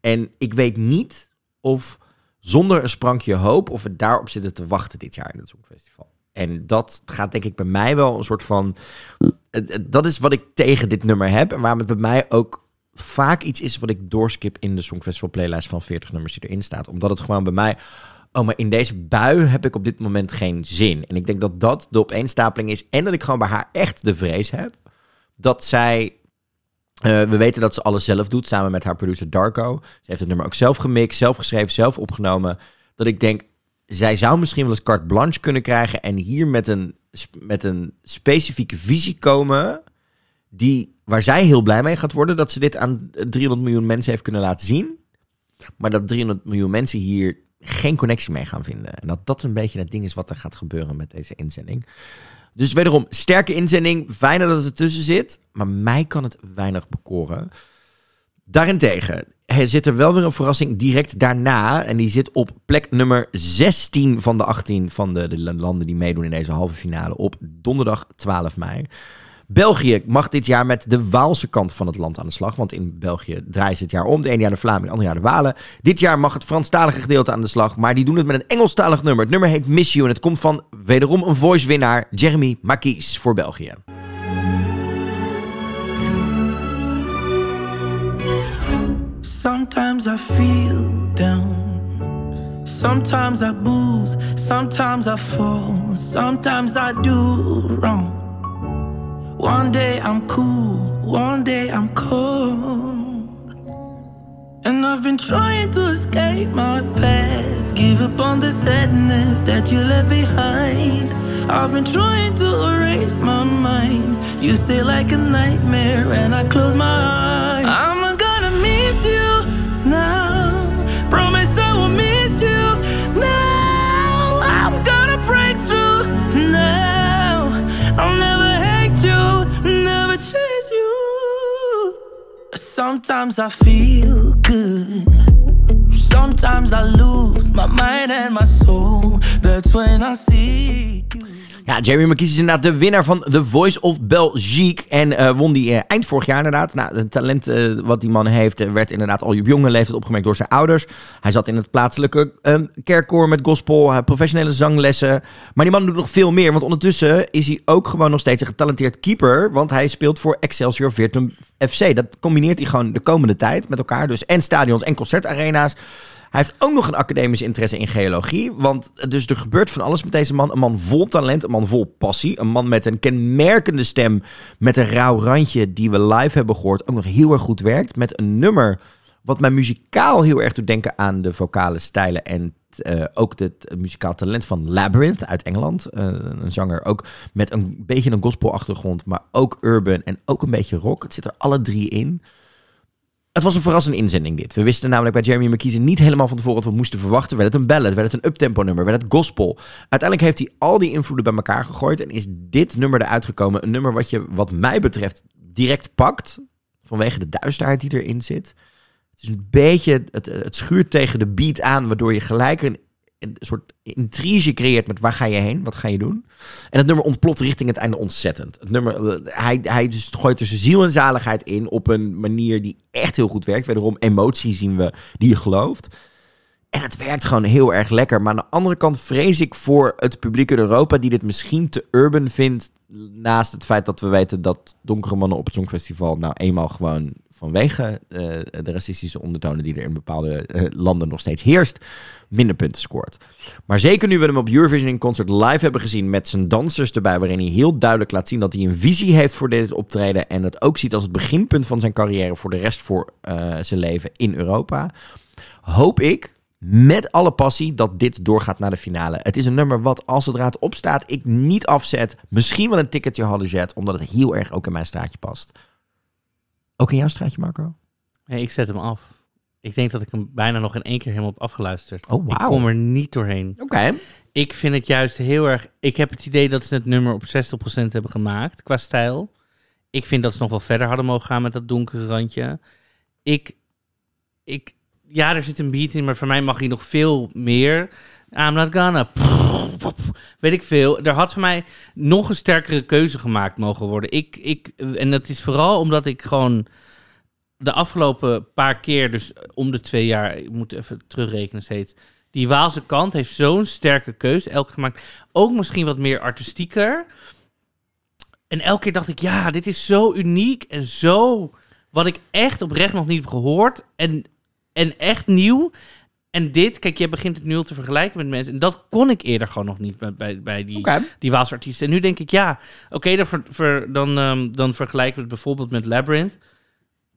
En ik weet niet of zonder een sprankje hoop... of we daarop zitten te wachten dit jaar in het Songfestival. En dat gaat denk ik bij mij wel een soort van... Dat is wat ik tegen dit nummer heb. En waarom het bij mij ook vaak iets is wat ik doorskip in de Songfestival playlist van 40 nummers die erin staat. Omdat het gewoon bij mij... Oh, maar in deze bui heb ik op dit moment geen zin. En ik denk dat dat de opeenstapeling is. En dat ik gewoon bij haar echt de vrees heb dat zij. eh, we weten dat ze alles zelf doet, samen met haar producer Darko. Ze heeft het nummer ook zelf gemixt, zelf geschreven, zelf opgenomen. Dat ik denk, zij zou misschien wel eens carte blanche kunnen krijgen en hier met een, met een specifieke visie komen. Die, waar zij heel blij mee gaat worden dat ze dit aan 300 miljoen mensen heeft kunnen laten zien. Maar dat 300 miljoen mensen hier geen connectie mee gaan vinden. En dat dat een beetje het ding is wat er gaat gebeuren met deze inzending. Dus wederom, sterke inzending. Fijner dat het ertussen zit. Maar mij kan het weinig bekoren. Daarentegen er zit er wel weer een verrassing direct daarna. En die zit op plek nummer 16 van de 18 van de, de landen die meedoen in deze halve finale. Op donderdag 12 mei. België mag dit jaar met de Waalse kant van het land aan de slag. Want in België draaien ze het jaar om. De ene jaar de Vlamingen, het andere jaar de Walen. Dit jaar mag het Franstalige gedeelte aan de slag. Maar die doen het met een Engelstalig nummer. Het nummer heet Miss You. En het komt van wederom een voice-winnaar. Jeremy Marquis voor België. Sometimes I feel down. Sometimes I booze. Sometimes I fall. Sometimes I do wrong. One day I'm cool. One day I'm cold. And I've been trying to escape my past. Give up on the sadness that you left behind. I've been trying to erase my mind. You stay like a nightmare when I close my eyes. I'm gonna miss you now. Sometimes I feel good. Sometimes I lose my mind and my soul. That's when I see. Ja, Jeremy McKees is inderdaad de winnaar van The Voice of Belgique. En eh, won die eh, eind vorig jaar inderdaad. Nou, het talent eh, wat die man heeft werd inderdaad al op jonge leeftijd opgemerkt door zijn ouders. Hij zat in het plaatselijke eh, kerkkoor met gospel, professionele zanglessen. Maar die man doet nog veel meer, want ondertussen is hij ook gewoon nog steeds een getalenteerd keeper. Want hij speelt voor Excelsior Virtum FC. Dat combineert hij gewoon de komende tijd met elkaar. Dus en stadions en concertarena's. Hij heeft ook nog een academische interesse in geologie. Want dus er gebeurt van alles met deze man. Een man vol talent, een man vol passie. Een man met een kenmerkende stem. Met een rauw randje die we live hebben gehoord. Ook nog heel erg goed werkt. Met een nummer wat mij muzikaal heel erg doet denken aan de vocale stijlen. En eh, ook het muzikaal talent van Labyrinth uit Engeland. Eh, een zanger ook met een beetje een gospelachtergrond. Maar ook urban en ook een beetje rock. Het zit er alle drie in. Het was een verrassende inzending dit. We wisten namelijk bij Jeremy McKees niet helemaal van tevoren wat we moesten verwachten. Werd het een ballad, werd het een uptempo nummer, werd het gospel. Uiteindelijk heeft hij al die invloeden bij elkaar gegooid en is dit nummer eruit gekomen. Een nummer wat je, wat mij betreft, direct pakt. Vanwege de duisterheid die erin zit. Is een beetje, het, het schuurt tegen de beat aan, waardoor je gelijk een, een soort intrige creëert met waar ga je heen, wat ga je doen. En het nummer ontploft richting het einde ontzettend. Het nummer, eh, hij, hij dus gooit tussen ziel en zaligheid in op een manier die echt heel goed werkt. Wederom emotie zien we die je gelooft. En het werkt gewoon heel erg lekker. Maar aan de andere kant vrees ik voor het publiek in Europa die dit misschien te urban vindt. Naast het feit dat we weten dat donkere mannen op het Songfestival nou eenmaal gewoon vanwege eh, de racistische ondertonen die er in bepaalde eh, landen nog steeds heerst, minder punten scoort. Maar zeker nu we hem op Eurovision in Concert live hebben gezien met zijn dansers erbij, waarin hij heel duidelijk laat zien dat hij een visie heeft voor dit optreden en het ook ziet als het beginpunt van zijn carrière voor de rest voor eh, zijn leven in Europa, hoop ik met alle passie dat dit doorgaat naar de finale. Het is een nummer wat, als het raad opstaat, ik niet afzet. Misschien wel een ticketje hadden zet, omdat het heel erg ook in mijn straatje past. Ook in jouw straatje, Marco? Nee, ik zet hem af. Ik denk dat ik hem bijna nog in één keer helemaal heb afgeluisterd. Oh, Ik kom er niet doorheen. Oké. Ik vind het juist heel erg... Ik heb het idee dat ze het nummer op 60% hebben gemaakt qua stijl. Ik vind dat ze nog wel verder hadden mogen gaan met dat donkere randje. Ik... ik ja, er zit een beat in, maar voor mij mag hij nog veel meer. I'm not gonna... Weet ik veel. Er had voor mij nog een sterkere keuze gemaakt mogen worden. Ik, ik, en dat is vooral omdat ik gewoon de afgelopen paar keer, dus om de twee jaar, ik moet even terugrekenen steeds. Die Waalse kant heeft zo'n sterke keuze elke gemaakt. Ook misschien wat meer artistieker. En elke keer dacht ik, ja, dit is zo uniek en zo wat ik echt oprecht nog niet heb gehoord. En, en echt nieuw. En dit, kijk, je begint het nu al te vergelijken met mensen. En dat kon ik eerder gewoon nog niet bij, bij, bij die, Oké. die Waalse artiesten. En nu denk ik, ja, oké, dan, ver- ver- dan, ehm, dan vergelijken we het bijvoorbeeld met Labyrinth.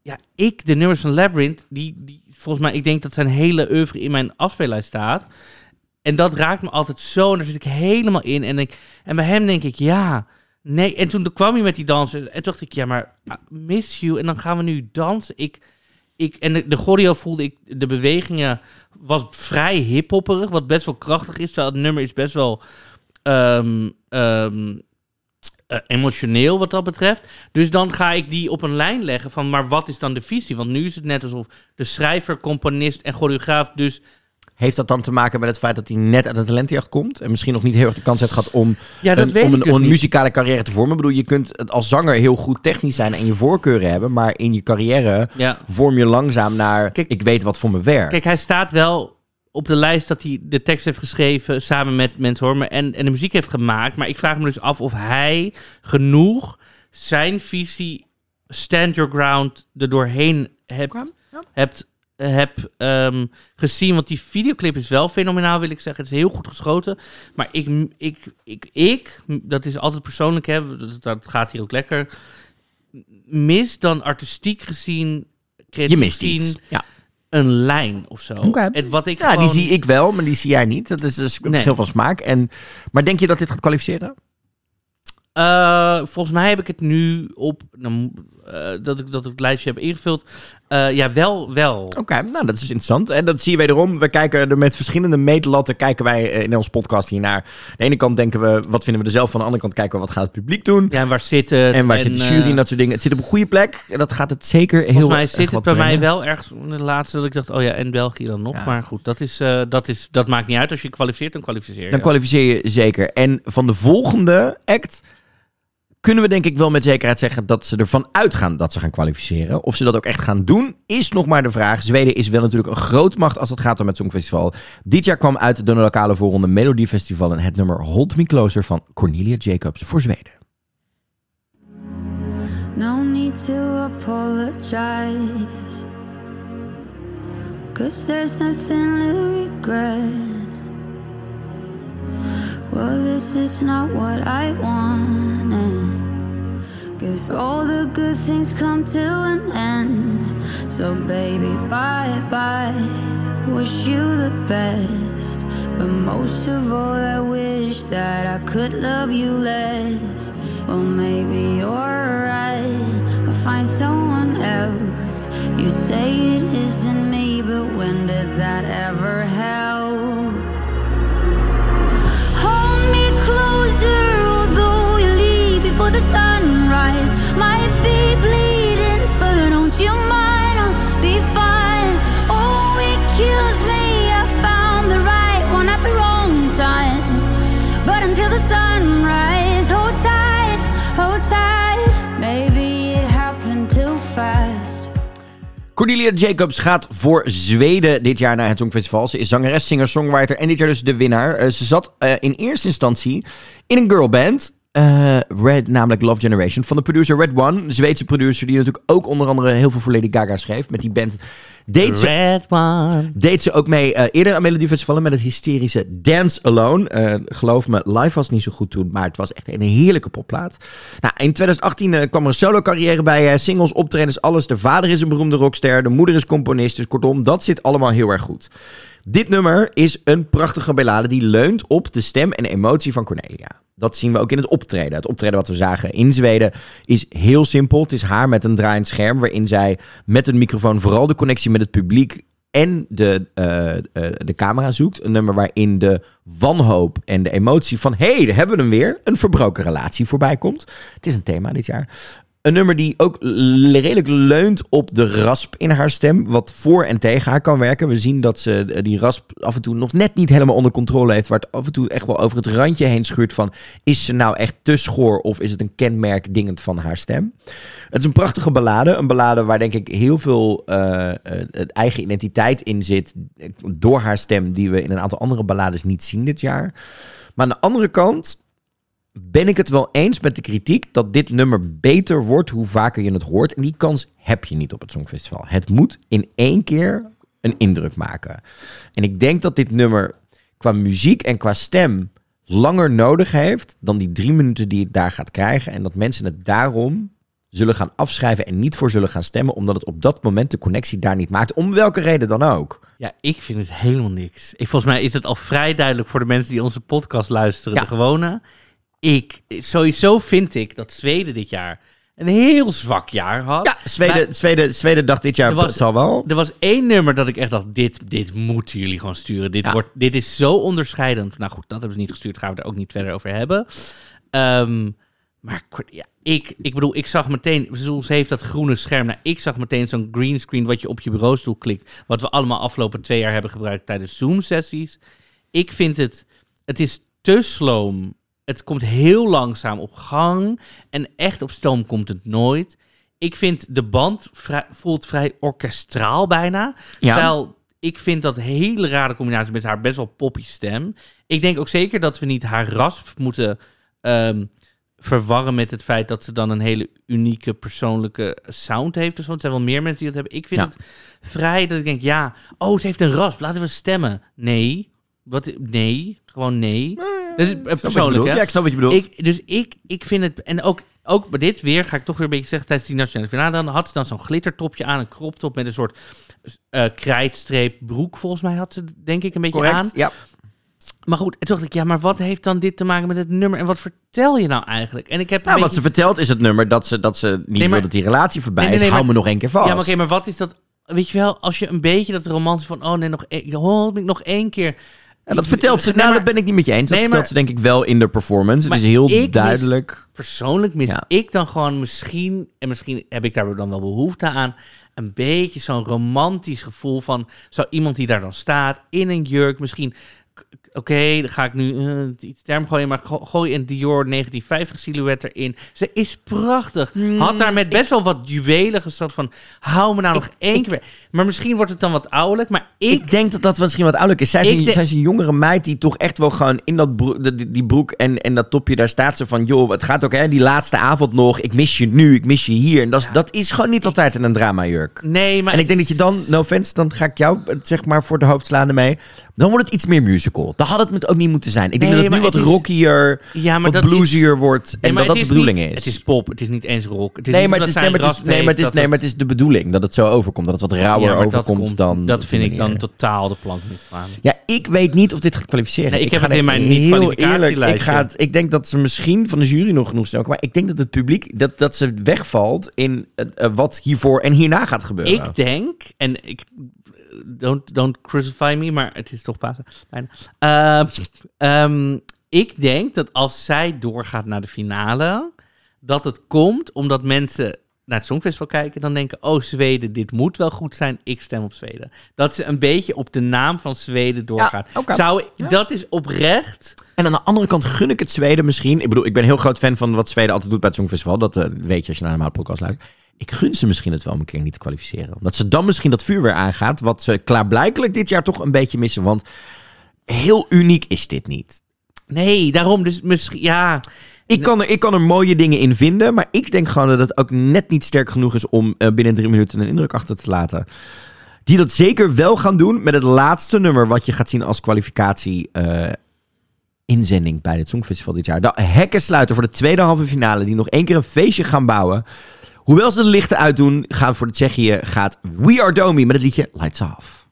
Ja, ik, de nummers van Labyrinth, die, die volgens mij, ik denk dat zijn hele oeuvre in mijn afspeellijst staat. En dat raakt me altijd zo, en daar zit ik helemaal in. En, ik, en bij hem denk ik, ja, nee. En toen kwam hij met die dansen, en toen dacht ik, ja, maar ah, miss you. En dan gaan we nu dansen. Ik, ik, en de, de choreo voelde ik, de bewegingen was vrij hiphopperig, wat best wel krachtig is. Terwijl het nummer is best wel ehm, ehm, eh, emotioneel wat dat betreft. Dus dan ga ik die op een lijn leggen van, maar wat is dan de visie? Want nu is het net alsof de schrijver, componist en choreograaf dus... Heeft dat dan te maken met het feit dat hij net uit de talentenjacht komt? En misschien nog niet heel erg de kans heeft gehad om, Ja, dat een, weet om, ik een, dus om een niet. muzikale carrière te vormen? Ik bedoel, je kunt als zanger heel goed technisch zijn en je voorkeuren hebben. Maar in je carrière Ja. vorm je langzaam naar, Kijk- ik weet wat voor me werkt. Kijk, hij staat wel op de lijst dat hij de tekst heeft geschreven samen met mensen en, en de muziek heeft gemaakt. Maar ik vraag me dus af of hij genoeg zijn visie, stand your ground, er doorheen hebt, hebt, hebt ehm, gezien. Want die videoclip is wel fenomenaal, wil ik zeggen. Het is heel goed geschoten. Maar ik, ik, ik, ik dat is altijd persoonlijk, hè, dat, dat gaat hier ook lekker, mis dan artistiek gezien, creatief je mist gezien, iets. Ja. een lijn of zo. Oké. En wat ik ja, gewoon... die zie ik wel, maar die zie jij niet. Dat is dus een Nee. verschil van smaak. En, maar denk je dat dit gaat kwalificeren? Eh, volgens mij heb ik het nu op... nou, eh, dat, ik, dat ik het lijstje heb ingevuld. Eh, ja, wel, wel. Oké, nou dat is interessant. En dat zie je wederom. We kijken er met verschillende meetlatten kijken wij eh, in onze podcast hiernaar. Aan de ene kant denken we, wat vinden we er zelf van? Aan de andere kant kijken we, wat gaat het publiek doen? Ja, en waar zit het? En waar zit de jury en dat soort dingen. Het zit op een goede plek. Dat gaat het zeker heel Volgens mij zit het bij mij wel ergens de laatste dat ik dacht, oh ja, en België dan nog. Ja. Maar goed, dat, is, dat, is, dat maakt niet uit. Als je kwalificeert, dan kwalificeer je. Dan kwalificeer je zeker. En van de volgende act kunnen we denk ik wel met zekerheid zeggen dat ze ervan uitgaan dat ze gaan kwalificeren. Of ze dat ook echt gaan doen, is nog maar de vraag. Zweden is wel natuurlijk een grootmacht als het gaat om het Songfestival. Dit jaar kwam uit de lokale voorronde Melodiefestival en het nummer Hold Me Closer van Cornelia Jacobs voor Zweden. No need to apologize. Cause there's nothing to regret. Well, this is not what I wanted. Guess all the good things come to an end. So, baby, bye bye. Wish you the best. But most of all, I wish that I could love you less. Well, maybe you're right. I'll find someone else. You say it isn't me, but when did that ever help? Cornelia Jacobs gaat voor Zweden dit jaar naar het Songfestival. Ze is zangeres, singer, songwriter en dit jaar dus de winnaar. Eh, ze zat eh, in eerste instantie in een girlband. Eh, Red, namelijk Love Generation. Van de producer Red One. Een Zweedse producer die natuurlijk ook onder andere heel veel voor Lady Gaga schreef. Met die band deed ze Red one. deed ze ook mee eh, eerder aan Melodiefestivalen met het hysterische Dance Alone. Eh, geloof me, live was niet zo goed toen, maar het was echt een heerlijke popplaat. Nou, in 2018 eh, kwam er een solo carrière bij, singles, optredens, alles. De vader is een beroemde rockster, de moeder is componist, dus kortom, dat zit allemaal heel erg goed. Dit nummer is een prachtige ballade die leunt op de stem en emotie van Cornelia. Dat zien we ook in het optreden. Het optreden wat we zagen in Zweden is heel simpel. Het is haar met een draaiend scherm waarin zij met een microfoon vooral de connectie met het publiek en de, eh, eh, de camera zoekt. Een nummer waarin de wanhoop en de emotie van... hé, hey, daar hebben we hem weer. Een verbroken relatie voorbij komt. Het is een thema dit jaar. Een nummer die ook redelijk leunt op de rasp in haar stem. Wat voor en tegen haar kan werken. We zien dat ze eh, die rasp af en toe nog net niet helemaal onder controle heeft. Waar het af en toe echt wel over het randje heen schuurt van... is ze nou echt te schoor of is het een kenmerk dingend van haar stem? Het is een prachtige ballade. Een ballade waar denk ik heel veel het eigen identiteit in zit. Door haar stem die we in een aantal andere ballades niet zien dit jaar. Maar aan de andere kant ben ik het wel eens met de kritiek dat dit nummer beter wordt hoe vaker je het hoort. En die kans heb je niet op het Songfestival. Het moet in één keer een indruk maken. En ik denk dat dit nummer qua muziek en qua stem langer nodig heeft dan die drie minuten die het daar gaat krijgen. En dat mensen het daarom zullen gaan afschrijven en niet voor zullen gaan stemmen, omdat het op dat moment de connectie daar niet maakt. Om welke reden dan ook. Ja, ik vind het helemaal niks. Ik, volgens mij is het al vrij duidelijk voor de mensen die onze podcast luisteren, Ja. de gewone. Ik, sowieso vind ik dat Zweden dit jaar een heel zwak jaar had. Ja, Zweden, Zweden, Zweden dacht dit jaar, was- het zal wel. Er was één nummer dat ik echt dacht, dit, dit moeten jullie gewoon sturen. Dit, Ja. wordt, dit is zo onderscheidend. Nou goed, dat hebben ze niet gestuurd. Gaan we er ook niet verder over hebben. Ehm, maar ja, ik, ik bedoel, ik zag meteen... Zoals heeft dat groene scherm. Nou, ik zag meteen zo'n greenscreen wat je op je bureaustoel klikt. Wat we allemaal afgelopen twee jaar hebben gebruikt tijdens Zoom-sessies. Ik vind het... Het is te sloom. Het komt heel langzaam op gang. En echt op stoom komt het nooit. Ik vind de band vrij, voelt vrij orkestraal bijna. Ja. Terwijl ik vind dat hele rare combinatie met haar best wel poppy stem. Ik denk ook zeker dat we niet haar rasp moeten ehm, verwarren met het feit dat ze dan een hele unieke persoonlijke sound heeft. Dus want er zijn wel meer mensen die dat hebben. Ik vind Ja. het vrij dat ik denk, ja, oh, ze heeft een rasp, laten we stemmen. Nee, wat, nee, gewoon nee. Dat is eh, persoonlijk, hè? Ja, ik snap wat je bedoelt. Ik, dus ik, ik vind het... En ook, ook bij dit weer ga ik toch weer een beetje zeggen... tijdens die nationale finale... dan had ze dan zo'n glittertopje aan... een crop top met een soort eh krijtstreep broek... volgens mij had ze denk ik een beetje Correct, aan. ja. Maar goed, toen dacht ik... ja, maar wat heeft dan dit te maken met het nummer... en wat vertel je nou eigenlijk? En ik heb Nou, wat ze vertelt is het nummer dat ze, dat ze niet Nee, maar- wil dat die relatie voorbij Nee, nee, nee, is. Hou maar- me nog één keer vast. Ja, maar oké, maar wat is dat... Weet je wel, als je een beetje dat romans van... oh nee, nog, één- hoor ik nog één keer... En dat vertelt ze. Nee, Nou, maar- dat ben ik niet met je eens. Dat Nee, vertelt maar- ze denk ik wel in de performance. Het is heel mis- duidelijk. persoonlijk mis Ja. ik dan gewoon misschien, en misschien heb ik daar dan wel behoefte aan, een beetje zo'n romantisch gevoel van zo iemand die daar dan staat in een jurk, misschien. Oké, dan ga ik nu eh, iets term gooien, maar go- gooi een Dior 1950 silhouet erin. Ze is prachtig. Had daar met best wel wat juwelen gesteld van, hou me nou nog één keer. Maar misschien wordt het dan wat ouderlijk, maar ik... Ik denk dat dat misschien wat ouderlijk is. Zij is, een, zij is een jongere meid die toch echt wel gewoon in dat broek, die, die broek en, en dat topje, daar staat ze van, joh, het gaat ook, hè, die laatste avond nog. Ik mis je nu, ik mis je hier. En dat is, dat is gewoon niet altijd in een dramajurk. nee, maar En ik denk dat je dan, no offense, dan ga ik jou eh, zeg maar voor de hoofd slaande mee. Dan wordt het iets meer musical. Dan had het met ook niet moeten zijn. Ik denk Nee, dat het nu wat het is- rockier, Ja, wat is- bluesier wordt. En Nee, dat dat de bedoeling niet- is. Het is pop, het is niet eens rock. Het is Nee, niet maar het is, nee, maar het is, rasp nee, maar het is, heeft, nee, dat maar het is de bedoeling dat het zo overkomt. Dat het wat rauwer Ja, maar dat overkomt komt- dan. Dat vind ik dan totaal de plank misslaan. Ja, ik weet niet of dit gaat kwalificeren. Nee, ik heb ga het in mijn eerlijk, Ik, ga het, ik denk dat ze misschien van de jury nog genoeg stemmen. Maar ik denk dat het publiek dat, dat ze wegvalt in eh, wat hiervoor en hierna gaat gebeuren. Ik denk, en ik, don't, don't crucify me, maar het is toch Pasen. bijna. Ehm, ehm, ik denk dat als zij doorgaat naar de finale, dat het komt omdat mensen naar het Songfestival kijken, dan denken, oh Zweden, dit moet wel goed zijn, ik stem op Zweden. Dat ze een beetje op de naam van Zweden doorgaan. Zou, Dat is oprecht. En aan de andere kant gun ik het Zweden misschien. Ik bedoel, ik ben heel groot fan van wat Zweden altijd doet bij het Songfestival. Dat eh, weet je als je naar een normale podcast luistert. Ik gun ze misschien het wel om een keer niet te kwalificeren. Omdat ze dan misschien dat vuur weer aangaat. Wat ze klaarblijkelijk dit jaar toch een beetje missen. Want heel uniek is dit niet. Nee, daarom dus misschien, ja... Ik kan, er, ik kan er mooie dingen in vinden. Maar ik denk gewoon dat het ook net niet sterk genoeg is om eh, binnen drie minuten een indruk achter te laten. Die dat zeker wel gaan doen met het laatste nummer wat je gaat zien als kwalificatie eh, inzending bij het Songfestival dit jaar. De hekken sluiten voor de tweede halve finale. Die nog één keer een feestje gaan bouwen. Hoewel ze de lichten uitdoen, gaan voor de Tsjechië gaat We Are Domi met het liedje Lights Off.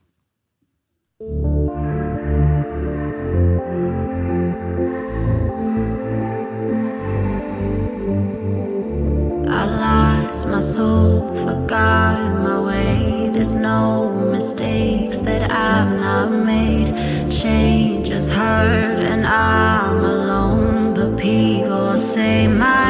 My soul, forgot my way. There's no mistakes that I've not made. Change is hard and I'm alone. But people say, My,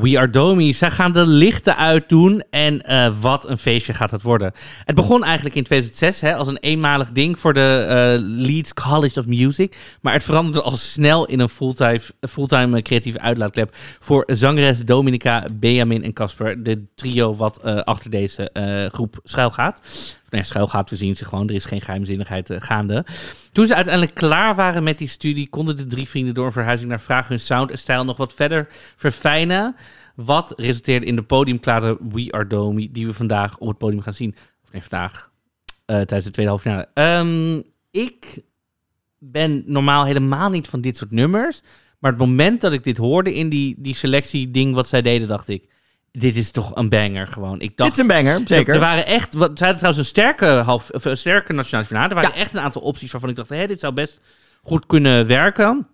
We Are Domi. Zij gaan de lichten uitdoen. En eh, wat een feestje gaat het worden. Het begon eigenlijk in 2006 hè, als een eenmalig ding voor de eh, Leeds College of Music. Maar het veranderde al snel in een fulltime, fulltime eh, creatieve uitlaatklep voor zangeres Dominica, Benjamin en Casper. De trio wat achter deze groep schuil gaat. Nee, schuil gaat, we zien ze gewoon. Er is geen geheimzinnigheid eh, gaande. Toen ze uiteindelijk klaar waren met die studie, konden de drie vrienden door een verhuizing naar Vraag hun sound en stijl nog wat verder verfijnen. Wat resulteerde in de podiumklare We Are Domi, die we vandaag op het podium gaan zien. Of nee, vandaag, eh, tijdens de tweede halve finale. Ehm, ik ben normaal helemaal niet van dit soort nummers. Maar het moment dat ik dit hoorde in die, die selectie-ding wat zij deden, dacht ik... Dit is toch een banger gewoon. Ik dacht, Dit is een banger, zeker. er waren echt, wat, ze hadden trouwens een sterke, half, of een sterke nationale finale. Er waren echt een aantal opties waarvan ik dacht, hé, dit zou best goed kunnen werken.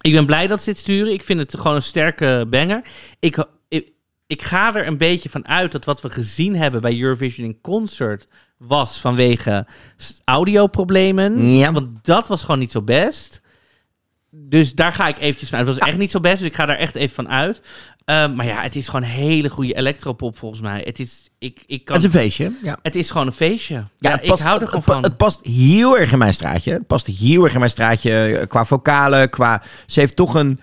Ik ben blij dat ze dit sturen. Ik vind het gewoon een sterke banger. Ik, ik, ik ga er een beetje van uit dat wat we gezien hebben bij Eurovision in Concert was vanwege audioproblemen. Ja. Want dat was gewoon niet zo best. Dus daar ga ik eventjes van uit. Het was echt niet zo best, dus ik ga daar echt even van uit. Ehm, maar ja, het is gewoon hele goede electropop volgens mij. Het is, ik, ik kan, Het is een feestje. Ja. het is gewoon een feestje. Ja, ik hou er gewoon het, van. Het past heel erg in mijn straatje. Het past heel erg in mijn straatje qua vocalen, qua... Ze heeft toch een,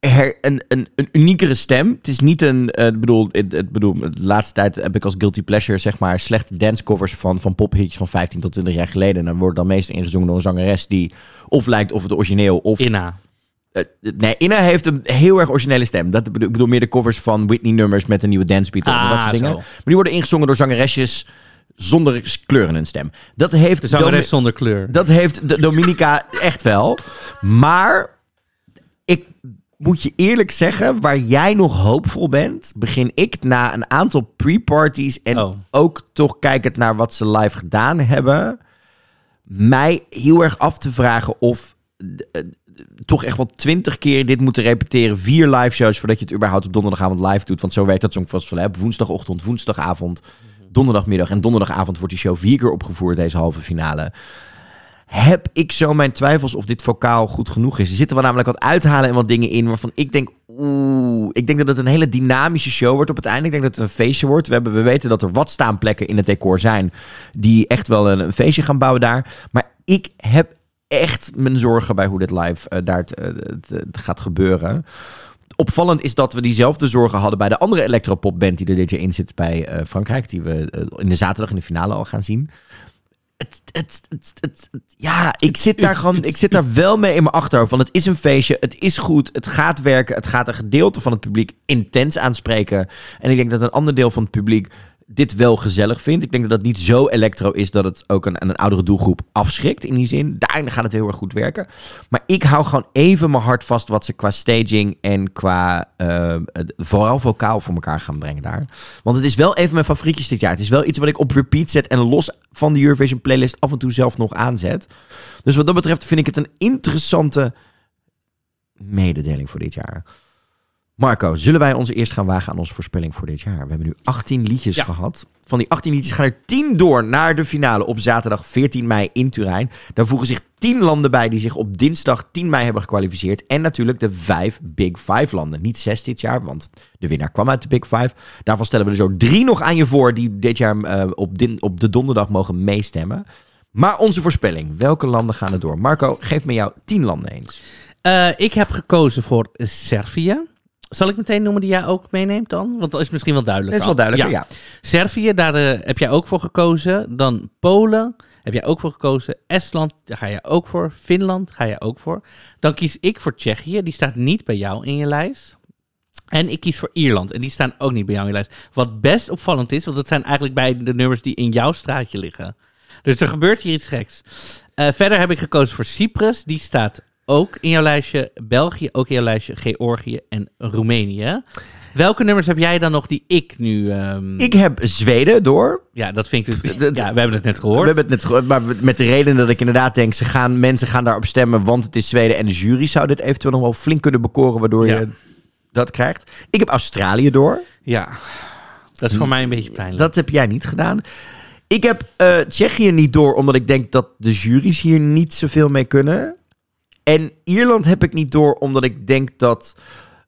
her- een, een, een uniekere stem. Het is niet een... ik bedoel, het, het, bedoel, de laatste tijd heb ik als guilty pleasure, zeg maar, slechte dancecovers van, van pophits van 15 tot 20 jaar geleden. En dan wordt dan meestal ingezongen door een zangeres die of lijkt of het origineel of... Inna. Eh, nee, Inna heeft een heel erg originele stem. Dat bedoel, ik bedoel meer de covers van Whitney-nummers met een nieuwe dancebeat en Ah, dat soort dingen. zo. Maar die worden ingezongen door zangeresjes zonder kleur in hun stem. Dat heeft De zangeres Domi- zonder kleur. dat heeft de Dominica echt wel. Maar moet je eerlijk zeggen, waar jij nog hoopvol bent, begin ik na een aantal pre-parties en Oh. ook toch kijkend naar wat ze live gedaan hebben, mij heel erg af te vragen of eh, toch echt wel twintig keer dit moeten repeteren. Vier live shows voordat je het überhaupt op donderdagavond live doet. Want zo werkt dat Songfestival. Hè? Woensdagochtend, woensdagavond, donderdagmiddag en donderdagavond wordt die show vier keer opgevoerd, deze halve finale. Heb ik zo mijn twijfels of dit vocaal goed genoeg is. Er zitten wel namelijk wat uithalen en wat dingen in waarvan ik denk, oeh, ik denk dat het een hele dynamische show wordt op het einde. Ik denk dat het een feestje wordt. We, hebben, we weten dat er wat staanplekken in het decor zijn die echt wel een, feestje gaan bouwen daar. Maar ik heb echt mijn zorgen bij hoe dit live eh, daar te- te- gaat gebeuren. Opvallend is dat we diezelfde zorgen hadden bij de andere electropopband die er dit jaar in zit bij eh, Frankrijk. Die we eh, in de zaterdag in de finale al gaan zien. Het, het, het, ja, ik zit daar gewoon, ik zit daar wel mee in mijn achterhoofd. Want het is een feestje, het is goed, het gaat werken, het gaat een gedeelte van het publiek intens aanspreken. En ik denk dat een ander deel van het publiek dit wel gezellig vindt. Ik denk dat dat niet zo electro is dat het ook een, een oudere doelgroep afschrikt in die zin. Daarin gaat het heel erg goed werken. Maar ik hou gewoon even mijn hart vast wat ze qua staging en qua eh, vooral vocaal voor elkaar gaan brengen daar. Want het is wel even mijn favorietjes dit jaar. Het is wel iets wat ik op repeat zet en los van de Eurovision playlist af en toe zelf nog aanzet. Dus wat dat betreft vind ik het een interessante mededeling voor dit jaar. Marco, zullen wij ons eerst gaan wagen aan onze voorspelling voor dit jaar? We hebben nu 18 liedjes Ja. gehad. Van die 18 liedjes gaan er 10 door naar de finale op zaterdag 14 mei in Turijn. Daar voegen zich 10 landen bij die zich op dinsdag 10 mei hebben gekwalificeerd. En natuurlijk de 5 Big Five landen. Niet 6 dit jaar, want de winnaar kwam uit de Big Five. Daarvan stellen we er zo drie nog aan je voor die dit jaar eh, op, din- op de donderdag mogen meestemmen. Maar onze voorspelling, welke landen gaan er door? Marco, geef me jouw 10 landen eens. Eh, ik heb gekozen voor Servië. Zal ik meteen noemen die jij ook meeneemt dan? Want dat is misschien wel duidelijk. Dat is wel duidelijk, ja. Servië, daar eh, heb jij ook voor gekozen. Dan Polen, heb jij ook voor gekozen. Estland, daar ga je ook voor. Finland, ga je ook voor. Dan kies ik voor Tsjechië, die staat niet bij jou in je lijst. En ik kies voor Ierland, en die staan ook niet bij jou in je lijst. Wat best opvallend is, want dat zijn eigenlijk bij de nummers die in jouw straatje liggen. Dus er gebeurt hier iets geks. Eh, verder heb ik gekozen voor Cyprus, die staat ook in jouw lijstje. België ook in jouw lijstje. Georgië en Roemenië. Welke nummers heb jij dan nog die ik nu... ehm, Ik heb Zweden door. Ja, dat vind ik dus... Ja, we hebben het net gehoord. We hebben het net gehoord, maar met de reden dat ik inderdaad denk, ze gaan, mensen gaan daarop stemmen, want het is Zweden en de jury zou dit eventueel nog wel flink kunnen bekoren, waardoor Ja. je dat krijgt. Ik heb Australië door. Ja, dat is voor mij een beetje pijnlijk. Dat heb jij niet gedaan. Ik heb eh, Tsjechië niet door, omdat ik denk dat de juries hier niet zoveel mee kunnen. En Ierland heb ik niet door, omdat ik denk dat...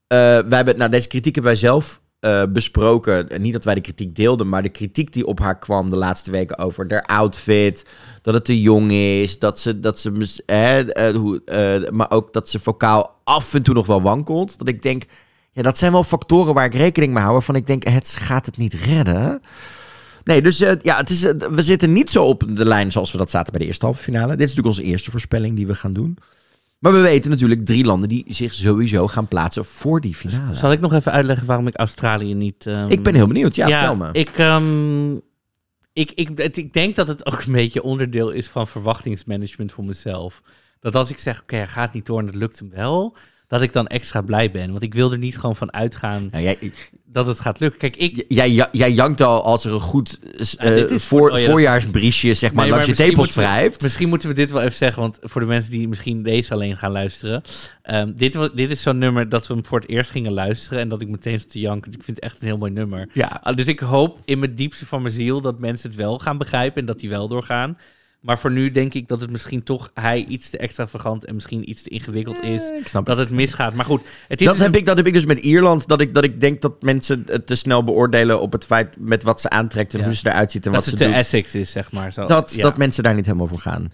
eh, wij hebben, nou, deze kritiek hebben wij zelf eh, besproken. En Niet dat wij de kritiek deelden, maar de kritiek die op haar kwam de laatste weken over haar outfit. Dat het te jong is, dat ze, dat ze eh, maar ook dat ze vocaal af en toe nog wel wankelt. Dat ik denk, ja, dat zijn wel factoren waar ik rekening mee hou. Waarvan ik denk, het gaat het niet redden. Nee, dus ja, het is, we zitten niet zo op de lijn zoals we dat zaten bij de eerste halve finale. Dit is natuurlijk onze eerste voorspelling die we gaan doen. Maar we weten natuurlijk drie landen die zich sowieso gaan plaatsen voor die finale. Zal ik nog even uitleggen waarom ik Australië niet... ehm, Ik ben heel benieuwd. Ja, vertel me. Ik, ehm, ik, ik, het- ik denk dat het ook een beetje onderdeel is van verwachtingsmanagement voor mezelf. Dat als ik zeg, oké, gaat niet door en het lukt hem wel, dat ik dan extra blij ben. Want ik wil er niet gewoon van uitgaan Nou, jij, dat het gaat lukken. Kijk, ik... jij, jij, jij jankt al als er een goed is- voor, oh ja, voorjaarsbriesje zeg maar, Nee, langs je tepels wrijft. Misschien moeten we dit wel even zeggen, want voor de mensen die misschien deze alleen gaan luisteren. ehm, dit, dit is zo'n nummer dat we hem voor het eerst gingen luisteren en dat ik meteen zat te janken. Ik vind het echt een heel mooi nummer. Ja. Ah, dus ik hoop in mijn diepste van mijn ziel dat mensen het wel gaan begrijpen en dat die wel doorgaan. Maar voor nu denk ik dat het misschien toch hij iets te extravagant en misschien iets te ingewikkeld is. ik snap dat het misgaat. Maar goed, het is Dat dus heb, een- ik, dat heb ik dus met Ierland. Dat ik, dat ik denk dat mensen het te snel beoordelen op het feit met wat ze aantrekt en Ja. hoe ze eruit ziet en dat wat het ze te doet. Essex is, zeg maar. Zo. dat, Ja. dat mensen daar niet helemaal voor gaan.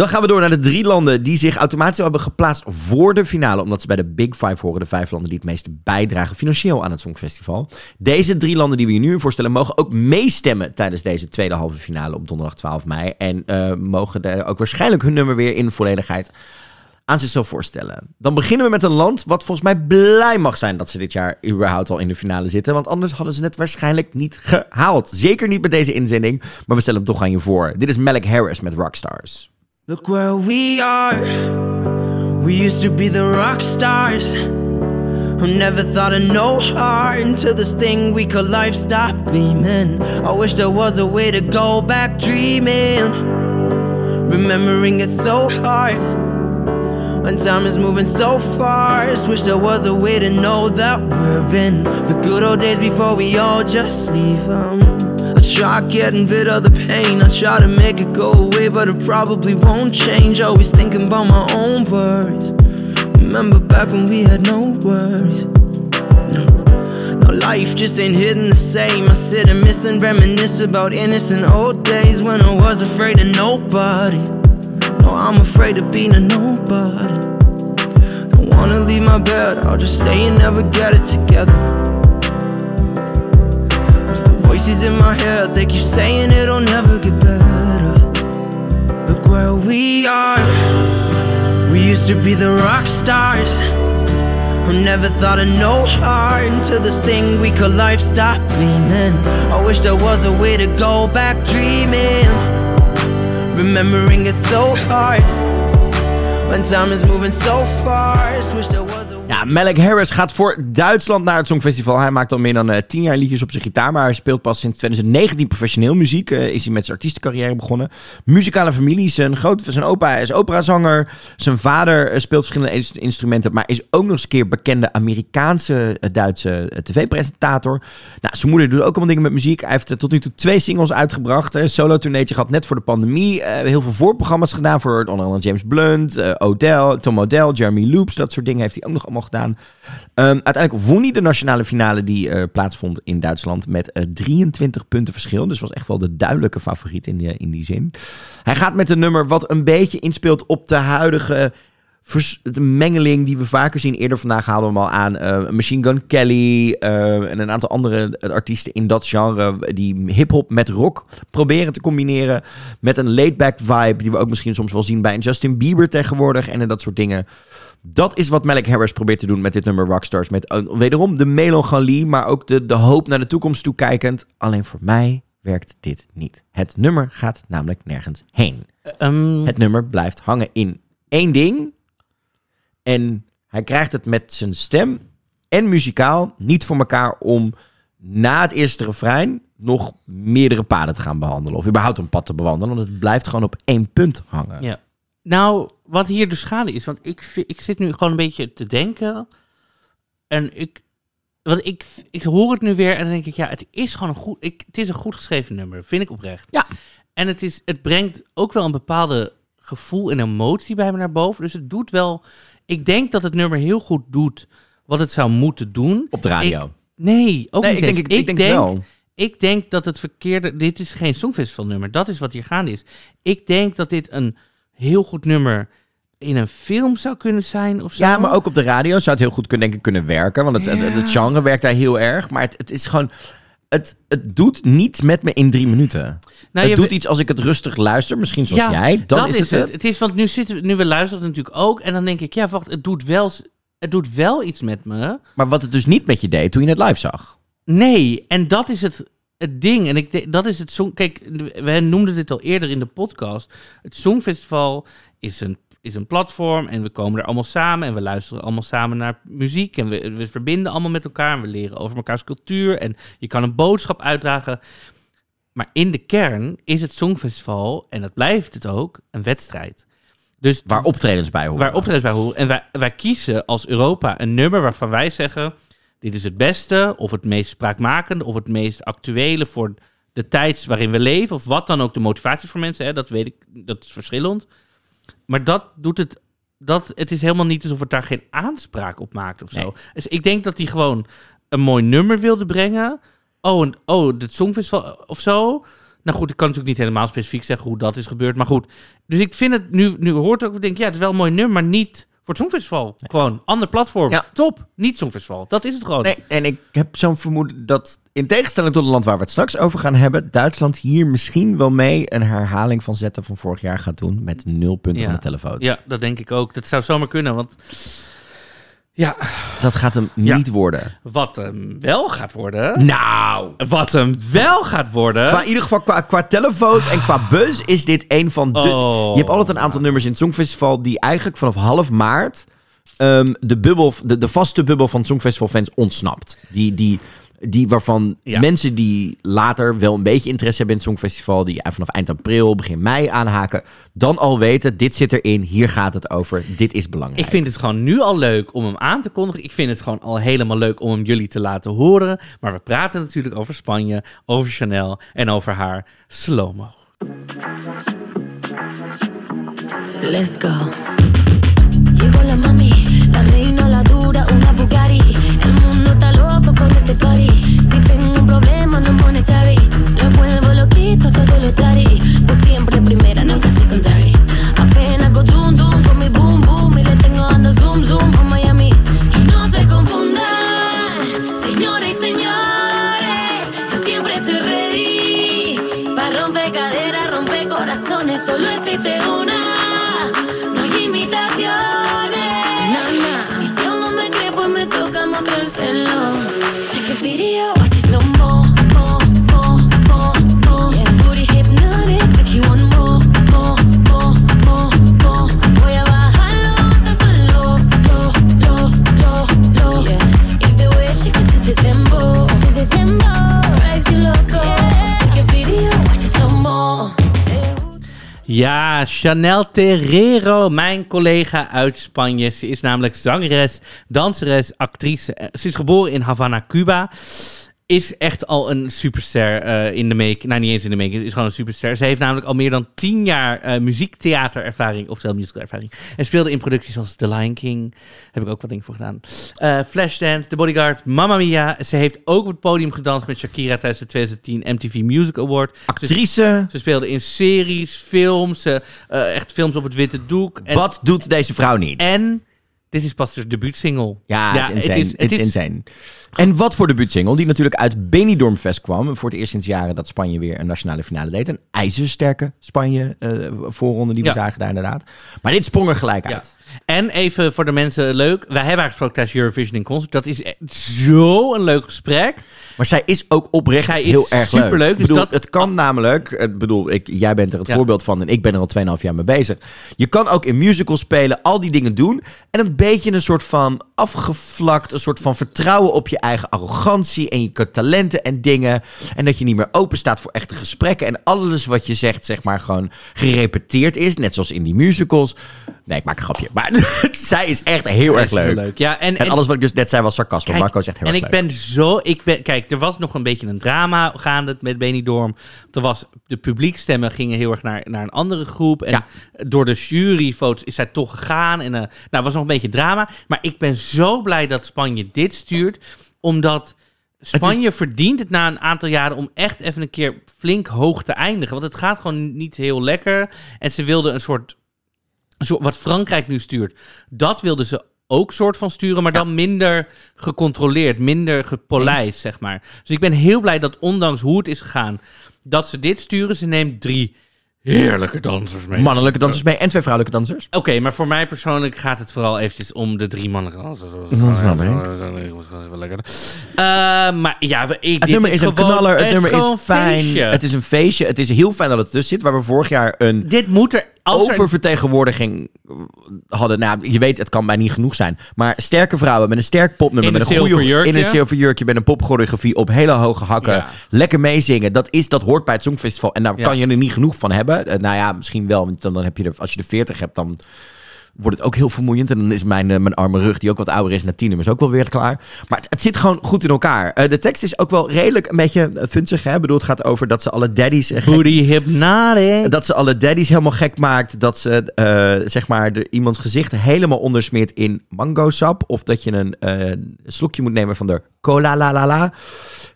Dan gaan we door naar de drie landen die zich automatisch hebben geplaatst voor de finale. Omdat ze bij de Big Five horen. De vijf landen die het meeste bijdragen financieel aan het Songfestival. Deze drie landen die we je nu voorstellen mogen ook meestemmen tijdens deze tweede halve finale op donderdag 12 mei. En eh, mogen daar ook waarschijnlijk hun nummer weer in volledigheid aan zichzelf voorstellen. Dan beginnen we met een land wat volgens mij blij mag zijn dat ze dit jaar überhaupt al in de finale zitten. Want anders hadden ze het waarschijnlijk niet gehaald. Zeker niet met deze inzending, maar we stellen hem toch aan je voor. Dit is Malik Harris met Rockstars. Look where we are. We used to be the rock stars. Who never thought of no heart until this thing we call life stopped gleaming. I wish there was a way to go back dreaming. Remembering it so hard. When time is moving so fast. Wish there was a way to know that we're in the good old days before we all just leave 'em. I try getting rid of the pain. I try to make it go away, but it probably won't change. Always thinking about my own worries. Remember back when we had no worries. Now life just ain't hitting the same. I sit and miss and reminisce about innocent old days when I was afraid of nobody. No, I'm afraid of being a nobody. Don't wanna leave my bed, I'll just stay and never get it together. Voices in my head, they keep saying it'll never get better. Look where we are. We used to be the rock stars. Who never thought of no heart until this thing we call life stopped gleaming. I wish there was a way to go back dreaming. Remembering it so hard. When time is moving so fast. Ja, Malik Harris gaat voor Duitsland naar het Songfestival. Hij maakt al meer dan eh, tien jaar liedjes op zijn gitaar. Maar hij speelt pas sinds 2019 professioneel muziek. Eh, is hij met zijn artiestencarrière begonnen. Muzikale familie. Zijn, groot, zijn opa is operazanger. Zijn vader eh, speelt verschillende ins- instrumenten. Maar is ook nog eens een keer bekende Amerikaanse Duitse tv-presentator. Nou, zijn moeder doet ook allemaal dingen met muziek. Hij heeft tot nu toe twee singles uitgebracht. Een solo-tourneetje gehad net voor de pandemie. Heel veel voorprogramma's gedaan voor onder andere James Blunt, Odell, Tom Odell, Jeremy Loops. Dat soort dingen heeft hij ook nog allemaal gedaan. Ehm, uiteindelijk won hij de nationale finale die eh, plaatsvond in Duitsland met eh, 23 punten verschil. Dus was echt wel de duidelijke favoriet in die, in die zin. Hij gaat met een nummer wat een beetje inspeelt op de huidige mengeling die we vaker zien. Eerder vandaag haalden we hem al aan. eh, Machine Gun Kelly eh, en een aantal andere eh, artiesten in dat genre. Die hip-hop met rock proberen te combineren. Met een laid-back vibe. Die we ook misschien soms wel zien bij een Justin Bieber tegenwoordig. En dat soort dingen. Dat is wat Malik Harris probeert te doen met dit nummer Rockstars. Met eh, wederom de melancholie, maar ook de, de hoop naar de toekomst toekijkend. Alleen voor mij werkt dit niet. Het nummer gaat namelijk nergens heen. Ehm, Het nummer blijft hangen in één ding. En hij krijgt het met zijn stem en muzikaal niet voor elkaar om na het eerste refrein nog meerdere paden te gaan behandelen. Of überhaupt een pad te bewandelen. Want het blijft gewoon op één punt hangen. Ja. Nou, wat hier de schade is, want ik, ik zit nu gewoon een beetje te denken. En ik, want ik, ik hoor het nu weer en dan denk ik, ja, het is gewoon een goed, ik, het is een goed geschreven nummer, vind ik oprecht. Ja. En het, is, het brengt ook wel een bepaalde gevoel en emotie bij me naar boven. Dus het doet wel, ik denk dat het nummer heel goed doet wat het zou moeten doen. Op de radio. Ik- nee, ook nee, niet ik denk, ik, ik denk het wel. Ik denk dat het verkeerde. Dit is geen songfestivalnummer. Dat is wat hier gaande is. Ik denk dat dit een heel goed nummer in een film zou kunnen zijn of zo. Ja, maar ook op de radio zou het heel goed kunnen, denk ik, kunnen werken. Want het, het, Ja. het genre werkt daar heel erg. Maar het, het is gewoon... Het, het doet niet met me in drie minuten. Nou, het doet iets als ik het rustig luister. Misschien zoals jij. Dan dat is het het. Het is want nu zitten we, nu we luisteren natuurlijk ook en dan denk ik ja, wacht, het doet wel, het doet wel iets met me. Maar wat het dus niet met je deed toen je het live zag. Nee, en dat is het, het ding. En ik denk, dat is het song. Kijk, we noemden dit al eerder in de podcast. Het Songfestival is een, is een platform en we komen er allemaal samen en we luisteren allemaal samen naar muziek en we, we verbinden allemaal met elkaar en we leren over elkaars cultuur en je kan een boodschap uitdragen. Maar in de kern is het Songfestival, en dat blijft het ook, een wedstrijd. Dus Waar optredens bij horen. waar optredens bij horen. En wij, wij kiezen als Europa een nummer waarvan wij zeggen... dit is het beste, of het meest spraakmakende... of het meest actuele voor de tijd waarin we leven... of wat dan ook de motivatie is voor mensen. Hè, dat weet ik, dat is verschillend. Maar dat doet het... Dat, het is helemaal niet alsof het daar geen aanspraak op maakt of zo. Nee. Dus ik denk dat hij gewoon een mooi nummer wilde brengen. Oh, en, oh, het Songfestival of zo. Nou goed, ik kan natuurlijk niet helemaal specifiek zeggen hoe dat is gebeurd. Maar goed, dus ik vind het nu, nu hoort ook, ik denk ja, het is wel een mooi nummer, maar niet voor het Songfestival. Gewoon, ander platform. Ja. Top, niet Songfestival. Dat is het gewoon. Nee, en ik heb zo'n vermoeden dat in tegenstelling tot het land waar we het straks over gaan hebben, Duitsland hier misschien wel mee een herhaling van zetten van vorig jaar gaat doen met nul punten Ja. van de telefoon. Ja, dat denk ik ook. Dat zou zomaar kunnen, want ja, Dat gaat hem Ja. niet worden. wat hem wel gaat worden, Nou, wat hem wel gaat worden, qua, in ieder geval qua, qua telefoon en qua buzz is dit een van de... Oh. Je hebt altijd een aantal nummers in het Songfestival die eigenlijk vanaf half maart ehm, de, bubbel, de, de vaste bubbel van Songfestival fans ontsnapt. Die, die, die waarvan Ja. mensen die later wel een beetje interesse hebben in het Songfestival, die vanaf eind april, begin mei aanhaken, dan al weten, dit zit erin, hier gaat het over, dit is belangrijk. Ik vind het gewoon nu al leuk om hem aan te kondigen. Ik vind het gewoon al helemaal leuk om hem jullie te laten horen. Maar we praten natuurlijk over Spanje, over Chanel en over haar slow-mo. Let's go. Llegó la mami, la reina, la dura, una Bugatti. El mundo está con este party. Si tengo un problema, no monetary Lo vuelvo loquito, todo lo tari. Pues siempre primera, nunca secondary Apenas go dum dum con mi boom boom Y le tengo dando zoom zoom a Miami. Y no se confundan, señores y señores Yo siempre estoy ready. Para romper caderas, romper corazones Solo existe una. Ja, Chanel Terrero, mijn collega uit Spanje. Ze is namelijk zangeres, danseres, actrice. Eh, Ze is geboren in Havana, Cuba. Is echt al een superster eh, in de make. Nou, niet eens in de make, is gewoon een superster. Ze heeft namelijk al meer dan tien jaar eh muziektheaterervaring, oftewel musicalervaring. En speelde in producties als The Lion King. Heb ik ook wat dingen voor gedaan. Eh, Flashdance, The Bodyguard, Mamma Mia. Ze heeft ook op het podium gedanst met Shakira tijdens de 2010 MTV Music Award. Actrice. ze speelde in series, films, echt films op het witte doek. En, Wat doet deze vrouw niet? en dit is pas de debuutsingle. Ja, het is insane. het is, Het is insane. En wat voor debuutsingle, die natuurlijk uit Benidorm Fest kwam. Voor het eerst sinds jaren dat Spanje weer een nationale finale deed. Een ijzersterke Spanje eh, voorronde die we Ja. zagen daar inderdaad. Maar dit sprong er gelijk Ja. uit. En even voor de mensen leuk. Wij hebben haar gesproken tijdens Eurovision in Concert. Dat is echt zo een leuk gesprek. Maar zij is ook oprecht Zij is heel erg superleuk, leuk. Dus bedoel, dat- Het kan namelijk, ik bedoel, ik, jij bent er het Ja. voorbeeld van en ik ben er al 2,5 jaar mee bezig. Je kan ook in musicals spelen, al die dingen doen. En een beetje een soort van afgevlakt, een soort van vertrouwen op je eigen arrogantie en je talenten en dingen. En dat je niet meer open staat voor echte gesprekken. En alles wat je zegt, zeg maar, gewoon gerepeteerd is. Net zoals in die musicals. Nee, ik maak een grapje. Maar zij is echt heel erg Heel leuk. Ja, en, En alles wat ik dus net zei was sarcasme. Kijk, Marco is echt heel en erg ik leuk. ben zo... Ik ben, kijk, er was nog een beetje een drama gaande met Benidorm. Er was, de publiekstemmen gingen heel erg naar, naar een andere groep. En Ja. door de juryvotes is zij toch gegaan. En, eh, nou, was nog een beetje drama. Maar ik ben zo blij dat Spanje dit stuurt. Omdat Spanje verdient het na een aantal jaren om echt even een keer flink hoog te eindigen. Want het gaat gewoon niet heel lekker. En ze wilden een soort wat Frankrijk nu stuurt, dat wilden ze ook soort van sturen, maar dan minder gecontroleerd, minder gepolijst, zeg maar. Dus ik ben heel blij dat ondanks hoe het is gegaan, dat ze dit sturen. Ze neemt drie heerlijke dansers mee. Mannelijke dansers mee en twee vrouwelijke dansers. Oké, maar voor mij persoonlijk gaat het vooral eventjes om de drie mannelijke dansers. Dat snap ik. Wel lekker. Eh, maar ja, ik, Het nummer is, een gewoon- knaller, het nummer is fijn. feestje. Het is een feestje. Het is heel fijn dat het tussen zit. Waar we vorig jaar een Dit moet er... Er oververtegenwoordiging hadden. Nou, je weet, het kan mij niet genoeg zijn. Maar sterke vrouwen met een sterk popnummer. In met een een goede jurkje. In een zilver jurkje. Met een popchoreografie op hele hoge hakken. Ja. Lekker meezingen. Dat, is, dat hoort bij het Songfestival. En daar Ja. kan je er niet genoeg van hebben. Eh, nou ja, misschien wel. Want dan, dan heb je er, als je er 40 hebt, dan wordt het ook heel vermoeiend. En dan is mijn, eh, mijn arme rug, die ook wat ouder is, na tien nummers ook wel weer klaar. Maar het, het zit gewoon goed in elkaar. Eh, de tekst is ook wel redelijk een beetje uh, funzig. Hè? Ik bedoel, het gaat over dat ze alle daddies... eh, gek- Booty hypnotic. dat ze alle daddies helemaal gek maakt. Dat ze eh, zeg maar de, iemands gezicht helemaal ondersmeert in mango sap. Of dat je een eh, slokje moet nemen van de cola la la la.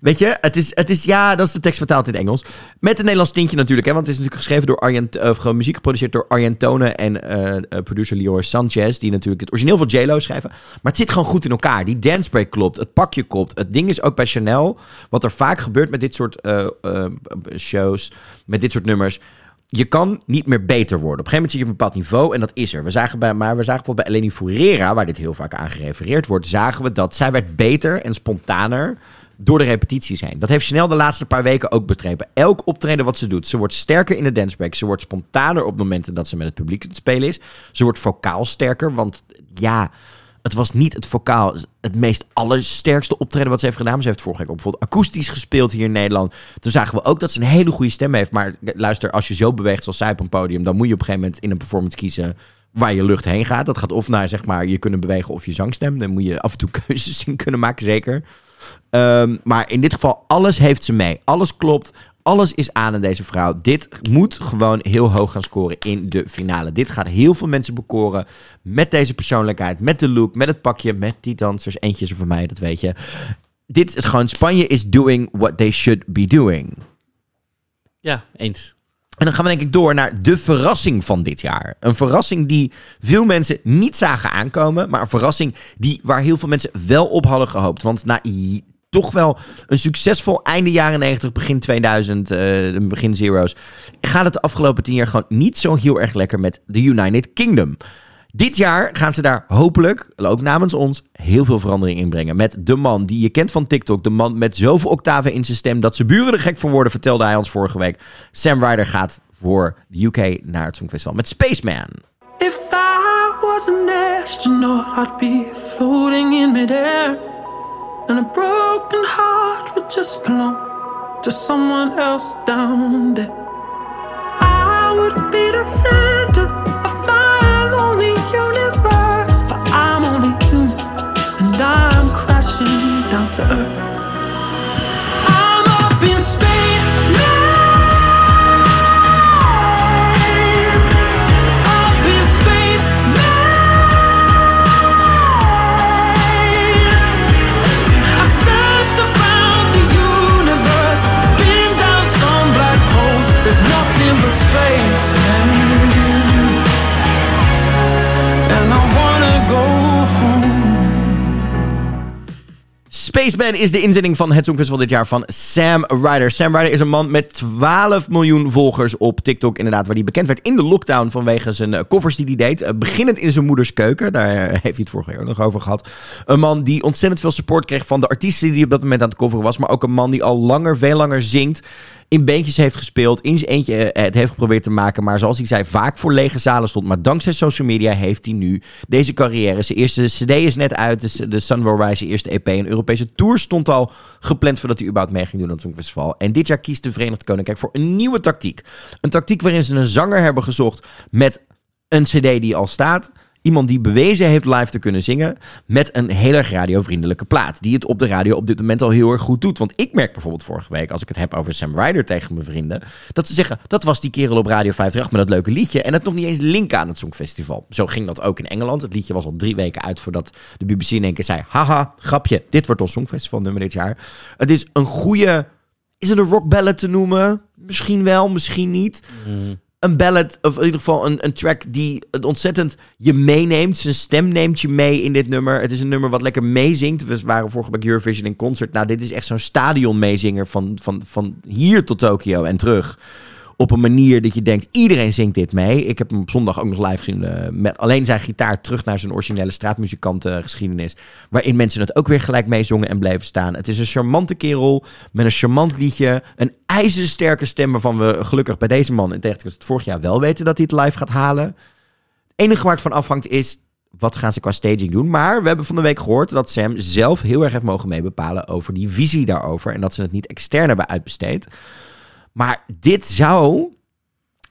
Weet je, het is, het is, ja, dat is de tekst vertaald in het Engels. Met een Nederlands tintje natuurlijk, hè, want het is natuurlijk geschreven door Arjent, of gewoon muziek geproduceerd door Arjen Tonen en eh, eh, producer Lior Sanchez, die natuurlijk het origineel van J-Lo schrijven. Maar het zit gewoon goed in elkaar. Die dancebreak klopt, het pakje klopt. Het ding is ook bij Chanel, wat er vaak gebeurt met dit soort eh, eh, shows, met dit soort nummers. Je kan niet meer beter worden. Op een gegeven moment zit je op een bepaald niveau en dat is er. We zagen bij, maar we zagen bijvoorbeeld bij Eleni Foureira, waar dit heel vaak aan gerefereerd wordt, zagen we dat zij werd beter en spontaner door de repetities heen. Dat heeft Chanel de laatste paar weken ook begrepen. Elk optreden wat ze doet, ze wordt sterker in de dancebreak. Ze wordt spontaner op momenten dat ze met het publiek het spelen is. Ze wordt vocaal sterker, want ja, het was niet het vocaal het meest allersterkste optreden wat ze heeft gedaan. Ze heeft vorige week ook bijvoorbeeld akoestisch gespeeld hier in Nederland. Toen zagen we ook dat ze een hele goede stem heeft. Maar luister, als je zo beweegt zoals zij op een podium, dan moet je op een gegeven moment in een performance kiezen waar je lucht heen gaat. Dat gaat of naar zeg maar je kunnen bewegen of je zangstem. Dan moet je af en toe keuzes in kunnen maken, zeker. Ehm, maar in dit geval, alles heeft ze mee. Alles klopt. Alles is aan in deze vrouw. Dit moet gewoon heel hoog gaan scoren in de finale. Dit gaat heel veel mensen bekoren. Met deze persoonlijkheid, met de look, met het pakje, met die dansers. Eentje is voor mij, dat weet je. Dit is gewoon, Spanje is doing what they should be doing. Ja, eens. En dan gaan we denk ik door naar de verrassing van dit jaar. Een verrassing die veel mensen niet zagen aankomen. Maar een verrassing die, waar heel veel mensen wel op hadden gehoopt. Want na toch wel een succesvol einde jaren 90, begin 2000, eh, begin zero's... gaat het de afgelopen tien jaar gewoon niet zo heel erg lekker met de United Kingdom. Dit jaar gaan ze daar hopelijk, ook namens ons, heel veel verandering in brengen. Met de man die je kent van TikTok. De man met zoveel octaven in zijn stem dat zijn buren er gek van worden, vertelde hij ons vorige week. Sam Ryder gaat voor de UK naar het Songfestival met Spaceman. If I was an astronaut, I'd be floating in midair. And a broken heart would just belong to someone else down there. I would be the center of my lonely universe, but I'm only human, and I'm crashing down to earth. I'm up in space, Spaceman is de inzending van het Songfestival dit jaar van Sam Ryder. Sam Ryder is een man met 12 miljoen volgers op TikTok, inderdaad, waar hij bekend werd in de lockdown vanwege zijn eh, covers die hij deed. Eh, beginnend in zijn moeders keuken, daar eh, heeft hij het vorige jaar ook nog over gehad. Een man die ontzettend veel support kreeg van de artiesten die hij op dat moment aan het coveren was, maar ook een man die al langer, veel langer zingt. In beentjes heeft gespeeld, in zijn eentje eh, het heeft geprobeerd te maken, maar zoals hij zei, vaak voor lege zalen stond. Maar dankzij social media heeft hij nu deze carrière. Zijn eerste CD is net uit, de, Sun Rise, eerste EP. Een Europese tour stond al gepland voordat hij überhaupt mee ging doen aan het Songfestival. En dit jaar kiest de Verenigd Koninkrijk voor een nieuwe tactiek. Een tactiek waarin ze een zanger hebben gezocht met een CD die al staat. Iemand die bewezen heeft live te kunnen zingen. Met een heel erg radiovriendelijke plaat. Die het op de radio op dit moment al heel erg goed doet. Want ik merk bijvoorbeeld vorige week, als ik het heb over Sam Ryder tegen mijn vrienden. Dat ze zeggen, dat was die kerel op Radio 538 met dat leuke liedje. En het nog niet eens linken aan het Songfestival. Zo ging dat ook in Engeland. Het liedje was al drie weken uit voordat de BBC in één keer zei. Haha, grapje, dit wordt ons Songfestival nummer dit jaar. Het is een goede... Is het een rock ballad te noemen? Misschien wel, misschien niet een ballad, of in ieder geval een, een track die het ontzettend je meeneemt. Zijn stem neemt je mee in dit nummer. Het is een nummer wat lekker meezingt. We waren vorige week Eurovision in concert. Nou, dit is echt zo'n stadion meezinger van, van, van hier tot Tokio en terug. Op een manier dat je denkt, iedereen zingt dit mee. Ik heb hem op zondag ook nog live gezien eh, met alleen zijn gitaar terug naar zijn originele straatmuzikantengeschiedenis. Waarin mensen het ook weer gelijk meezongen en bleven staan. Het is een charmante kerel met een charmant liedje. Een ijzersterke stem waarvan we gelukkig bij deze man in tegenstelling het vorig jaar wel weten dat hij het live gaat halen. Het enige waar het van afhangt is, wat gaan ze qua staging doen? Maar we hebben van de week gehoord dat Sam zelf heel erg heeft mogen meebepalen over die visie daarover. En dat ze het niet extern hebben uitbesteed. Maar dit zou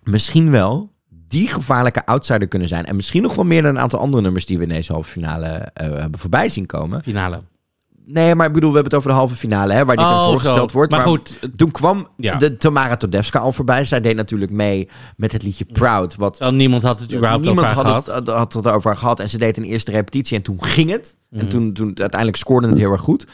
misschien wel die gevaarlijke outsider kunnen zijn. En misschien nog wel meer dan een aantal andere nummers die we in deze halve finale eh, hebben voorbij zien komen. Finale. Nee, maar ik bedoel, we hebben het over de halve finale, hè, waar dit Oh, aan voorgesteld zo. wordt. Maar goed, toen kwam Ja. de Tamara Todevska al voorbij. Zij deed natuurlijk mee met het liedje Proud. Wat niemand had het überhaupt niemand over had het, gehad. had het erover gehad. En ze deed een eerste repetitie en toen ging het. Mhm. En toen, toen uiteindelijk scoorde het heel erg goed.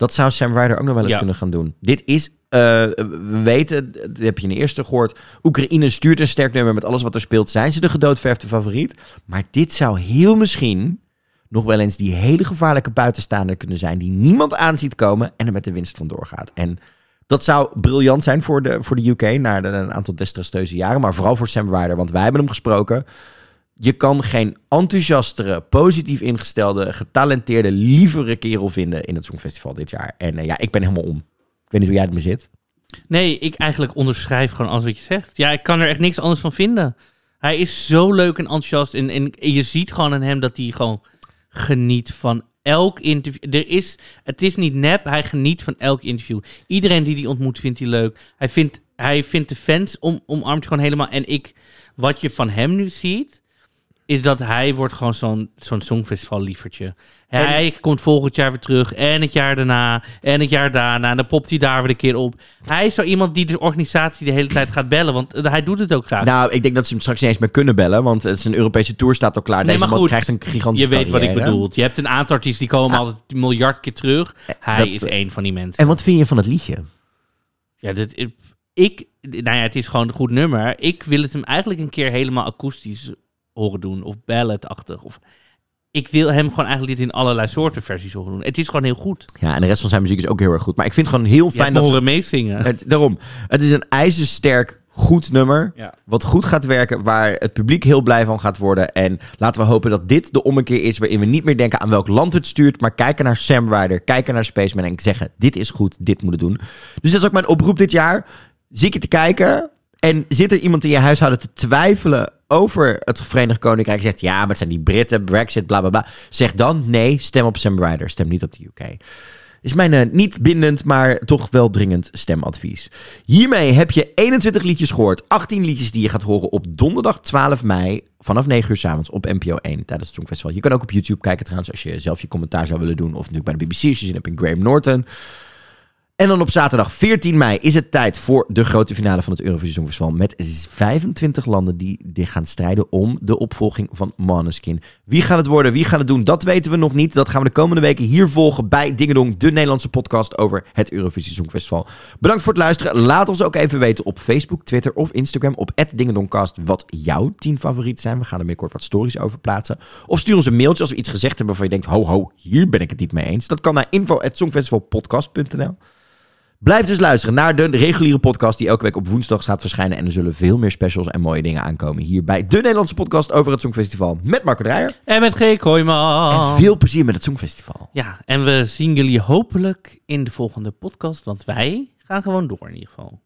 Dat zou Sam Ryder ook nog wel eens Ja. kunnen gaan doen. Dit is, eh, we weten, dat heb je in de eerste gehoord. Oekraïne stuurt een sterk nummer met alles wat er speelt. Zijn ze de gedoodverfde favoriet? Maar dit zou heel misschien nog wel eens die hele gevaarlijke buitenstaander kunnen zijn. Die niemand aan ziet komen en er met de winst vandoor gaat. En dat zou briljant zijn voor de, voor de UK na een aantal desastreuze jaren. Maar vooral voor Sam Ryder, want wij hebben hem gesproken. Je kan geen enthousiastere, positief ingestelde, getalenteerde, lievere kerel vinden in het Songfestival dit jaar. En eh, ja, ik ben helemaal om. Ik weet niet hoe jij ermee zit. Nee, ik eigenlijk onderschrijf gewoon alles wat je zegt. Ja, ik kan er echt niks anders van vinden. Hij is zo leuk en enthousiast. En, en je ziet gewoon aan hem dat hij gewoon geniet van elk interview. Er is, het is niet nep, hij geniet van elk interview. Iedereen die hij ontmoet vindt hij leuk. Hij vindt, hij vindt de fans om, omarmt gewoon helemaal. En ik, wat je van hem nu ziet, is dat hij wordt gewoon zo'n zo'n songfestival lievertje. Hij komt volgend jaar weer terug en het jaar daarna en het jaar daarna. En dan popt hij daar weer een keer op. Hij is zo iemand die de organisatie de hele tijd gaat bellen, want eh, hij doet het ook graag. Nou, ik denk dat ze hem straks niet eens meer kunnen bellen, want het is een Europese tour staat al klaar. Nee, Deze maar man goed, krijgt een gigantische je weet wat ik bedoel. Je hebt een aantal artiesten die komen altijd een miljard keer terug. Hij dat- is één van die mensen. En wat vind je van het liedje? Ja, dit, ik, nou ja, het is gewoon een goed nummer. Ik wil het hem eigenlijk een keer helemaal akoestisch horen doen. Of balladachtig. Of, ik wil hem gewoon eigenlijk dit in allerlei soorten versies horen doen. Het is gewoon heel goed. Ja, en de rest van zijn muziek is ook heel erg goed. Maar ik vind het gewoon heel fijn dat horen meezingen. Het, daarom, het is een ijzersterk goed nummer. Ja. Wat goed gaat werken, waar het publiek heel blij van gaat worden. En laten we hopen dat dit de ommekeer is waarin we niet meer denken aan welk land het stuurt. Maar kijken naar Sam Ryder, kijken naar Spaceman en zeggen: dit is goed, dit moeten doen. Dus dat is ook mijn oproep dit jaar. Zie je te kijken en zit er iemand in je huishouden te twijfelen over het Verenigd Koninkrijk? Zegt ja, maar het zijn die Britten, Brexit, bla bla bla. Zeg dan nee, stem op Sam Ryder, stem niet op de UK is mijn eh, niet bindend, maar toch wel dringend stemadvies. Hiermee heb je 21 liedjes gehoord. 18 liedjes die je gaat horen op donderdag 12 mei vanaf 9 uur s avonds op NPO 1 tijdens het Songfestival. Je kan ook op YouTube kijken trouwens als je zelf je commentaar zou willen doen. Of natuurlijk bij de BBC als je zin hebt in Graham Norton. En dan op zaterdag 14 mei is het tijd voor de grote finale van het Eurovisie Songfestival. Met 25 landen die, die gaan strijden om de opvolging van Måneskin. Wie gaat het worden? Wie gaat het doen? Dat weten we nog niet. Dat gaan we de komende weken hier volgen bij Dingedong, de Nederlandse podcast over het Eurovisie Songfestival. Bedankt voor het luisteren. Laat ons ook even weten op Facebook, Twitter of Instagram op @dingedongcast wat jouw 10 favorieten zijn. We gaan er binnenkort wat stories over plaatsen. Of stuur ons een mailtje als we iets gezegd hebben waarvan je denkt, ho ho, hier ben ik het niet mee eens. Dat kan naar info@songfestivalpodcast.nl. Blijf dus luisteren naar de reguliere podcast die elke week op woensdag gaat verschijnen. En er zullen veel meer specials en mooie dingen aankomen hier bij de Nederlandse podcast over het Songfestival met Marco Dreyer. En met G. Kooijman. En veel plezier met het Songfestival. Ja, en we zien jullie hopelijk in de volgende podcast, want wij gaan gewoon door in ieder geval.